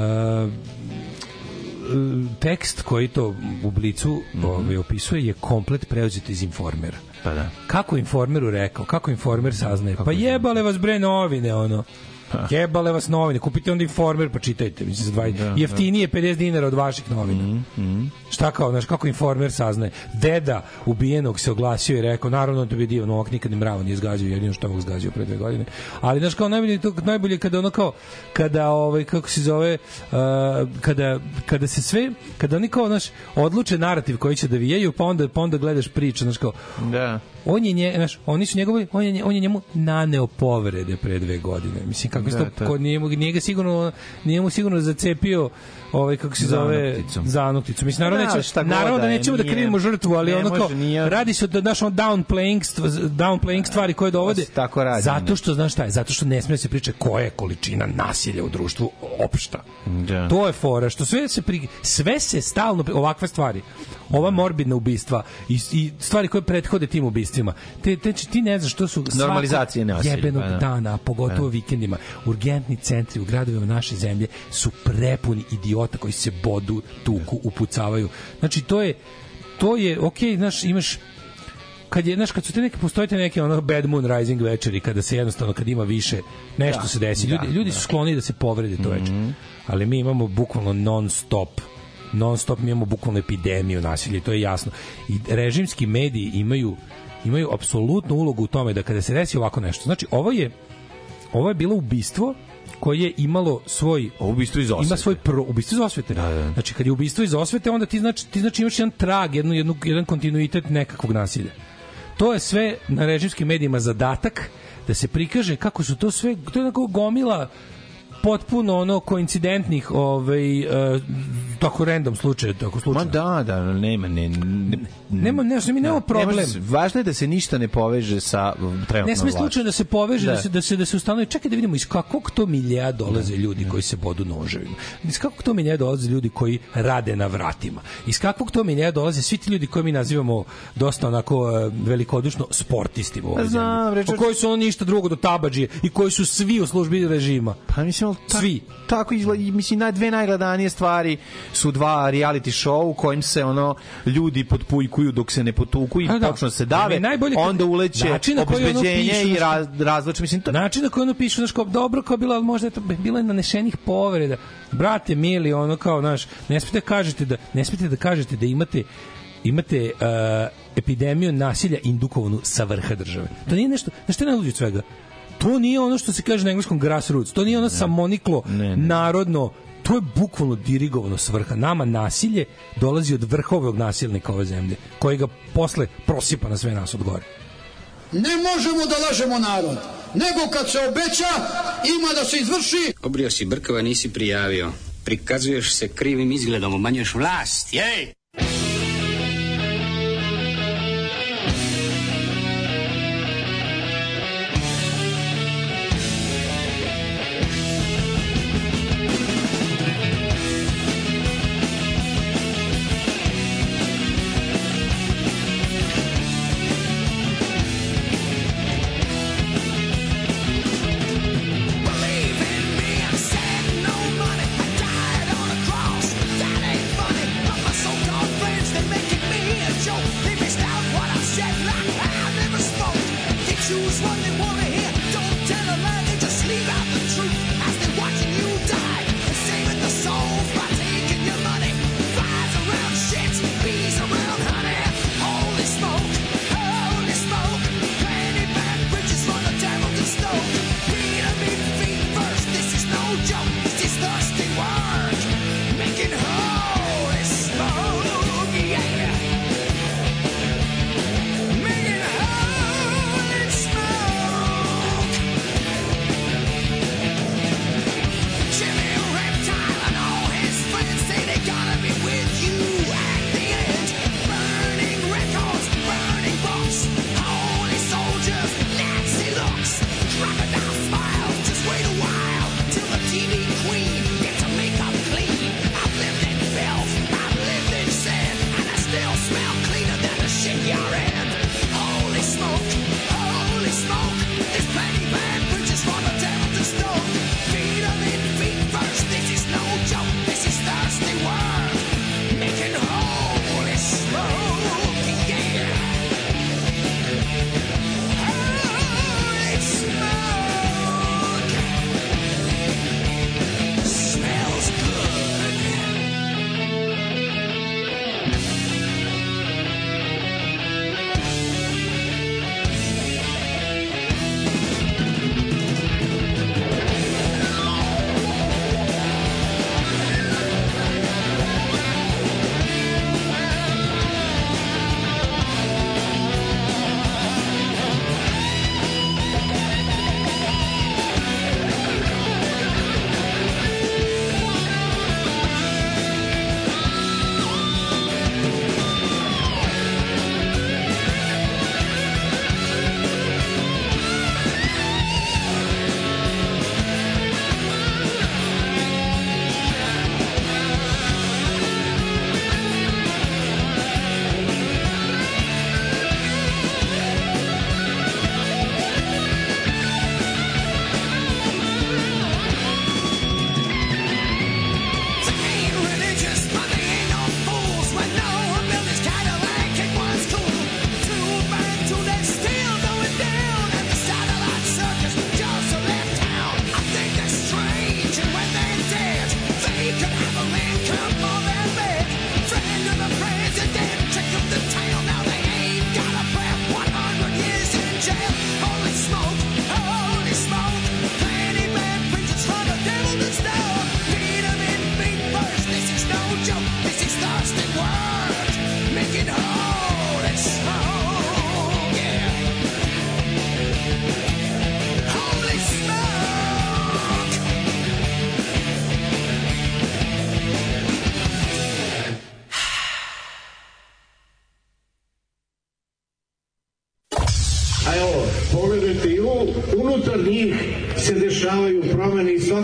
tekst koji to u blicu ovaj, opisuje je komplet preuzet iz informera. Pa da. Kako informeru rekao? Kako informer saznaje? Pa jebale vas bre novine, ono. Jebale vas novine, kupite onda informer pa čitajte, mislim za 20. Da, Jeftinije 50 dinara od vaših novina. Šta kao, znaš, kako informer saznaje? Deda ubijenog se oglasio i rekao, naravno da bi dio, no ovak nikad ni mravo nije zgađao, jedino što ovog zgađao pre dve godine. Ali, znaš, kao najbolje, je to, najbolje je kada ono kao, kada, ovaj, kako se zove, uh, kada, kada se sve, kada oni kao, znaš, odluče narativ koji će da vijaju, pa onda, pa onda gledaš priču, znaš, kao, Da. On je nje, znaš, oni su njegovi, on je, on je njemu naneo povrede pre dve godine. Mislim kako Da, to kod nije mu nije ga sigurno nije mu sigurno zacepio ovaj kako se zove zanokticu. Mislim naravno Da, god naravno da da nećemo da krivimo žrtvu, ali ono kao radi se o našom downplaying downplaying stvari koje dovode. se tako radi, Zato što znaš šta je, zato što ne sme da se priča koja je količina nasilja u društvu opšta. Da. To je fora, što sve se pri, sve se stalno ovakve stvari. Ova morbidna ubistva i, i stvari koje prethode tim ubistvima. Te, te ti ne znaš što su Normalizacije nasilja, Jebenog pa da. dana, pogotovo vikendima. Urgentni centri u gradovima naše zemlje su prepuni idiota koji se bodu, tuku, upucavaju. Znači to je to je okej, znaš, imaš kad je znaš kad su te neke postojite neke ono bad moon rising večeri kada se jednostavno kad ima više nešto Da, se desi. ljudi da, ljudi su skloni da se povrede to veče ali mi imamo bukvalno non stop non stop mi imamo bukvalno epidemiju nasilja to je jasno. I režimski mediji imaju imaju apsolutnu ulogu u tome da kada se desi ovako nešto. Znači ovo je ovo je bilo ubistvo koje je imalo svoj ubistvo iz ima osvete. svoj pro, ubistvo iz osvete. Da, da. Znači kad je ubistvo iz osvete, onda ti znači ti znači imaš jedan trag, jednu, jednu jedan kontinuitet nekakvog nasilja. To je sve na režimskim medijima zadatak da se prikaže kako su to sve to je onako gomila potpuno ono koincidentnih ovaj e, tako random slučaja tako Ma slučajno. da, da, nema, ne, ne, Nema, ne, mi nemamo ne problem. se- važno je da se ništa ne poveže sa um, trenutnom Ne sme slučajno da se poveže, da, Da. se da se da se ustanovi. Čekaj da vidimo iz kakvog to miljeja dolaze ljudi koji se bodu noževima. Iz kakvog to miljeja dolaze ljudi koji rade na vratima. Iz kakvog to miljeja dolaze svi ti ljudi koje mi nazivamo dosta onako e, velikodušno sportistima u ovoj Pa znam, zemlji. koji su oni ništa drugo do tabadžije i koji su svi u službi režima. Pa mislim, ta, Svi. Tako izgleda, mislim, na dve najgledanije stvari su dva reality show u kojim se ono ljudi potpujkuju dok se ne potuku i A da. počnu da se dave, najbolje onda uleće način ono obezbeđenje pišu, i raz, razlače. Mislim, to, Način na koji ono pišu, znaš, kao dobro kao bilo, ali možda je to bilo je nanešenih povreda. Brate, mili, ono kao, znaš, ne smete kažete da, ne smete da kažete da imate imate uh, epidemiju nasilja indukovanu sa vrha države. To nije nešto, znaš šta je najluđe od svega? To nije ono što se kaže na engleskom grassroots, to nije ono samoniklo, Ne, ne. narodno, to je bukvalno dirigovano s vrha. Nama nasilje dolazi od vrhovog nasilnika ove zemlje, koji ga posle prosipa na sve nas od gore. Ne možemo da lažemo narod, nego kad se obeća, ima da se izvrši. Obrio si brkova, nisi prijavio. Prikazuješ se krivim izgledom, umanjuješ vlast, jej!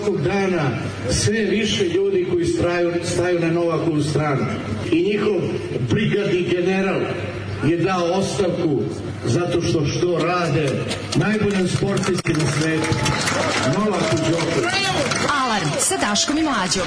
svakog dana sve više ljudi koji straju, staju na Novakovu stranu. I njihov brigadni general je dao ostavku zato što što rade najbolji sportisti na svetu. Novaku Đoković. Alarm sa Daškom i Mlađom.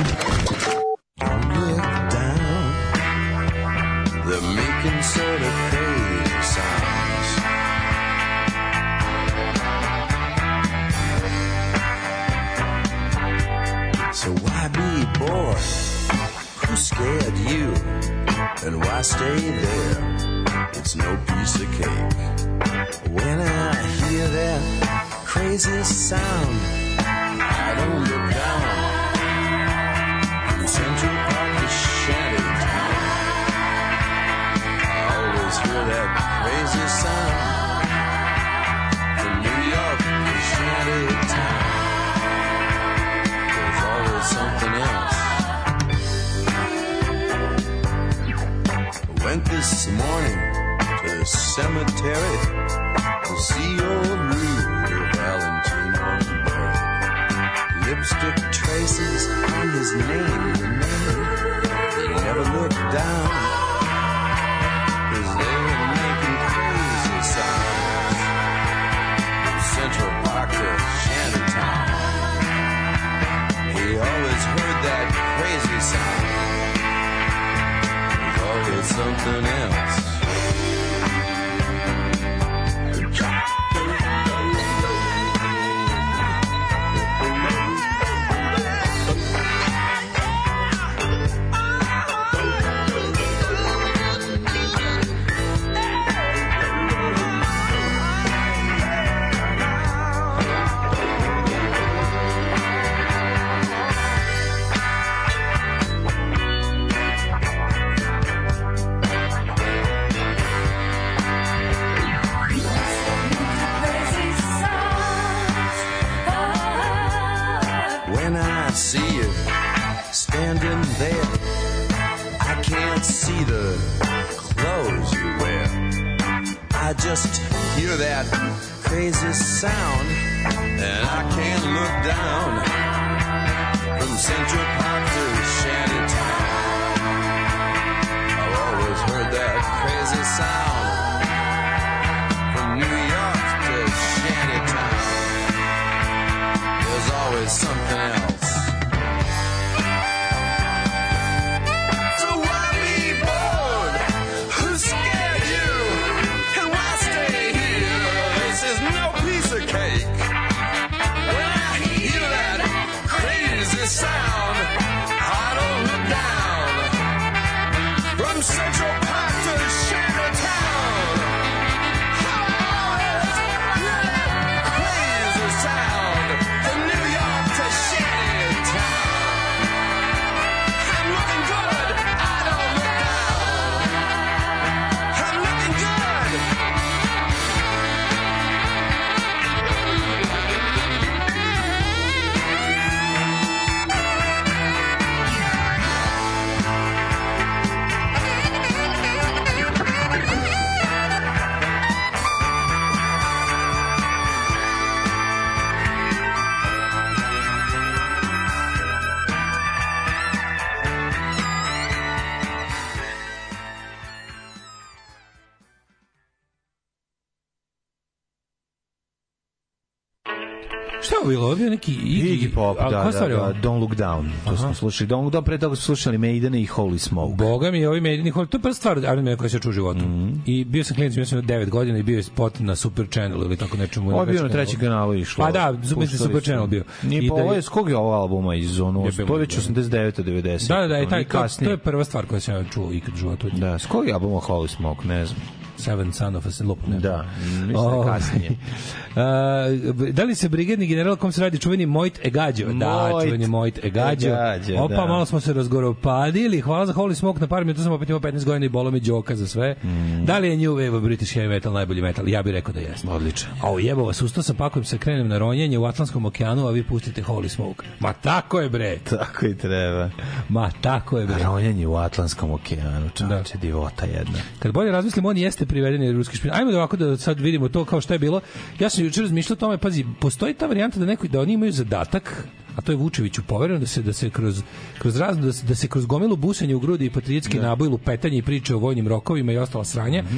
Pop, a da, da, je da, Don't Look Down. To smo slušali. Don't Look Down, pre toga smo slušali Maiden i Holy Smoke. Boga mi, ovi medijni hol, to je prva stvar Iron Man koja se čuo u životu. Mhm. I bio sam klinac, bio sam 9 godina i bio je spot na Super Channel ili tako nečemu. Ovo je bio na trećem kanalu išlo. Pa da, Super su. Channel bio. Nije I pa da ovo je- je, s kog je ovo albuma iz ono, Je to je već 89. 90. Da, da, da, i taj, to, to je prva stvar koju sam ja čuo ikad u životu. Da, s kog je albuma Holy Smoke, ne znam. Seven Son of a. Ne. Da, mislim da Ovaj, kasnije. [LAUGHS] a, da li se brigadni general kom se radi čuveni Mojt Egađo? Da, čuveni Mojt Egađo. Egađo, Opa, da. malo smo se razgoropadili. Hvala za Holy Smoke na par minuta, sam opet imao 15 godina i bolo mi džoka za sve. Mm. Da li je New Wave British Heavy Metal najbolji metal? Ja bih rekao da jeste. Odlično. A u jebo vas, ustao sam pakujem se, krenem na ronjenje u Atlantskom okeanu, a vi pustite Holy Smoke. Ma tako je bre. Tako i treba. Ma tako je bre. Ronjanje u Atlantskom okeanu, čovječe, divota jedna. Kad bolje razmislim, on jeste privedeni ruski špijun. Ajmo da ovako da sad vidimo to kao šta je bilo. Ja sam juče razmišljao o tome, pazi, postoji ta varijanta da neko da oni imaju zadatak a to je Vučeviću povereno da se da se kroz kroz razno da se, da se kroz gomilu busanje u grudi i patriotski naboj lupetanje i priče o vojnim rokovima i ostala sranja Mhm.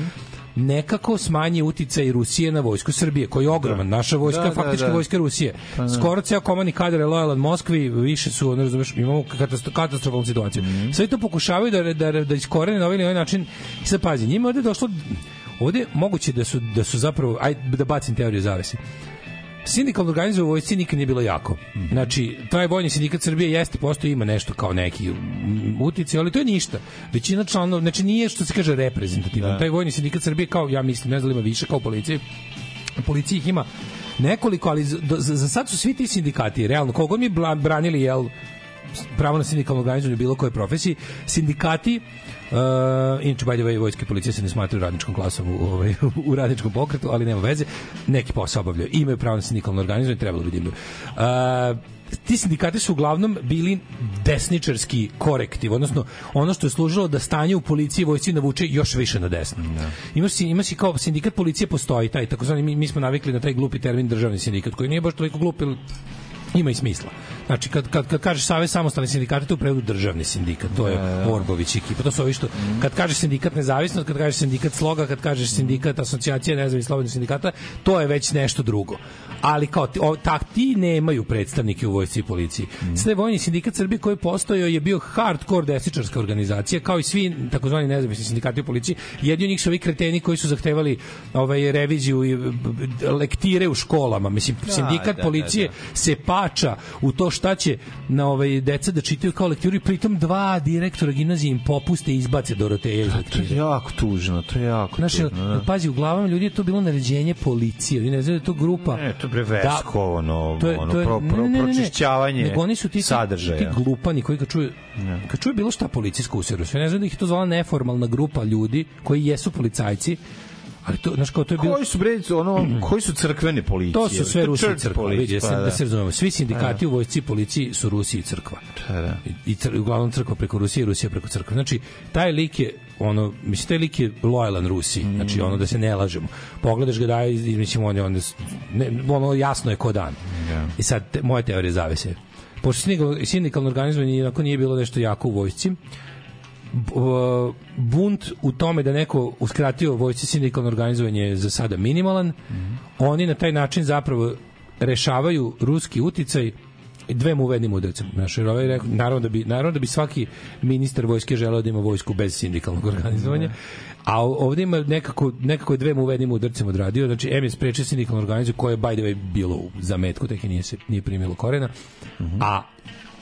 Nekako smanji uticaj Rusije na vojsku Srbije, koji je ogroman. Naša vojska Da, je da, faktički da. vojska Rusije. Pa da. Skoro ceo komandni kadar je lojalan Moskvi, više su, ne razumeš, imamo katastro- katastrofalnu situaciju. Mhm. Sve to pokušavaju da, da, da iskorene na ovaj ili ovaj način. I sad pazi, njima je ovde došlo, ovde moguće da su, da su zapravo, aj da bacim teoriju zavese. Sindikalno organizovanje u vojsci nikad nije bilo jako. Znači, taj vojni sindikat Srbije jeste, postoji, ima nešto kao neki utice, ali to je ništa. Većina članova, znači nije što se kaže reprezentativan. Da. Taj vojni sindikat Srbije kao, ja mislim, ne znam ima više kao policije, policiji ih ima nekoliko, ali za, za, za sad su svi ti sindikati, realno, kogo mi branili, jel, pravo na sindikalno organizovanje u bilo kojoj profesiji. Sindikati Uh, inače, by the way, vojske policije se ne smatraju radničkom klasom u, ovaj, [LAUGHS] u radničkom pokretu, ali nema veze. Neki posao obavljaju. Imaju pravo na sindikalno organizovanje, trebalo bi da imaju. Uh, ti sindikati su uglavnom bili desničarski korektiv, odnosno ono što je služilo da stanje u policiji i vojsci navuče još više na desno. Da. Ima si ima si kao sindikat policije postoji taj takozvani mi, mi smo navikli na taj glupi termin državni sindikat koji nije baš toliko glup, ima i smisla. Znači, kad, kad, kad kažeš Savez samostalnih sindikata, to je prevodu državni sindikat, to je Orbović i ekipa, to su ovi što, kad kažeš sindikat nezavisnost, kad kažeš sindikat sloga, kad kažeš sindikat asocijacije nezavisnih slobodnih sindikata, to je već nešto drugo. Ali kao, ti, o, tak, ti nemaju predstavnike u vojsci i policiji. Sve vojni sindikat Srbije koji postojao je bio hardcore desničarska organizacija, kao i svi takozvani nezavisni sindikati u policiji. Jedni od njih su ovi kreteni koji su zahtevali ovaj, reviziju i lektire u školama. Mislim, Da, sindikat da, policije da, se pača u to šta će na ovaj deca da čitaju kao lektiru i pritom dva direktora gimnazije im popuste i izbace Doroteja iz To je jako tužno, to je jako Znaš, tužno. Da. pazi, u glavama ljudi je to bilo naređenje policije. Oni ne znaju da je to grupa... Ne, to je bre vesko, ono, to je, ono, to je, pro, pro, ne, ne, ne, ne. pročišćavanje Nego oni su ti, sadržaja. ti glupani koji kad čuju, kad čuju bilo šta policijsko u sve ne znaju da ih je to zvala neformalna grupa ljudi koji jesu policajci, ali to, znaš, kao to je bilo... Koji su bre, ono, koji su crkvene policije? To su sve Rusi i church crkva, vidi, da, pa da se razumemo. Svi sindikati u vojsci i policiji su Rusi i crkva. Da, da. I, cr, uglavnom crkva preko Rusije i Rusija preko crkve. Znači, taj lik je ono, mislim, taj lik je lojalan Rusiji, Mm. znači ono da se ne lažemo. Pogledaš ga da mislim, on je, on ne, ono jasno je ko dan. Da. I sad, te, moje teorije zavese. Pošto sindikalno, organizovanje nije bilo nešto jako u vojsci, bunt u tome da neko uskratio vojsci sindikalno organizovanje je za sada minimalan. Oni na taj način zapravo rešavaju ruski uticaj dvem uvednim udarcem. Znaš, jer ovaj rekao, naravno da bi naravno da bi svaki ministar vojske želeo da ima vojsku bez sindikalnog organizovanja. A ovde ima nekako nekako je dvem uvednim udarcem odradio. Znači M je sprečio sindikalno organizaciju koje je by the way bilo u zametku, tek je nije se nije primilo korena. A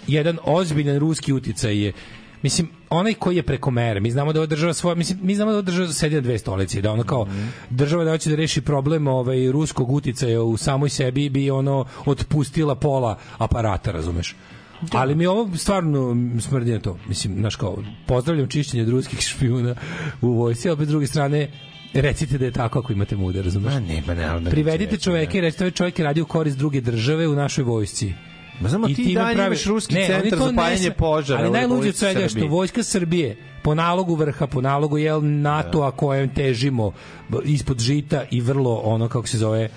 jedan ozbiljan ruski uticaj je Mislim, onaj koji je preko mere, mi znamo da ova država svoja, mislim, mi znamo da ova država sedi na dve stolice, da ono kao država da hoće da reši problem ovaj, ruskog uticaja u samoj sebi bi ono otpustila pola aparata, razumeš? Ali mi ovo stvarno smrdi na to. Mislim, znaš kao, pozdravljam čišćenje od ruskih špijuna u vojsci, ali s druge strane, recite da je tako ako imate muda, razumeš? Ma ne, ma naravno da Privedite čoveka i recite, ovaj čovjek je radio u korist druge države u našoj vojsci. Ma znamo, I ti dan pravi- imaš ruski Ne, centar za paljenje požara. Ali u najluđe od svega je što vojska Srbije po nalogu vrha, po nalogu jel NATO-a kojem težimo ispod žita i vrlo ono kako se zove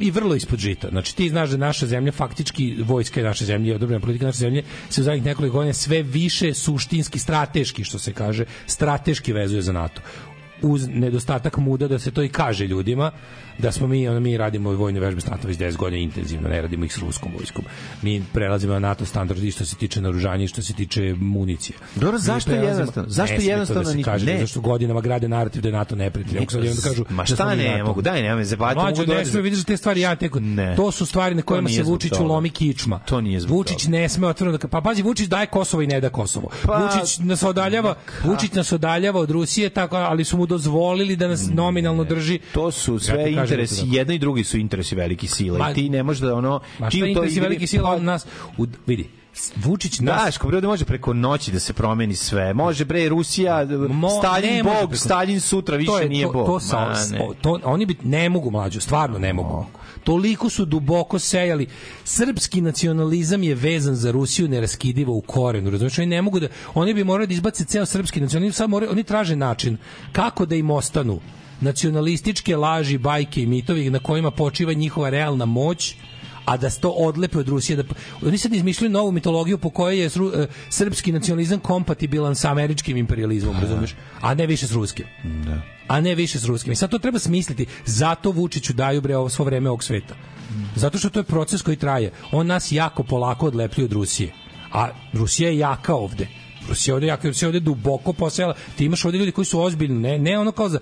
i vrlo ispod žita. Znači ti znaš da naša zemlja faktički vojska je naše zemlje, odobrena politika naše zemlje se u zadnjih nekoliko godina sve više suštinski strateški što se kaže, strateški vezuje za NATO uz nedostatak muda da se to i kaže ljudima da smo mi ono mi radimo vojne vežbe s NATO već 10 godina intenzivno ne radimo ih s ruskom vojskom mi prelazimo na NATO standard i što se tiče naoružanja i što se tiče municije Dobro, zašto prelazimo- jednostavno? Zašto Ne sme to jednostavno da se kaže, ne. zašto godinama grade narativ da je NATO neprijatelj Mogu sad onda kažu Ma da šta mi ne NATO. mogu, daj, nema me zebati. Mlađo, ne sme, vidiš da te stvari ja teko. Ne. To su stvari na kojima se zbog Vučiću toga. lomi kičma. To nije zbog Vučić ne sme otvoreno da pa pazi Vučić daje Kosovo i ne da Kosovo. Pa- Vučić nas odaljava, Vučić nas odaljava od Rusije tako ali su mu dozvolili da nas nominalno drži. To su Ja sve da interesi, jedno i drugi su interesi veliki sila Ma- i ti ne možeš da ono... Ma šta interesi igri- veliki sila on nas u, vidi Vučić nas Daško, bre, ovde može preko noći da se promeni sve. Može, bre, Rusija, Mo- Stalin bog, preko- Stalin sutra više to je, nije to, bog. To, sa, to, oni bi ne mogu mlađu, stvarno ne mogu. Toliko su duboko sejali. Srpski nacionalizam je vezan za Rusiju neraskidivo u korenu. Razumiješ, oni ne mogu da oni bi morali da izbace ceo srpski nacionalizam, sad moraju, oni traže način kako da im ostanu nacionalističke laži, bajke i mitovi na kojima počiva njihova realna moć a da se to odlepe od Rusije da oni sad izmišljaju novu mitologiju po kojoj je sru- e, srpski nacionalizam kompatibilan sa američkim imperializmom, razumeš? A ne više s ruskim. Da. A ne više s ruskim. I sad to treba smisliti. Zato Vučiću daju bre ovo svo vreme ovog sveta. Zato što to je proces koji traje. On nas jako polako odlepljuje od Rusije. A Rusija je jaka ovde. Rusija je ovde jaka, Rusija je ovde duboko posela. Ti imaš ovde ljudi koji su ozbiljni, ne, ne ono kao za,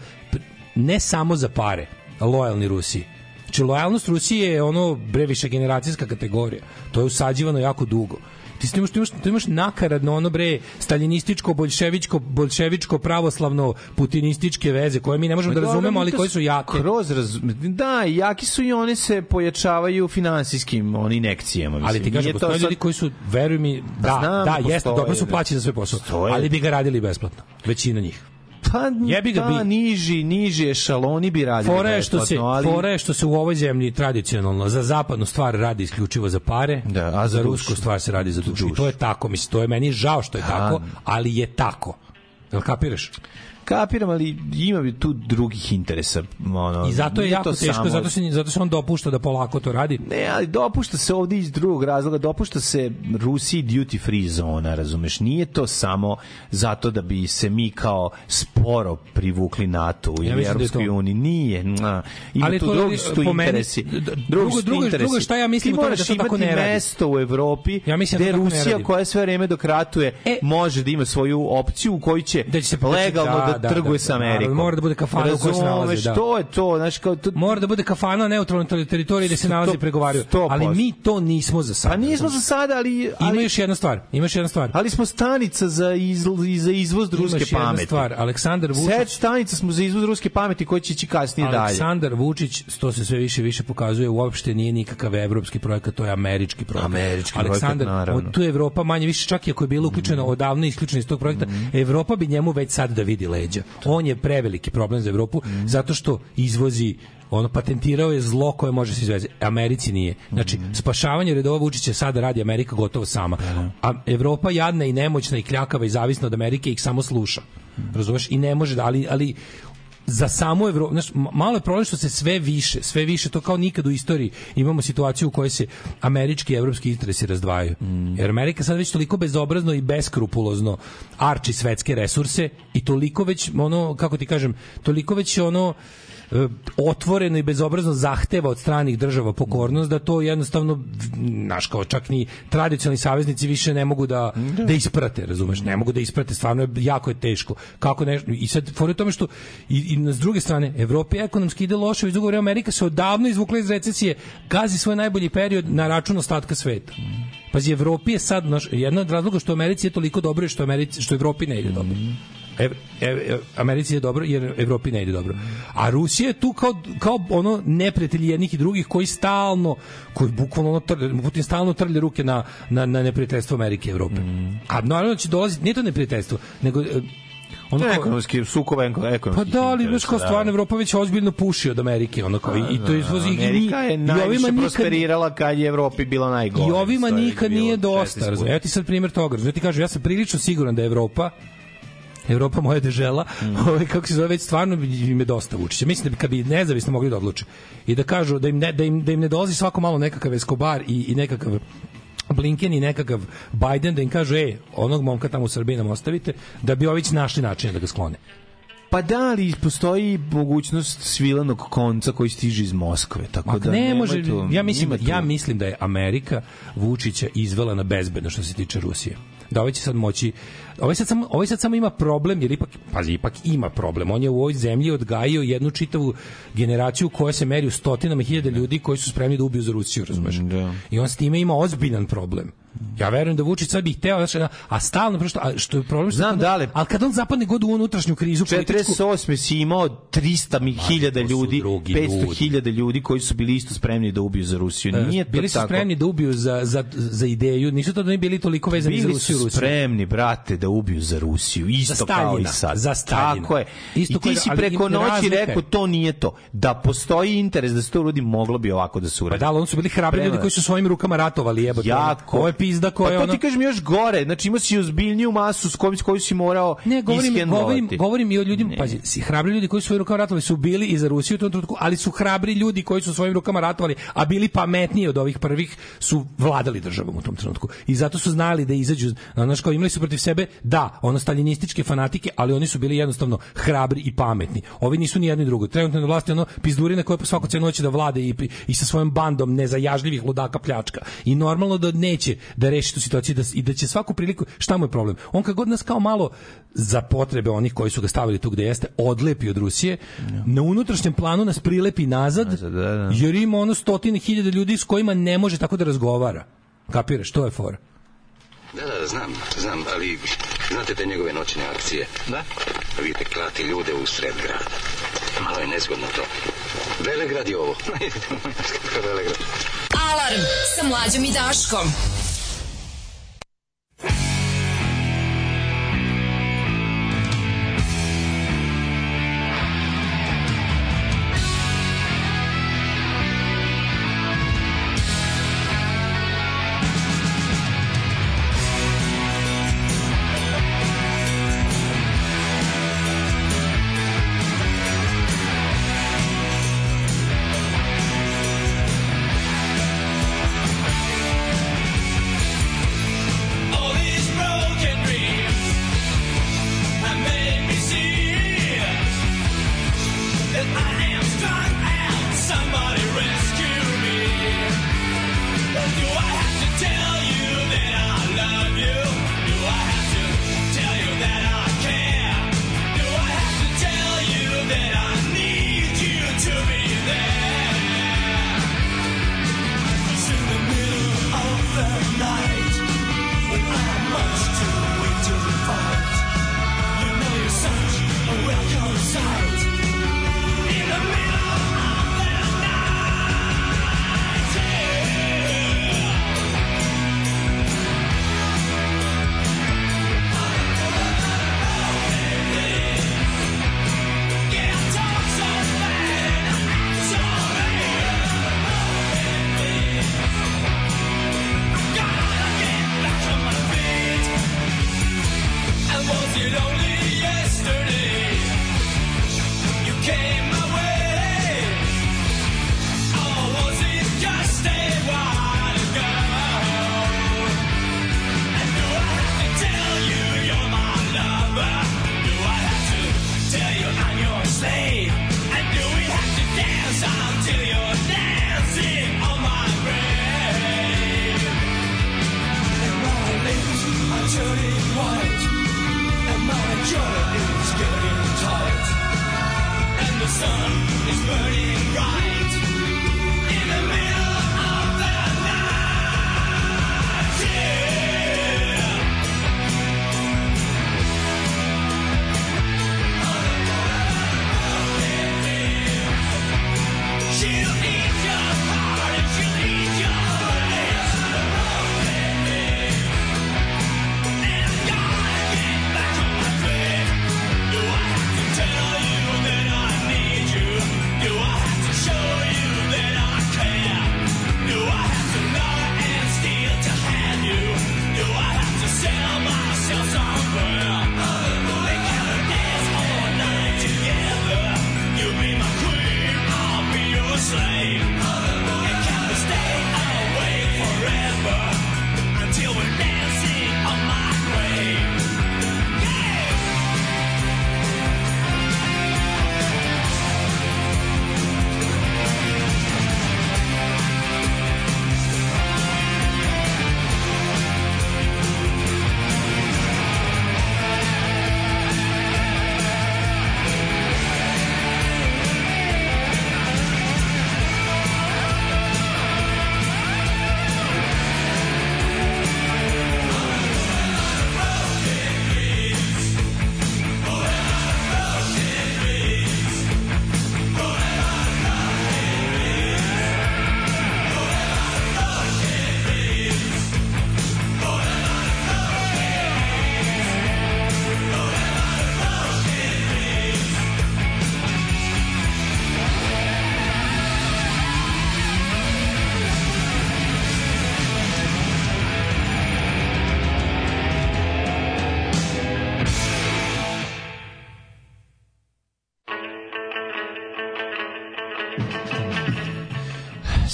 ne samo za pare, lojalni Rusiji. Znači, lojalnost Rusije je ono bre više generacijska kategorija. To je usađivano jako dugo. Ti s- imaš, ti imaš, ti imaš nakaradno ono bre staljinističko, boljševičko, boljševičko, pravoslavno, putinističke veze koje mi ne možemo da Pa razumemo, ali koje su jake. Kroz raz... Da, jaki su i one se pojačavaju finansijskim oni inekcijama. Mislim. Ali ti kažem, postoje sad- ljudi koji su, veruj mi, da, znam da, da jeste, dobro su da. plaćeni za sve posao, ali bi ga radili besplatno. Većina njih. Pa, Jebi ga, da, bi. niži, niži ešaloni bi radili Fora je što se ali... fora je što se u ovoj zemlji tradicionalno za zapadnu stvar radi isključivo za pare, Da, a za za rusku stvar se radi za dušu. I to je tako, mislim, to je meni žao što je tako, ali je tako. Jel kapiraš? Kapiram, ali ima bi tu drugih interesa. Ono, I zato je jako to teško, samo- zato se zato se on dopušta da polako to radi. Ne, ali dopušta se ovde iz drugog razloga, dopušta se Rusiji duty free zona, razumeš? Nije to samo zato da bi se mi kao sporo privukli NATO ili Ja da je Europskoj to. uniji. Nije. na. Ima Ali tu to drugi su tu meni, interesi. Drugi drugo- drugo- interesi. drugo šta ja mislim Ti moraš da to tako ne radi. mesto u Evropi Ja mislim da gde ne Rusija koja sve vreme dok ratuje E, može da ima svoju opciju u kojoj će, Da će se legalno da, da, da, trguje da, sa da, Amerikom. mora da bude kafana u kojoj se nalazi, da. to je to, znaš, kao to, Mora da bude kafana neutralna teritorija gde se nalazi i pregovaraju. Ali mi to nismo za sada. Pa nismo za sada, ali... Ima ali još jedna stvar. Ima još jedna stvar. Ali smo stanica za, iz, za izvoz ruske Ima još jedna pameti. stvar. Aleksandar Vučić stanica smo za izvoz ruske pameti koji će ići kasnije dalje. Aleksandar Vučić, to se sve više više pokazuje, uopšte nije nikakav evropski projekat, to je američki projekat. Američki Aleksandar, projekat, naravno. tu je Evropa manje više, čak i ako je bilo uključeno odavno isključeno iz tog projekta, Evropa bi njemu već sad da vidi leđa. On je preveliki problem za Evropu, zato što izvozi ono patentirao je zlo koje može se izveze. Americi nije. Znači, spašavanje redova Vučića sada radi Amerika gotovo sama. A Evropa jadna i nemoćna i kljakava i zavisna od Amerike ih samo sluša. Razumeš? I ne može da, ali, ali za samu Evropu, znaš, malo je problem što se sve više, sve više, to kao nikad u istoriji imamo situaciju u kojoj se američki i evropski interesi razdvajaju. Jer Amerika sad već toliko bezobrazno i beskrupulozno arči svetske resurse i toliko već, ono, kako ti kažem, toliko već ono, otvoreno i bezobrazno zahteva od stranih država pokornost da to jednostavno naš kao čak ni tradicionalni saveznici više ne mogu da da isprate, razumeš? Ne mogu da isprate, stvarno je jako je teško. Kako ne i sad fore tome što i, i na s druge strane Evropa ekonomski ide loše, dugo vreme Amerika se odavno izvukla iz recesije, gazi svoj najbolji period na račun ostatka sveta. Pazi, Evropi je sad, naš, jedna od razloga što Americi je toliko dobro je što, Americi, što Evropi ne ide dobro. Ev, ev, ev, Americi je dobro jer Evropi ne ide dobro. A Rusija je tu kao, kao ono neprijatelji jednih i drugih koji stalno, koji bukvalno ono trlje, Putin stalno trlje ruke na, na, na neprijateljstvo Amerike i Evrope. A naravno će dolaziti, nije to neprijateljstvo, nego e, ono kao- ekonomski sukob ekonomski. pa da, ali baš kao stvarno Evropa već ozbiljno puši od Amerike, ono kao i, i to izvozi i, Amerika je i ovima nikad prosperirala kad je Evropi bila najgore. i ovima nikad nije 16 dosta. Evo ti sad primjer toga. ti kažem, ja sam prilično siguran da je Evropa Evropa moja dežela, Mm. [LAUGHS] ovaj kako se zove već stvarno bi im je dosta Vučića. Mislim da bi kad bi nezavisno mogli da odluče i da kažu da im ne, da im da im ne dolazi svako malo nekakav Escobar i, i nekakav Blinken i nekakav Biden da im kažu ej, onog momka tamo u Srbiji nam ostavite, da bi ovi našli način da ga sklone. Pa da, ali postoji mogućnost svilanog konca koji stiže iz Moskve, tako Ma, da ne može, tu- ja mislim, ja mislim da je Amerika Vučića izvela na bezbedno što se tiče Rusije. Da ovaj će sad moći ovaj sad samo ovaj sad samo ima problem jer ipak pazi ipak ima problem. On je u ovoj zemlji odgajio jednu čitavu generaciju koja se meri u stotinama hiljada ljudi koji su spremni da ubiju za Rusiju, razumeš? I on s time ima ozbiljan problem. Ja verujem da Vučić sad bi hteo, znači, a stalno prosto, a što je problem što Znam, da li- ali kad on zapadne god u unutrašnju krizu političku, 48. si imao 300 mi hiljada to su ljudi, drugi 500 ljudi. ljudi koji su bili isto spremni da ubiju za Rusiju. Nije to E, bili su tako. spremni da ubiju za, za, za ideju, nisu to da ne bili toliko vezani za Bili Rusiju. su Rusiju. spremni, brate, da ubiju za Rusiju. Isto Za kao i Staljina, sad. za Staljina. Tako je. Isto I ti da- si preko noći rekao to nije to. Da postoji interes da se to uradi, moglo bi ovako da se Pa uradi. da, ali oni su bili hrabri ljudi koji su svojim rukama ratovali, jebote. Jako. Ovo je pizda koja pa to ti kažem još gore. Znači imao si ozbiljniju masu s kojom, s koju si morao Ne, govorim, govorim, govorim i o ljudima, pazi, si hrabri ljudi koji su svojim rukama ratovali su bili i za Rusiju u tom trenutku, ali su hrabri ljudi koji su svojim rukama ratovali, a bili pametniji od ovih prvih, su vladali državom u tom trenutku. I zato su znali da izađu, znaš, kao imali su protiv sebe, da, ono staljinističke fanatike, ali oni su bili jednostavno hrabri i pametni. Ovi nisu ni jedno ni drugo. Trenutno na vlasti ono pizdurine koje po svaku cenu hoće da vlade i, i sa svojom bandom nezajažljivih ludaka pljačka. I normalno da neće da reši tu situaciju da, i da će svaku priliku, šta mu je problem? On kad god nas kao malo za potrebe onih koji su ga stavili tu gde jeste, odlepi od Rusije, ja. na unutrašnjem planu nas prilepi nazad, nazad da, da. jer ima ono stotine hiljada ljudi s kojima ne može tako da razgovara. Kapiraš, to je fora. Da, da, znam, znam, ali znate te njegove noćne akcije? Da? Vidite, klati ljude u sred grada. Malo je nezgodno to. Velegrad je ovo. [LAUGHS] Velegrad. Alarm sa mlađom i Daškom. Yeah. [LAUGHS]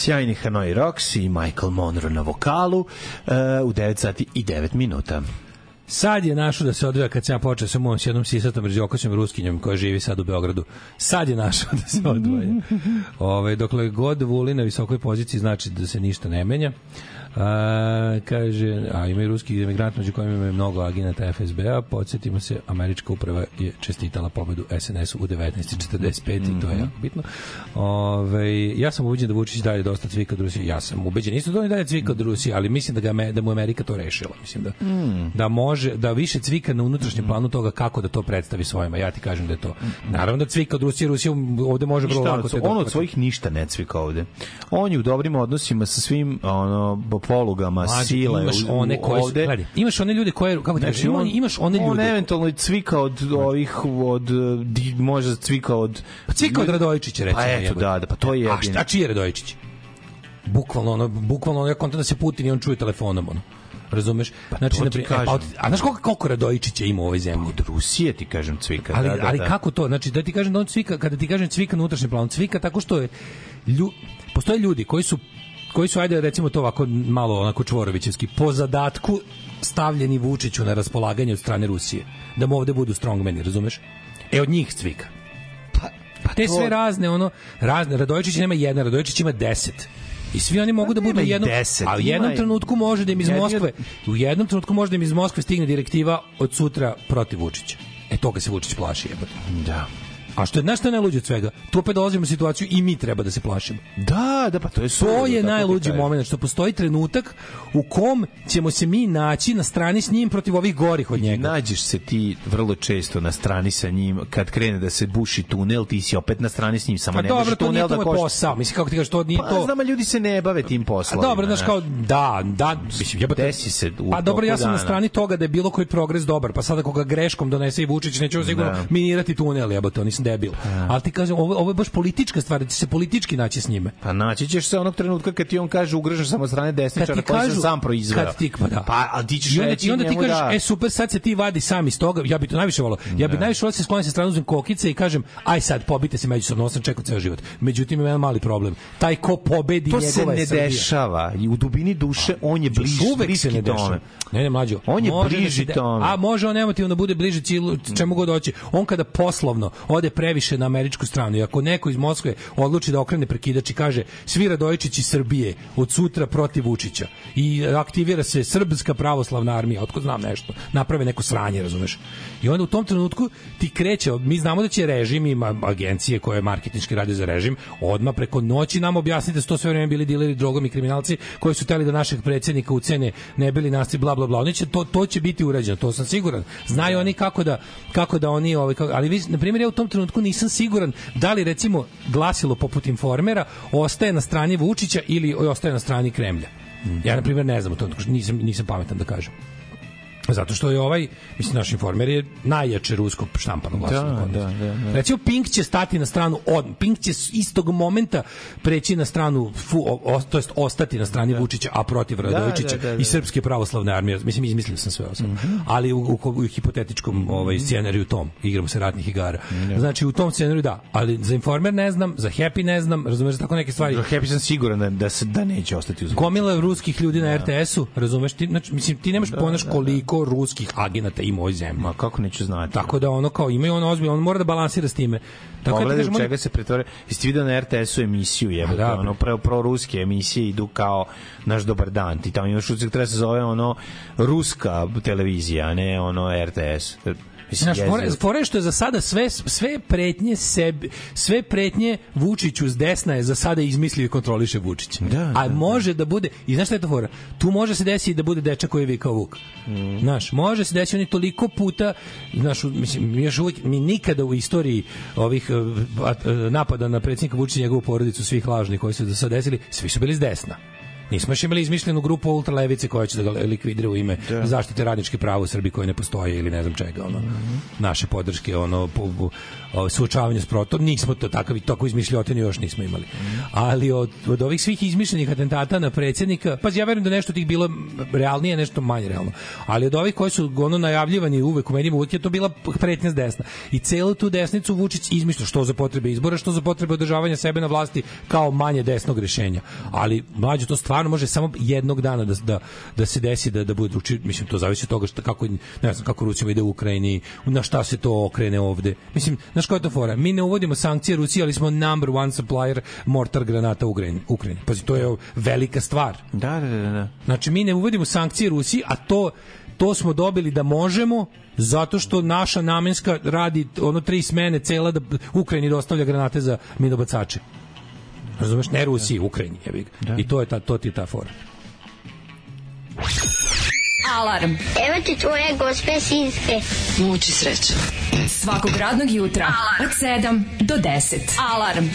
sjajni Hanoi Rocks i Michael Monroe na vokalu uh, u 9 sati i 9 minuta. Sad je našo da se odvija kad sam ja počeo sa mojom sjednom jednom sisatom brđokosom ruskinjom koja živi sad u Beogradu. Sad je našo da se odvoje. [LAUGHS] Ove, ovaj, dokle god vuli na visokoj poziciji znači da se ništa ne menja. Uh, A, kaže, a ima i ruski emigrant među kojima ima mnogo agenata FSB-a. Podsjetimo se, američka uprava je čestitala pobedu SNS-u u 1945 i to je jako bitno. Ove, ja sam ubeđen da Vučić dalje dosta cvika od Rusije. Ja sam ubeđen isto da on dalje cvika od Rusije, ali mislim da, ga, da mu Amerika to rešila. Mislim da, Mm. da može, da više cvika na unutrašnjem planu toga kako da to predstavi svojima. Ja ti kažem da je to. Naravno da cvika od Rusije, Rusija ovde može vrlo lako on, on od svojih ništa ne cvika ovde. On je u dobrim odnosima sa svim ono, polugama, Mlađe, sile. imaš one koje su, ovde. gledaj, imaš one ljude koje, kako ti Znači, on- imaš one On ljude, eventualno i cvika od ovih, od, di, može cvika od... Pa cvika od Radojičića, recimo. Pa eto, da, da, pa to je A, jedino. šta, a čiji je Radojičić? Bukvalno, ono, bukvalno, ono, ja kontam da se Putin i on čuje telefonom, ono. Razumeš? znači, to na ti primjer, kažem. a, od- a znaš koliko, koliko Radojičića ima u ovoj zemlji? Od Rusije ti kažem cvika. Ali, da, da, ali da. kako to? Znači, da ti kažem da on cvika, kada ti kažem cvika na unutrašnjem planu, cvika tako što je, lju, postoje ljudi koji su koji su, ajde recimo to ovako malo onako čvorovićevski, po zadatku stavljeni Vučiću na raspolaganje od strane Rusije. Da mu ovde budu strongmeni, razumeš? E, od njih cvika. Pa, te to- sve razne, ono, razne, Radojičić nema jedna, Radojičić ima deset. I svi oni mogu da budu u Pa jednom, deset, a u jednom ima trenutku može da im iz Moskve, u jednom trenutku može da im iz Moskve stigne direktiva od sutra protiv Vučića. E toga se Vučić plaši, jebote. Da. A što je, znaš što je najluđe od svega? Tu opet dolazimo u situaciju i mi treba da se plašimo. Da, da, pa to je suludo, To je najluđi moment, što postoji trenutak u kom ćemo se mi naći na strani s njim protiv ovih gorih od njega. Nađeš se ti vrlo često na strani sa njim, kad krene da se buši tunel, ti si opet na strani s njim, samo Pa ne dobro, to nije tunel to da košta. posao. Mislim, kako ti kažeš, to nije Pa, to... znam, a ljudi se ne bave tim A poslovima. dobro, znaš kao, da, da, mislim, jebote, Desi se u Pa dobro, ja sam na dana. strani toga da je bilo koji progres dobar, pa sada koga greškom donese i Vučić, neće sigurno Da. minirati tunel, jebote, nisam debil. Ali ti kažem, ovo, ovo je baš politička stvar, da će se politički naći s njime. Pa naći ćeš se onog trenutka kad ti on kaže ugrožen sam od strane desničara koji sam sam proizveo. kad ti, pa da. Pa, a ti ćeš I onda, reći i onda ti kažeš, da... e super, sad se ti vadi sam iz toga, ja bih to najviše volao. Ja bih najviše volao da se sklonim sa strane, uzmem kokice i kažem, aj sad, pobite se međusobno, ovo sam čekao ceo život. Međutim, ima jedan mali problem. Taj ko pobedi To njegova se je ne Srbija. dešava. I u dubini duše on je bliž, Još uvek se bliski ne dešava. Ne, ne, mlađo. On je da bliži se tome. A može on emotivno da bude bliže cilu, čemu god hoće. On kada poslovno ode previše na američku stranu i ako neko iz Moskve odluči da okrene prekidač i kaže svi Radojičić iz Srbije od sutra protiv Vučića i aktivira se srpska pravoslavna armija, otko znam nešto, naprave neko sranje, razumeš? I onda u tom trenutku ti kreće, mi znamo da će režim ima agencije koje marketinški rade za režim, odma preko noći nam objasnite da su to sve vreme bili dileri drogom i kriminalci koji su teli da našeg predsjednika ucene ne bili nasti bla bla bla. Oni će to to će biti urađeno, to sam siguran. Znaju oni kako da kako da oni ovaj ali vi na primjer ja u tom trenutku nisam siguran da li recimo glasilo poput informera ostaje na strani Vučića ili ostaje na strani Kremlja. Ja na primjer ne znam u tom trenutku, nisam nisam pametan da kažem. Zato što je ovaj, mislim, naš informer je najjače rusko štampano glasilo. Da, da, da, da. Recimo, Pink će stati na stranu od, Pink će istog momenta preći na stranu, fu, o, o, to jest ostati na strani Vučića, a protiv Radovičića da, da, da. i Srpske pravoslavne armije. Mislim, izmislio sam sve ovo sad. Ali u, u, u hipotetičkom ovaj, scenariju tom, igramo se ratnih igara. Znači, u tom scenariju da, ali za informer ne znam, za Happy ne znam, razumeš tako neke stvari. Za Happy sam siguran da, da, se, da neće ostati uz Gomila ruskih ljudi na RTS-u, razumeš ti, znači, mislim, ti nemaš ponaš koliko ruskih agenata ima u ovoj zemlji. Ma kako neću znati. Tako da ono kao imaju ono ozbiljno, on mora da balansira s time. Tako da Pogledaj u on- čega se pretvore. Jeste vidio na RTS-u emisiju, jebote, da, ono, pro, pro ruske emisije idu kao naš dobar dan. Ti tamo imaš uvijek treba se zove ono ruska televizija, a ne ono RTS. Mislim, Znaš, fore, fore što je za sada sve, sve pretnje sebi, sve pretnje Vučiću s desna je za sada izmislio i kontroliše Vučić. Da, A može da bude, i znaš šta je to fora? Tu može se desiti da bude dečak koji je vikao Vuk. Mm. Znaš, može se desiti oni toliko puta, znaš, mislim, mi još uvijek, mi nikada u istoriji ovih eh, eh, napada na predsjednika Vučića i njegovu porodicu, svih lažnih koji su do sada desili, svi su bili s desna. Nismo još imali izmišljenu grupu ultralevice koja će da ga likvidira u ime zaštite radničke prava u Srbiji koje ne postoje ili ne znam čega ono. Naše podrške ono po, po, suočavanje s protom nismo to takav tako izmišljotine još nismo imali. Ali od, od ovih svih izmišljenih atentata na predsjednika pa ja verujem da nešto tih bilo realnije nešto manje realno. Ali od ovih koji su ono najavljivani uvek u medijima uvek je to bila pretnja s desna. I celu tu desnicu Vučić izmišlja što za potrebe izbora što za potrebe održavanja sebe na vlasti kao manje desnog rešenja. Ali mlađe to stvarno stvarno može samo jednog dana da, da, da se desi da, da bude drugačije. Mislim, to zavisi od toga šta, kako, ne znam, kako Rusija ide u Ukrajini, na šta se to okrene ovde. Mislim, znaš koja je to fora? Mi ne uvodimo sankcije Rusiji, ali smo number one supplier mortar granata u Ukrajini. Ukrajini. Pazi, to je velika stvar. Da, da, da, da. Znači, mi ne uvodimo sankcije Rusiji, a to to smo dobili da možemo zato što naša namenska radi ono tri smene cela da Ukrajini dostavlja granate za minobacače. Razumeš, ne Rusiji, Ukrajini, jebi ga. I to je ta to ti je ta fora. Alarm. Evo ti tvoje gospe sinske. Muči sreće. Svakog radnog jutra od 7 do 10. Alarm.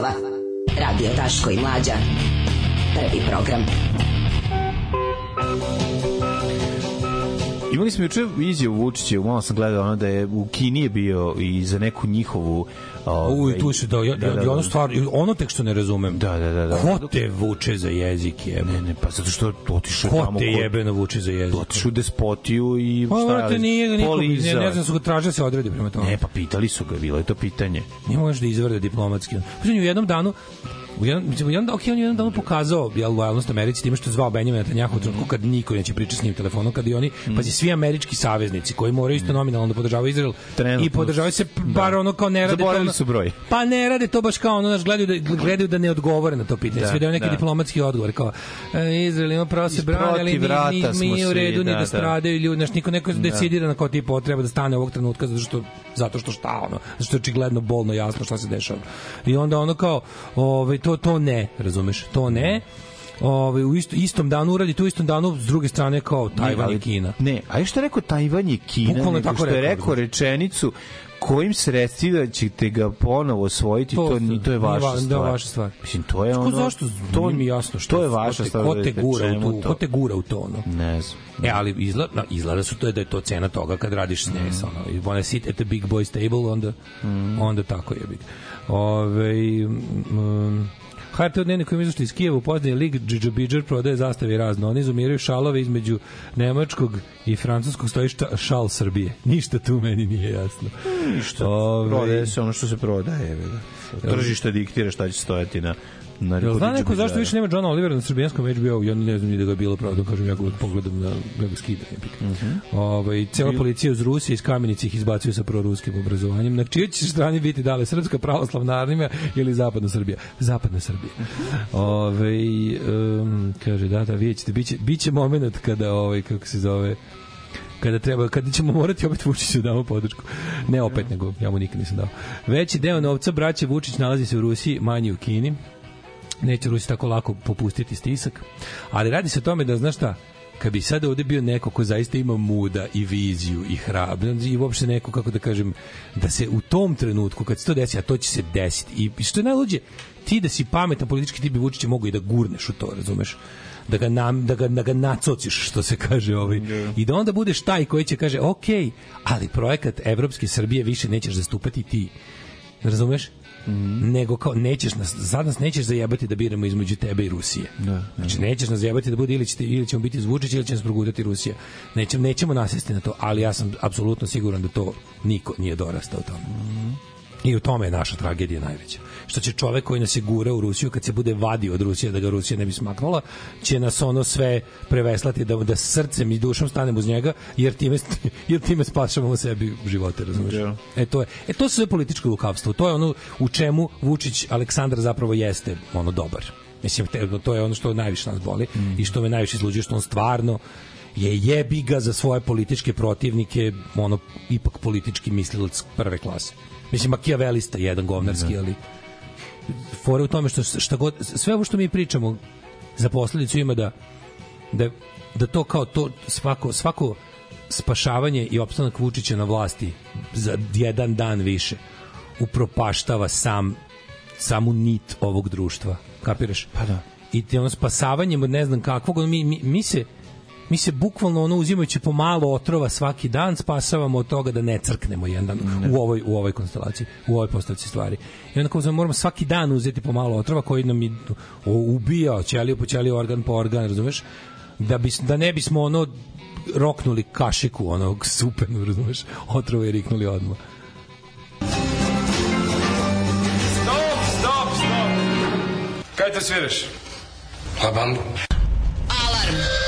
9 Smo juče izjavu Vučića, malo sam gledao ono da je u Kini je bio i za neku njihovu ovaj, Uj, tu se da, ja, ja, ja ono stvar, ono tek što ne razumem. Da, da, da, da. Ko te vuče za jezik je? Ne, ne, pa zato što otišao Ko tamo te kod- jebeno vuče za jezik? otišao despotiju i Pa, šta je, nije ga niko, ne, ne znam, su ga tražili da se odredi prema tome. Ne, pa pitali su ga, bilo je to pitanje. Nije možeš da izvrde diplomatski. Pa u jednom danu u mislim, u jednom, okay, on je jednom danu pokazao jel, lojalnost Americi time što je zvao Benjamin Netanyahu u trenutku kad niko neće pričati s njim telefonom, kad i oni, Mm. pazi, svi američki saveznici koji moraju isto nominalno da podržavaju Izrael Trenutno i podržavaju se bar da. ono kao ne rade to Zaboravili ono- su broj. Pa ne rade to baš kao ono, znaš, gledaju da, gledaju da ne odgovore na to pitanje. Da, Da, Sve da neki da. diplomatski odgovor kao e, Izrael ima pravo se brani, ali mi, mi, mi u svi, redu ni da, da, da. stradaju ljudi, znaš, niko neko decidira na kao tipa treba da stane ovog trenutka zato što zato što šta ono, zato što je očigledno bolno jasno šta se dešava. I onda ono kao, ovaj to to ne, razumeš? To ne. Ovaj u isto, istom danu uradi, tu istom danu s druge strane kao Tajvan i Kina. Ne, a je što je rekao Tajvan je Kina, Bukvalno tako što je rekao, rekao rečenicu kojim sredstvima ćete ga ponovo osvojiti, to, to, ni, to je vaša va- stvar. Da, vaša stvar. Mislim, to je ono... zašto? To, mi jasno što to je vaša stvar. ko te gura u to? ko te gura u to ono. Ne znam. E, ali izgleda, da, izgleda su to je da je to cena toga kad radiš s NES, ono, i wanna sit at the big boys table, onda, onda tako je big. Ove, um, HRT od dnevnika koji izašli iz Kijeva u pozdanje lig Džidžabidžar prodaje zastave razno. Oni izumiraju šalove između nemačkog i francuskog stoji šta, šal Srbije. Ništa tu meni nije jasno. Ništa. Ove- Prodaje se ono što se prodaje. Tržište diktira šta će stojati na na Jel zna neko zašto više nema Johna Olivera na srbijanskom HBO? Ja ne znam ni da ga je bilo pravda, kažem ja ga pogledam na ja ga skidam. Mm -hmm. Ovaj cela policija iz Rusije iz Kamenice ih izbacuju sa proruskim obrazovanjem. Na čijoj će strani biti da li srpska pravoslavna armija ili zapadna Srbija? Zapadna Srbija. Ovaj um, kaže da da vidite ćete biće biće momenat kada ovaj kako se zove kada treba, kada ćemo morati opet Vučiću da damo podršku. Ne opet, nego ja mu nikad nisam dao. Veći deo novca braće Vučić nalazi se u Rusiji, manji u Kini neće Rusi tako lako popustiti stisak. Ali radi se o tome da, znaš šta, kad bi sada ovde bio neko ko zaista ima muda i viziju i hrabrost i uopšte neko, kako da kažem, da se u tom trenutku, kad se to desi, a to će se desiti, i što je najluđe, ti da si pametan politički, ti bi Vučića mogu i da gurneš u to, razumeš? da ga, nam, da ga, da ga nacociš, što se kaže ovaj. I da onda budeš taj koji će kaže, ok, ali projekat Evropske Srbije više nećeš zastupati ti. Razumeš? Nego kao nećeš nas sad nas nećeš zajebati da biramo između tebe i Rusije. Da, Znači nećeš nas zajebati da bude ili ćete ili ćemo biti zvučići ili će nas progutati Rusija. Nećemo nećemo nasesti na to, ali ja sam apsolutno siguran da to niko nije dorastao tome. I u tome je naša tragedija najveća. Što će čovek koji nas je gura u Rusiju, kad se bude vadio od Rusije, da ga Rusija ne bi smaknula, će nas ono sve preveslati da, da srcem i dušom stanemo uz njega, jer time, [LAUGHS] jer time spašavamo sebi živote, razumiješ? Da. E, to je, e, to sve političko lukavstvo. To je ono u čemu Vučić Aleksandar zapravo jeste ono dobar. Mislim, te- to je ono što najviše nas boli i što me najviše izluđuje, što on stvarno je jebi ga za svoje političke protivnike, ono, ipak politički mislilac prve klase. Mislim, makijavelista jedan govnarski, ali fora u tome što šta god, sve ovo što mi pričamo za posledicu ima da da, da to kao to svako, svako spašavanje i opstanak Vučića na vlasti za jedan dan više upropaštava sam samu nit ovog društva. Kapiraš? Pa da. I te ono spasavanjem od ne znam kakvog, mi, mi, mi se mi se bukvalno ono uzimajući po malo otrova svaki dan spasavamo od toga da ne crknemo jedan dan u ovoj u ovoj konstelaciji, u ovoj postavci stvari. I onda kao moramo svaki dan uzeti po malo otrova koji nam i o, ubija ćeliju po ćeliju, organ po organ, razumeš? Da bi da ne bismo ono roknuli kašiku onog supenu, razumeš? Otrovo i riknuli odmah. Stop, stop, stop. Kaj te sviraš? Pa bandu. Alarm.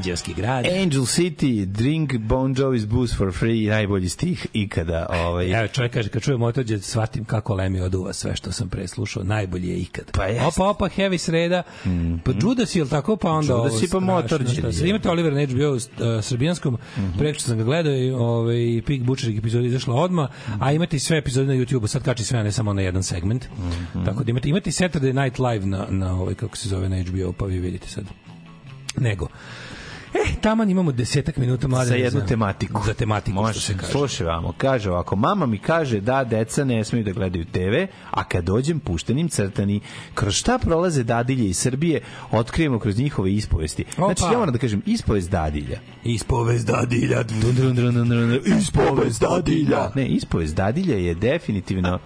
Anđelski grad. Angel City, drink Bon Jovi's booze for free, najbolji stih ikada. Ovaj. Evo, čovjek kaže, kad čuje Motođe, shvatim kako Lemi oduva sve što sam preslušao, najbolje je ikad. Pa jest. Opa, opa, Heavy sreda, Mhm. pa Judas je li tako, pa onda Judas ovo i pa Motorđe, je. imate Oliver na HBO uh, srbijanskom, Mhm. preko što sam ga gledao i ovaj, Pig Butcherik epizoda izašla odma, a imate i sve epizode na YouTubeu, sad kači sve, a ne samo na jedan segment. Mhm. Tako da imate, imate i Saturday Night Live na, na ovaj, kako se zove, na HBO, pa vi vidite sad. Nego, taman imamo desetak minuta mlade. za jednu tematiku. Za tematiku, Može što se kaže. Slušaj vamo, kaže ovako, mama mi kaže da deca ne smeju da gledaju TV, a kad dođem puštenim crtani, kroz šta prolaze dadilje iz Srbije, otkrijemo kroz njihove ispovesti. Znači, Opa. ja moram da kažem, ispovest dadilja. Ispovest dadilja. Ispovest dadilja. Ne, ispovest dadilja je definitivno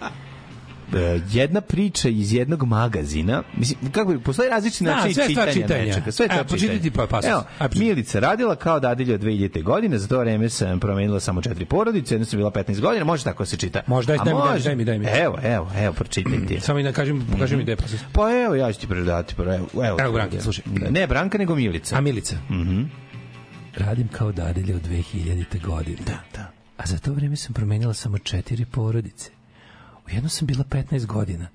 jedna priča iz jednog magazina. Mislim, kako bi, postoji različiti Da, načini sve čitanja, čitanja. nečega. Sve je Evo, stvar pročitaj ti čitanja. pa pasus. Evo. Milica radila kao dadilja od 2000. godine, za to vreme sam promenila samo četiri porodice, jedna sam bila 15 godina, može tako se čita. Može, daj, daj daj mi, može. daj mi, daj mi. Evo, evo, evo, pročitaj ti. Samo i da kažem, pokaži mi gde je pasus. Pa evo, ja ću ti predati. Evo, evo, Evo, Branka, slušaj. Da, Ne Branka, nego Milica. A Milica? Mhm. Radim kao dadilja od 2000. godine. Da, da. A za to vreme sam promenila samo četiri porodice. U jedno sam bila 15 godina.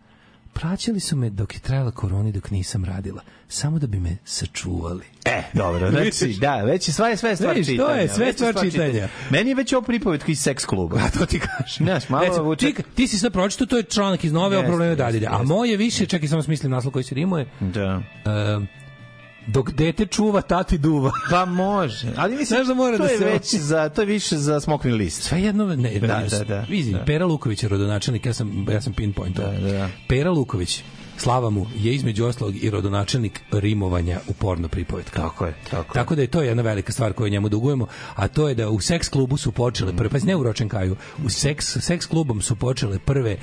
Plaćali su me dok je trajala korona dok nisam radila. Samo da bi me sačuvali. E, dobro, [LAUGHS] znači, da, već je sve, sve stvar to čitanja. je sve već stvar čitanja. Meni je već ovo pripovetka iz seks kluba. [LAUGHS] A to ti kažem. Znaš, malo Recimo, vuče... ti, ti si sad pročito, to je članak iz nove o Jeste, problemu jeste, dadilja. A jeste. moje više, čekaj, samo smislim naslov koji se rimuje. Da. Um, dok dete čuva, tati duva. [LAUGHS] Pa može. Ali mislim, Znaš da mora to da je se- već za, to je više za smokvin list. Sve jedno, ne, Da, da, da, da. Vidi, Da. Pera Luković je rodonačelnik, ja sam, ja sam pinpoint. Da, da, da. Pera Luković, slava mu, je između ostalog i rodonačelnik rimovanja u porno pripovetka. Tako je, tako, Tako da je to jedna velika stvar koju njemu dugujemo, a to je da u seks klubu su počele prve, pa ne u Ročenkaju, u seks, seks klubom su počele prve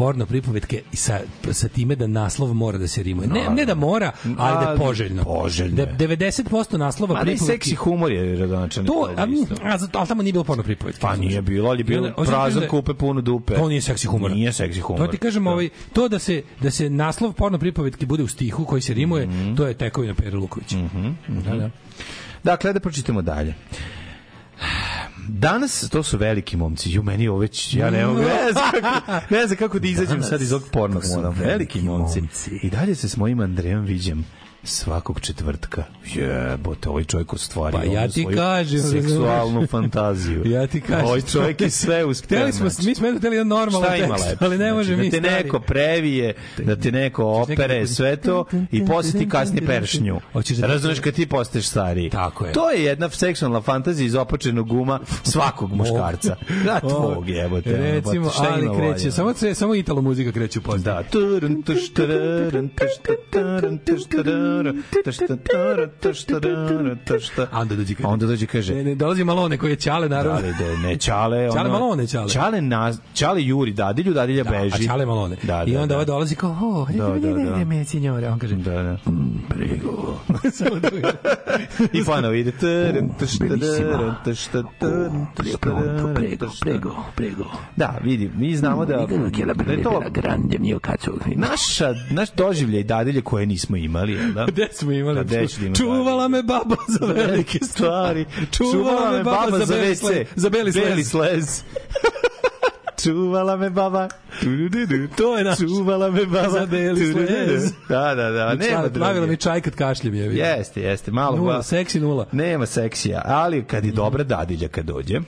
porno pripovetke i sa, sa time da naslov mora da se rimuje. Ne, ne da mora, ali da je poželjno. poželjno Da je. 90% naslova Ma ne, pripovetki... seksi humor je rodonačelnik. To, a, a, ali tamo nije bilo porno pripovetke. Pa nije bilo, ali je bilo prazan da- kupe puno dupe. To nije seksi humor. Nije seksi humor. To ti kažem, Da. ovaj, to da se, da se naslov porno pripovetke bude u stihu koji se rimuje, Mhm. to je tekovina Pere Lukovića. Da, da. Dakle, da pročitamo dalje. Danas to su veliki momci. Ju meni ovo već ja ne mogu. Ne znam kako, ne znam kako da izađem sad iz ovog pornog moda. Veliki momci. I dalje se s mojim Andrejom viđem svakog četvrtka. Jebote, ovaj čovjek ostvario Pa ja ti kažem, seksualnu fantaziju. Ja ti kažem. Ovaj čovjek je sve. [LAUGHS] Hteli smo, znači. mi smo hteli jedan normalan tekst, lepo? ali ne može znači, mi da te stari. neko previje, da te neko opere, sve to i posle ti kasni peršnju. Da- Razumeš kad ti postaješ stariji. Tako je. To je jedna seksualna fantazija iz opočenog guma svakog muškarca. [LAUGHS] Da, tvog jebote. Recimo, pa ali kreće, samo, samo italo muzika kreće u pozdrav. Da. A onda dođe kaže. Onda dođe kaže, Ne, ne, dolazi Malone koji je Ćale, naravno. Da da ne Čale, ono, Čale Malone, Čale. Čale na Čale Juri dadilju, dadilja Da, beži. a Čale Malone. Da, I da, onda da. ovaj dolazi kao, o, Da, da, da. ne, me, signore. On kaže, Da, da. prego. Da I ponovo ide prego, prego, prego. Da, vidi, mi znamo da, da je to grande naša, naš doživljaj dadilje koje nismo imali, da? Gde smo imali? Da, gde imati Čuvala me baba za velike stvari. Čuvala me baba za beli slez. Za beli Beli slez. slez. [LAUGHS] Čuvala me baba. Tu-du-du-du. To je naš. Čuvala me baba. Za beli slez. Da, da, da. Nema Pravila mi čaj kad kašljem je. Jeste, jeste. Malo Nula, ba- seksi nula. Nema seksija, ali kad je dobra dadilja kad dođe,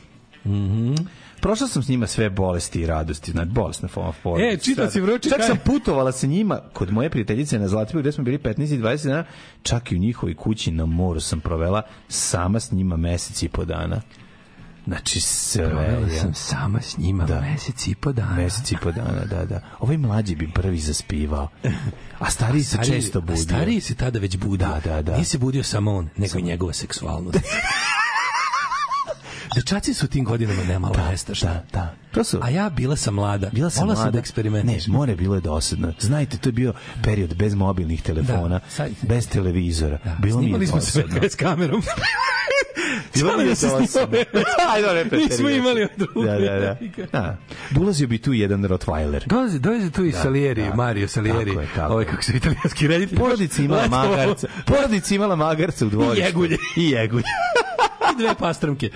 Mhm. Prošla sam s njima sve bolesti i radosti, znači bolesna forma forma. E, čitao si vrući Čak kaj. sam putovala sa njima kod moje prijateljice na Zlatiboru gde smo bili 15 i 20 dana, čak i u njihovoj kući na moru sam provela sama s njima mesec i po dana. Znači sve. Provela ja. sam sama s njima Da. mesec i po dana. Mesec i po dana, da, da. Ovaj mlađi bi prvi zaspivao. A stariji se Stariji- često a budio. Stariji se tada već budio. Da, da, da. Nije se budio samo on, nego i njegova seksualnost. [LAUGHS] Dečaci su u tim godinama nemalo nestašni. Da, da. To su, A ja bila sam mlada. Bila sam Volala mlada. da eksperimentišem. Ne, more bilo je dosadno. Znajte, to je bio period bez mobilnih telefona, Da, sad- bez televizora. Bilo mi je Snimali smo sve dosadno. [LAUGHS] s kamerom. [LAUGHS] Bilo mi je da se dosadno. snimali. [LAUGHS] Ajde, preterivaj Nismo imali od druge. Da, da, da. da. Ulazio bi tu jedan Rottweiler. Dolazi, dolazi tu i Da, Salieri, da. Mario Salieri. Tako je, tako ovaj je. kako se italijanski reditelj. Porodica imala magarca. Porodica imala magarca u dvorištu. I jegulje. I jegulje. I dve pastrmke.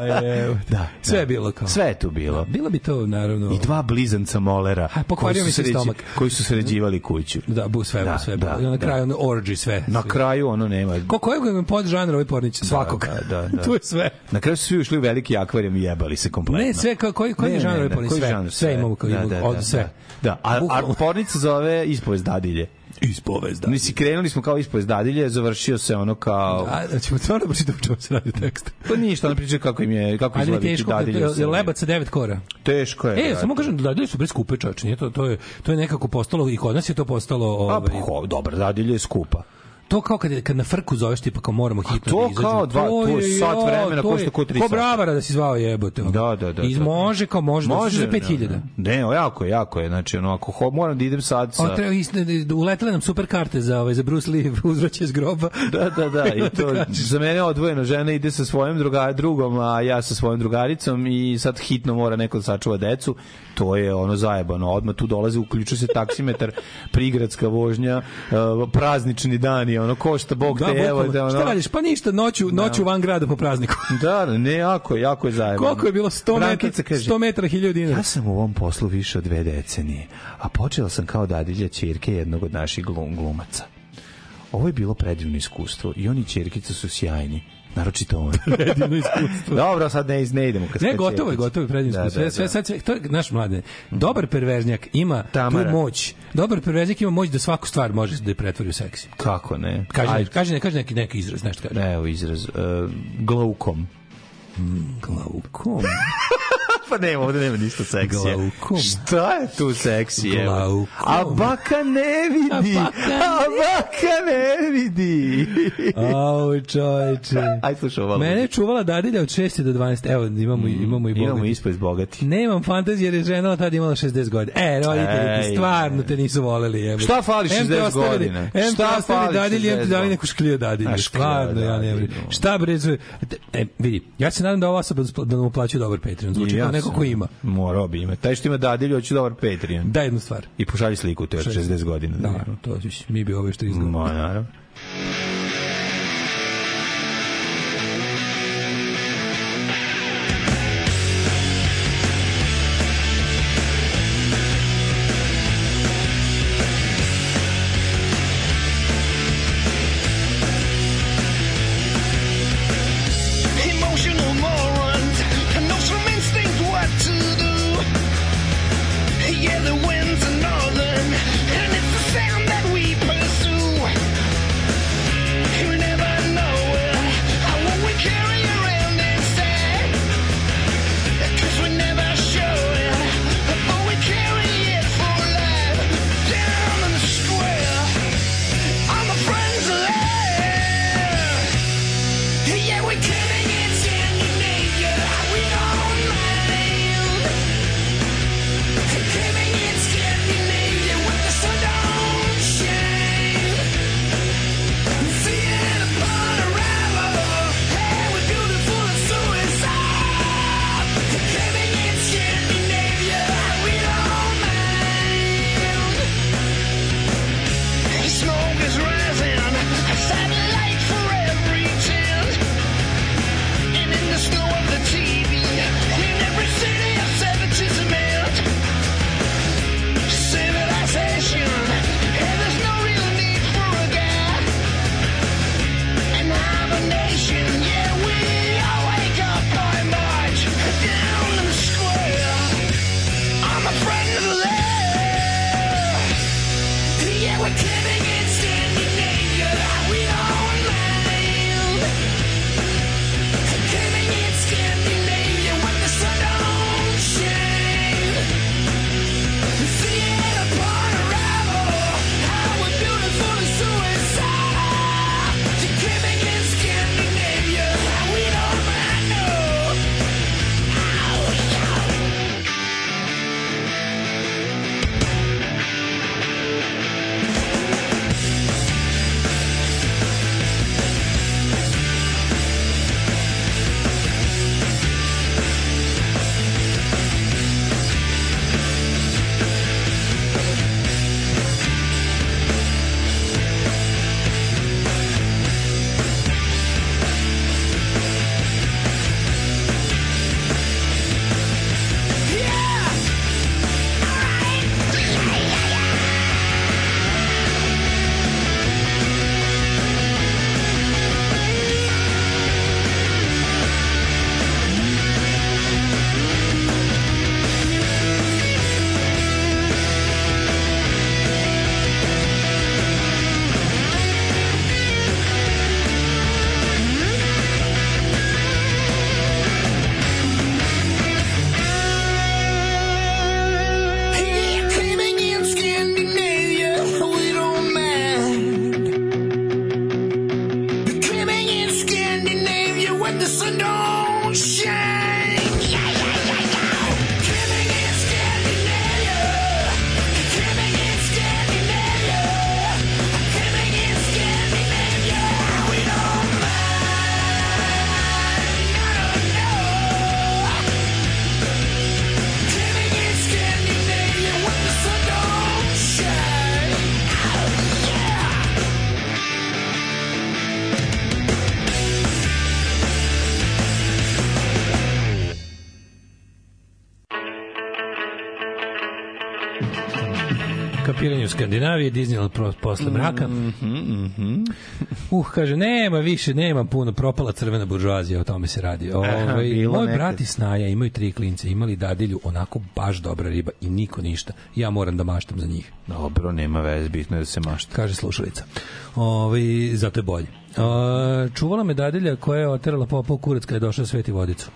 Aj, evo. [LAUGHS] Da, Sve da. je bilo kao. Sve je tu bilo. Bilo bi to, naravno. I dva blizanca molera A, pokvario mi se sređi- stomak. koji su sređivali kuću. Da, bu sve, Da, sve. da, I na da. kraju ono orgy sve. Na kraju ono nema. Ko kojeg je pod žanra ovaj pornić? Svakog. Da, da, da. [LAUGHS] tu je sve. Na kraju su svi ušli u veliki akvarijum i jebali se kompletno. Ne, sve kao koji koji Ne, je žanr ovaj pornić? Sve. žanr? Sve imamo kao Da, imamo da, od da, sve. Da, a, a pornica zove ispovest dadilje. Ispovest dadilje. Mislim, krenuli smo kao ispovest dadilje, završio se ono kao... A, da ćemo stvarno pročitati o čemu se radi tekst. Pa ništa, ona priča kako im je, kako izgleda biti teško, dadilje. u je Srbiji. lebac sa devet kora. Teško je. E, samo kažem, dadilje su bre skupe, čoveče, to, to je, to je nekako postalo, i kod nas je to postalo... A, Ovaj, pa, ho, dobro, dadilje je skupa. To kao kad, kad na frku zoveš tipa kao moramo hitno to da izađemo. kao dva- to je sat vremena, to košta je ko tri Ko sata. bravara da si zvao jebote. Da, da, da. I da. može kao može, može za 5000. Ne, ne, jako je, jako je. Znači, ono, ako ho, moram da idem sad sa... On treba isne, uletele nam super karte za ovaj za Bruce Lee [LAUGHS] uzvraćaj iz groba. Da, da, da, [LAUGHS] i to za mene je odvojeno, žena ide sa svojim druga, drugom, a ja sa svojom drugaricom i sad hitno mora neko da sačuva decu, to je ono zajebano, odmah tu dolazi, uključuje se taksimetar, [LAUGHS] prigradska vožnja, uh, praznični dani, ono, košta Bog Da, te, evo, da, ono, Šta radiš? Pa ništa, noću, noću van grada po prazniku. [LAUGHS] Da, ne, jako, jako je zajebano. Koliko je bilo 100 metara? Brankica kaže, 100 metara 1000 dinara. Ja sam u ovom poslu više od dve decenije, a počela sam kao dadilja ćerke jednog od naših glum, glumaca. Ovo je bilo predivno iskustvo i oni ćerkica su sjajni. Naročito on. [LAUGHS] Predivno iskustvo. Dobro, sad ne, ne idemo. Kad Ne, gotovo je, gotovo je predivno Da, iskustvo. da, Sve, sve, da. sve, to je naš mlade. Dobar perverznjak ima Tamara. tu moć. Dobar perverznjak ima moć da svaku stvar može da je pretvori u seksi. Kako ne? Kaže, Ajde. kaže, ne, kaže neki, neki izraz, nešto kaže. Evo izraz. Uh, glaukom. Glaukom. [LAUGHS] pa nema, ovde nema ništa seksija. Glaukom. Šta je tu seksi? evo? Glaukom. A baka ne vidi. A A baka baka, ne vidi. Au, čoveče. Aj slušaj ovo. Mene je čuvala dadilja od 6 do 12. Evo, imamo, i- imamo i bogati. Imamo ispod iz bogati. Nemam fantazije jer je žena tada imala 60 godina. E, roditelji ti stvarno te nisu voleli. Jebe. Šta fali Em te 60 ostavili- godina? Em Šta fali dadilje, em 60 te dali godina? neku škliju šklija Stvarno, ja ne vjerujem. Šta bre, zove- e, vidi, ja se nadam da ova osoba da nam uplaćuje dobar Patreon. Zvuči kao neko ko ima. Morao bi imati. Taj što ima dadilju, hoće dobar Patreon. Da jednu stvar. I pošalji sliku, to je od 60 godina. Da, to ćeš, mi bi ovo što izgleda. Ma, naravno. Skandinaviji, Disneyland posle mraka. Mhm, Uh, kaže, nema više, nema puno, propala crvena buržuazija, o tome se radi. Ovaj, bilo moj nekad. brat i snaja imaju tri klince, imali dadilju, onako baš dobra riba i niko ništa. Ja moram da maštam za njih. Dobro, nema veze, bitno je da se mašta. Kaže slušalica. Ovaj zato je bolje. A, čuvala me dadilja koja je oterala popa u kurac kada je došla sveti vodicu.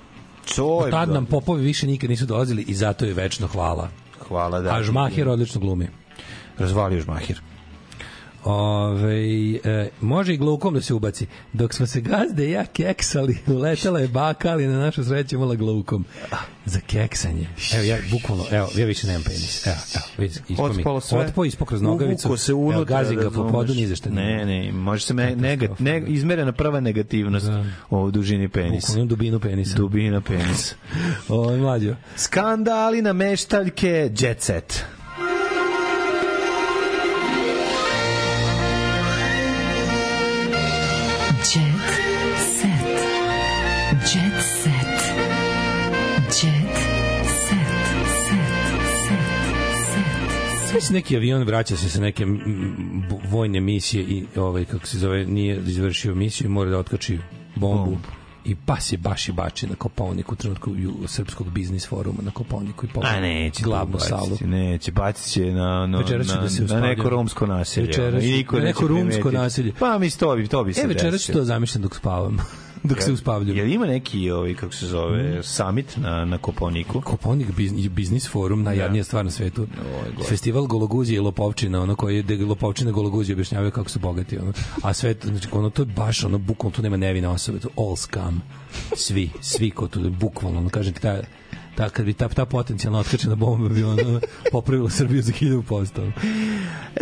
To je Tad nam popovi više nikad nisu dolazili i zato je večno hvala. Hvala da. A Žmahir odlično glumi. Razvalio Žmahir. Ove, e, može i glukom da se ubaci. Dok smo se gazde i ja keksali, uletela je baka, ali na našu sreću imala glukom. Za keksanje. Evo, ja bukvalno, evo, ja više nemam penis. Evo, evo, vidi, ispao mi. Otpao ispao kroz nogavicu. Uvuko se Evo, unutra. gazim ga po podu, ni zašto Ne, ne, može se me, nega, ne, izmerena prva negativnost o dužini penisa. Bukvalno dubinu penisa. Dubina penisa. [LAUGHS] Ovo je mlađo. Skandali na meštaljke, jet set. Se neki avion vraća se sa neke vojne misije i ovaj kako se zove nije izvršio misiju i mora da otkači bombu. I pas je baš i bači na Kopaoniku u trenutku srpskog biznis foruma na Koponiku i pogledaj A neće glavnu tu salu. neće, bacit će na, će na, da se na neko romsko naselje. Večeras I niko na neko rumsko primetiti. naselje. Pa mi to bi, to bi se E, večeras ću to zamišljam dok spavam. Dok se uspavljam. Jel ima neki, ovaj, kako se zove, summit na, na Koponiku? Koponik biznis, biznis forum, najjadnija stvar na svetu. Festival gologuzije i lopovčina, ono koji je lopovčina gologuzije objašnjavaju kako su bogati, ono. A sve to, znači, ono, to je baš, ono, bukvalno, tu nema nevine osobe, to all scam. Svi, svi ko tu, bukvalno, ono, kažem ti, ta, ta, kad bi ta, ta potencijalna otkrčena bomba bi ono, [LAUGHS] popravila Srbiju za 1000%.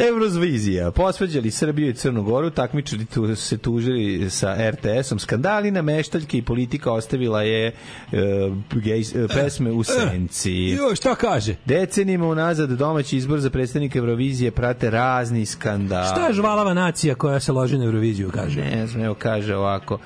Eurovizija. Posvađali Srbiju i Crnu Goru, takmičari tu se tužili sa RTS-om. Skandali na meštaljke i politika ostavila je uh, gej, uh, pesme u senci. Jo, šta kaže? Decenijima unazad domaći izbor za predstavnika Eurovizije prate razni skandali. Šta je žvalava nacija koja se loži na Euroviziju, kaže? Ne znam, evo kaže ovako.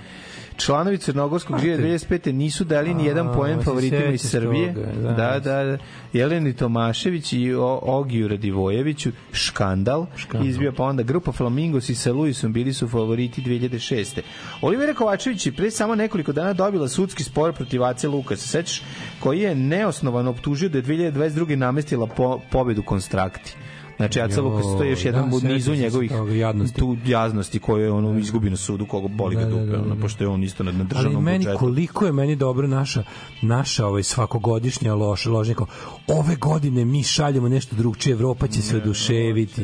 Članovi Crnogorskog žive 25. nisu dali ni jedan poen se favoritima iz Srbije. toga, Da, da. da. Jeleni Tomašević i Ogiju Radivojeviću škandal, izbio pa onda grupa Flamingos i sa Luisom bili su favoriti 2006. Olivera Kovačević je pre samo nekoliko dana dobila sudski spor protiv Ace Lukasa, sećaš, koji je neosnovano optužio da je 2022. namestila po, pobedu konstrakti. Znači, Aca Lukas, to je još jedan da, sećam nizu njegovih jadnosti. tu jaznosti koje je ono izgubi na sudu koga boli ga Da, da, dupe, da, da, ono, da. pošto je on isto na, na ali državnom meni budžetu. koliko je meni dobro naša naša ovaj svakogodišnja loša ložnjako ove godine mi šaljemo nešto drugčije Evropa će se oduševiti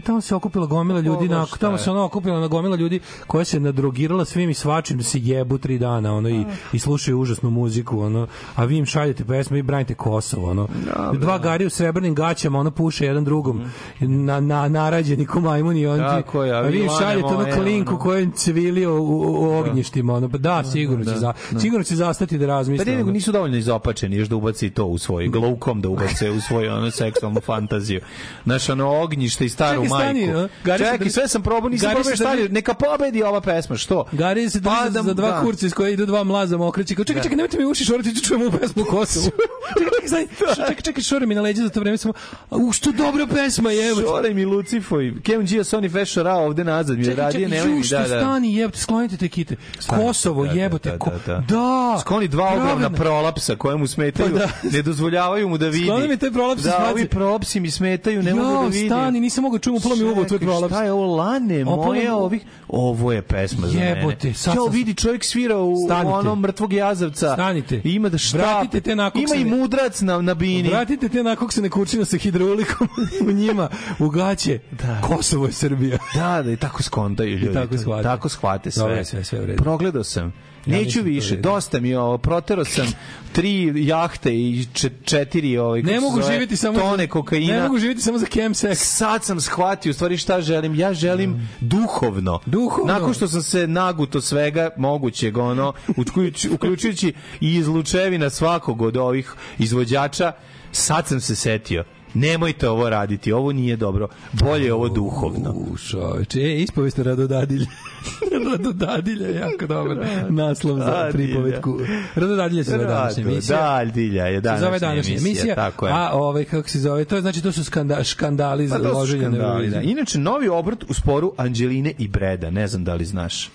Tamo se okupila gomila ljudi, na, tamo se ono okupila na gomila ljudi koja se nadrogirala svim i svačim da se jebu tri dana ono, i, i slušaju užasnu muziku, ono, a vi im šaljete pesme i branite Kosovo. Ono. Dva gari u srebrnim gaćama ono puše jedan drugom na, na, narađeni ko majmuni on je, a vi im šaljete ono klinku je civilio u, u, u ognjištima. Ono. Pa da, sigurno, će, za, sigurno će zastati da Pa razmisle. ono. nisu dovoljno izopačeni još da ubaci to u svoj glaukom, da ubace u svoju ono seksualnu fantaziju. Znaš, ono ognjište i staru majku. Čekaj, sve sam probao, nisam probao šta je, neka pobedi ova pesma, što? Gari se drži za, Padam, za dva da. kurca iz koje idu dva mlaza mokreći. Kao, čekaj, čekaj, nemojte mi uši šorati, ću čujem ovu pesmu u Kosovu. [LAUGHS] čekaj, čekaj, čekaj, čekaj, šore mi na leđe za to vreme samo, u, što dobra pesma je, evo. Šoraj mi Lucifoj, Kem Gio Sony Fešora ovde nazad mi je radio, čekaj, nemoj mi, da, da. stani, jebote, sklonite te kite. Kosovo, da, da, jebote, da, da, da. Da. Skloni dva ogromna prolapsa koje mu smetaju, Pa da. ne dozvoljavaju mu da vidi. Skloni mi te prolapse, Da, ovi prolapsi mi smetaju, ne mogu da vidim. stani, nisam mogao čuti upala mi uvo, to je prolaps. Šta je ovo lane moje ovih? Ovo je pesma za mene. Jebote, sad vidi, čovjek svira u, Stanite. onom mrtvog jazavca. Stanite. I Ima da štap. Vratite te na kog Ima i mudrac na, na bini. Vratite te nakog se ne kurčina sa hidraulikom [LAUGHS] u njima, u gaće. Kosovo je Srbija. Da, da, i tako skontaju ljudi. tako shvate. Tako shvate sve. Dobro je sve, sve u redu. Progledao sam. Neću više, dosta mi je ovo, protero sam tri jahte i če- četiri ovaj, Ne mogu zove, živjeti samo tone kokaina. Ne mogu živjeti samo za chemsex. Sad sam shvatio u stvari šta želim. Ja želim duhovno. Duhovno. Nakon što sam se naguto svega mogućeg, ono, uključujući, uključujući i izlučevina svakog od ovih izvođača, sad sam se setio. Nemojte ovo raditi, ovo nije dobro. Bolje je ovo duhovno. U, čoveče, e, ispovest Rado Dadilje. [LAUGHS] Rado Dadilje, je jako dobar naslov za Dadilja. pripovetku. Rado Dadilje se zove današnja emisija. Dadilja je današnja zove današnja emisija, tako je. a ovaj, kako se zove, to je, znači, to su skanda, škandali Pa za loženje da. Inače, novi obrt u sporu Anđeline i Breda, ne znam da li znaš.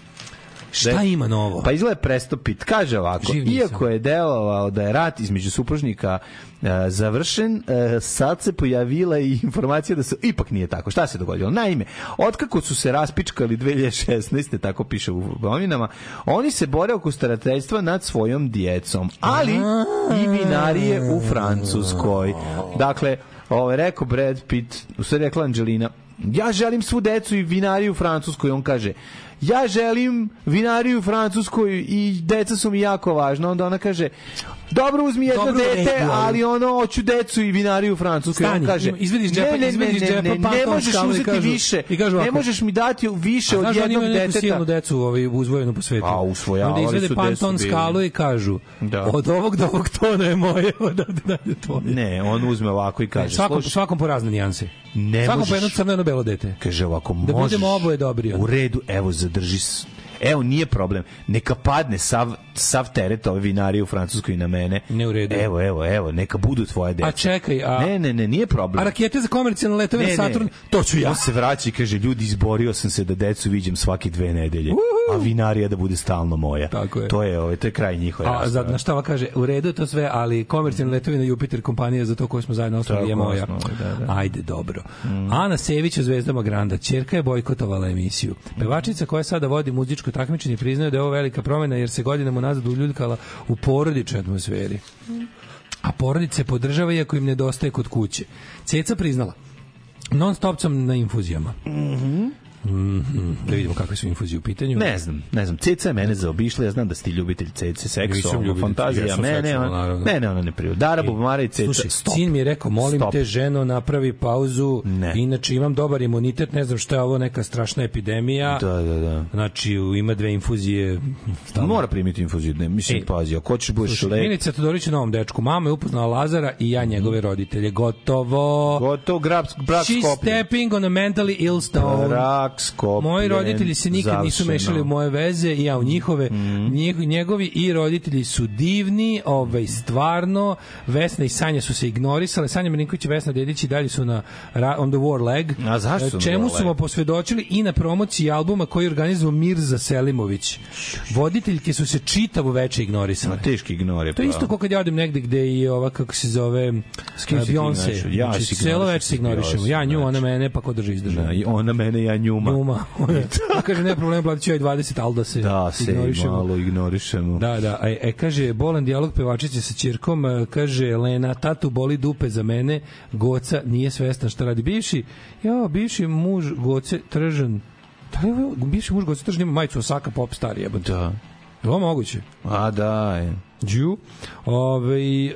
Šta Da je- ima novo? Pa izgleda prestopit. Kaže ovako, iako je delovao da je rat između supružnika e, završen, e, sad se pojavila i informacija da se ipak nije tako. Šta se dogodilo? Naime, otkako su se raspičkali 2016. tako piše u novinama, oni se bore oko starateljstva nad svojom djecom, ali i vinarije u Francuskoj. Dakle, ovaj, rekao Brad Pitt, u stvari rekla Angelina, ja želim svu decu i vinariju u Francuskoj. On kaže, ja želim vinariju u Francuskoj i deca su mi jako važna. Onda ona kaže, dobro uzmi jedno Dobro, dete, redu, ali- ono, hoću decu i vinariju u Francuskoj. Stani, on kaže, ima- izvedi iz džepa- ne, ne, izvedi iz ne, džepa ne, ne, ne panton možeš uzeti kažu- više. i kažu ne ovako, možeš mi dati više od Znaš da oni jednog imaju neku silnu deteta. decu ovaj, uzvojenu po svetu. Pa, usvojavali Onda izvede panton skalu i kažu Da. od ovog do ovog tona je moje, [LAUGHS] od ovde dalje tvoje. Ne, on uzme ovako i kaže, svakom, slušaj, svakom po razne nijanse. ne svakom po možeš- jedno crno jedno belo dete. Kaže ovako, Da možeš. budemo oboje dobri. U redu, evo, zadrži s- Evo, nije problem. Neka padne sav, sav teret ove vinarije u Francuskoj i na mene. Ne u redu. Evo, evo, evo, neka budu tvoje deca. A čekaj, a, Ne, ne, ne, nije problem. a rakete za komercijalne letove na Saturn, to ću ja. On se vraća i kaže, ljudi, izborio sam se da decu viđem svake dve nedelje, a vinarija da bude stalno moja. Tako je. To je, ovaj, to je kraj njihove A za, na šta kaže, u redu to sve, ali komercijalni letovi na Jupiter kompanija za to koju smo zajedno osnovali je moja. osnovali, da, da. Ajde, dobro. Ana Sević u Zvezdama Granda, čerka je bojkotovala emisiju. Pevačica koja sada vodi muzičko takmičenje priznaje da je ovo velika promena jer se godinama unazad uljuljkala u porodičnoj atmosferi. A porodice podržava iako im nedostaje kod kuće. Ceca priznala, non stop sam na infuzijama. Mhm. Da vidimo kakve su infuzije u pitanju. Ne znam, ne znam. Ceca je mene zaobišla, ja znam da si ti ljubitelj Cece, seksualno, fantazija, jesam mene, seksualno, ne, ne, ona ne priju. Dara Bubamara i Ceca, Slušaj, stop. sin mi je rekao, molim Stop. te ženo, napravi pauzu, Ne. inače imam dobar imunitet, ne znam šta je ovo, neka strašna epidemija. Da, da, da. Znači, ima dve infuzije. stalno. Mora primiti infuziju, ne, mislim, Ej, pazi, ako hoćeš budeš lek, Milica Todorić je novom dečku. Mama je upoznala Lazara i ja njegove roditelje. Gotovo. gotovo, grab, brak She's stepping on a mentally ill stone. Brak skopljen. Moji roditelji se nikad nisu završeno. mešali u moje veze i ja u njihove. Njeg- njegovi i roditelji su divni, ovaj, stvarno. Vesna i Sanja su se ignorisale. Sanja Marinković i Vesna Dedić i dalje su na on the war leg. A zašto su Čemu su mu posvedočili i na promociji albuma koji organizovao Mirza Selimović. Voditeljke su se čitavo veče ignorisale. Ma, teški ignor je. To je isto kao kad ja odem negde gde je ova, kako se zove, Beyoncé. Ja znači, se celo ignorišem večer se ignorišemo. Ja nju, ona mene, pa ko drži izdržava. Da, i ona mene, ja njuma. Njuma. Ja kaže, ne problem, platit ću joj 20, ali da se Da, se ignorišemo. malo ignorišemo. Da, da, e, e, kaže, bolan dijalog pevačice sa ćirkom, e, kaže, Lena, tatu boli dupe za mene, Goca nije svestan šta radi. Bivši, ja, bivši muž Goce Tržan, da li je bivši muž Goce Tržan ima majicu Osaka Pop Star, jebote. Da. Je ovo moguće? A da, je. Đu. Ove,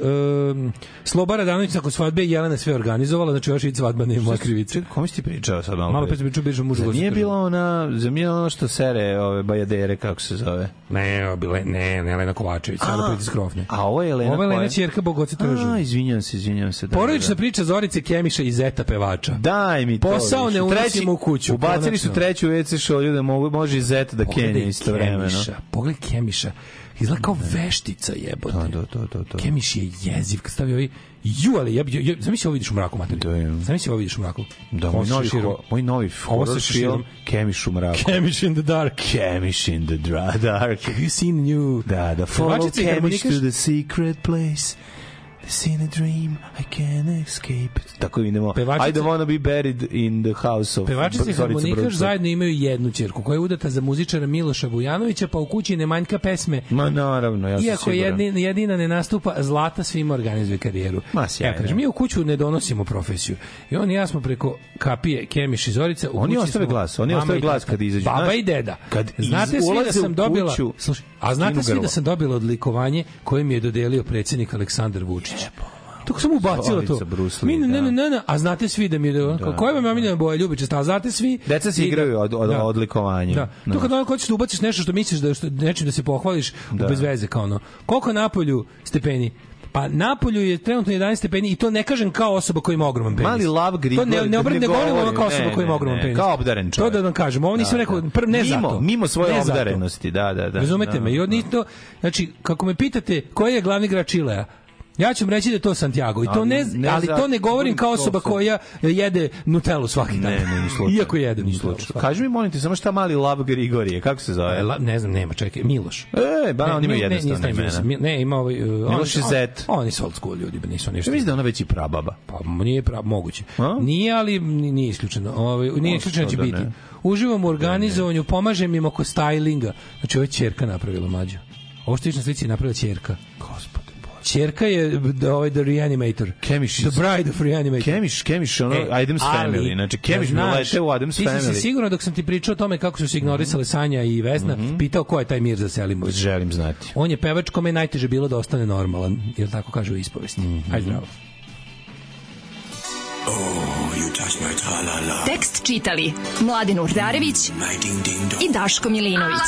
um, Slobara Danović nakon svadbe je Jelena sve organizovala, znači još i svadba nije moja krivica. Kome si ti pričao sad malo? Malo pre? sam pričao bivšem mužu nije bila ona, zar nije ono što sere ove bajadere, kako se zove? Ne, bile, ne, ne, Lena Kovačević, sada priti skrofne. A ovo je Lena Ovo je Lena koja- Ćerka Bogoce A, Tržan. izvinjam se, izvinjam se. Da, Porodična da, priča Zorice Kemiša i Zeta pevača. Daj mi to. Posao ne unosimo u kuću, Ubacili su treću WC šolju da mogu, može i zet da kenja istovremeno. Pogledaj Kemiša. Izgleda kao veštica jebote. Da, da, da, da, da. Kemiš je jeziv, kad stavi ovaj Ju, ali ja, ja, zamisli ovo vidiš u mraku, materi. Da, ja. Zamisli ovo vidiš u mraku. Da, moj novi, ho- moj novi horror film Kemiš u mraku. Kemiš in the dark. Kemiš in the dark. Have you seen new? Da, da, follow Kemiš to the secret place. In a dream, I can't escape. Tako idemo. Pevačica- I don't wanna be buried in the house of Pevačica i harmonikaš zajedno imaju jednu ćerku koja je udata za muzičara Miloša Vujanovića, pa u kući ne manjka pesme. Ma naravno, ja sam Iako siguran. jedina, jedina ne nastupa, Zlata svima organizuje karijeru. Ma, sjajno. Ja kažem, mi u kuću ne donosimo profesiju. I on i ja smo preko kapije Kemiš i Zorica. U Oni ostave glas, oni ostave glas kad izađu. Baba Znaš, i deda. kad znate svi da sam dobila... kuću, Slušaj, a znate svi da sam dobila odlikovanje koje mi je dodelio predsjednik Aleksandar Vučić. Tako sam ubacila to. Mi, ne, ne, da. ne, ne, a znate svi da mi je da, koja vam je omiljena boja ljubičasta, a znate svi Deca se da- igraju od, od, da. odlikovanja. Da. No. To kad ono hoćeš da ubaciš nešto što misliš da što nečim da se pohvališ Da. bez veze kao ono. Koliko na polju stepeni? Pa napolju je trenutno 11 stepeni i to ne kažem kao osoba koja ima ogroman penis. Mali lav Grigor. To ne, ne, obr, ne govorim ovo kao osoba koja ima ogroman penis. Kao obdaren čovjek. To da vam kažem, ovo nisam Da, rekao, da. prv, ne mimo, zato. Mimo svoje Ne obdarenosti, da, da, da. Razumete da, me? I od njih to, znači, kako me pitate koji je glavni igrač Čilea, Ja ću reći da je to Santiago. I to Ali ne, ne ali to ne govorim kao osoba koja jede Nutellu svaki dan. Ne, ne, ni slučajno. Iako jede Ni svaki Kaži mi, molim te, samo šta mali lav Grigorije, kako se zove? E, la- Ne znam, nema, čekaj, Miloš. E, ba, on ima ne, jednostavno ne, imena. Ne, ne, ima ovaj... Uh, Miloš je Zet. on- Oni su old school ljudi, nisu ništa. Mislim da je ona već i prababa. Pa nije prav, moguće. A? Nije, ali ni- nije isključeno. Ovaj nije isključeno da će da biti. ne. Uživam u organizovanju, pomažem im oko stylinga. Znači ovo je ćerka napravila mlađu. Ovo što vidiš na slici je napravila ćerka. Gospode Ćerka je ovaj the reanimator. Kemiš The bride of reanimator. Kemiš, Kemiš, ono, E, Adams ali, Family. Znači, da Kemiš mi znaš, lete u Adams Ti si Family. se sigurno dok sam ti pričao o tome kako su se ignorisale Sanja i Vesna, pitao ko je taj Mirza Selimović. Želim znati. On je pevač kome je najteže bilo da ostane normalan, jer tako kaže u ispovesti. Ajde zdravo. Tekst čitali Mladin Urdarević i Daško Milinović.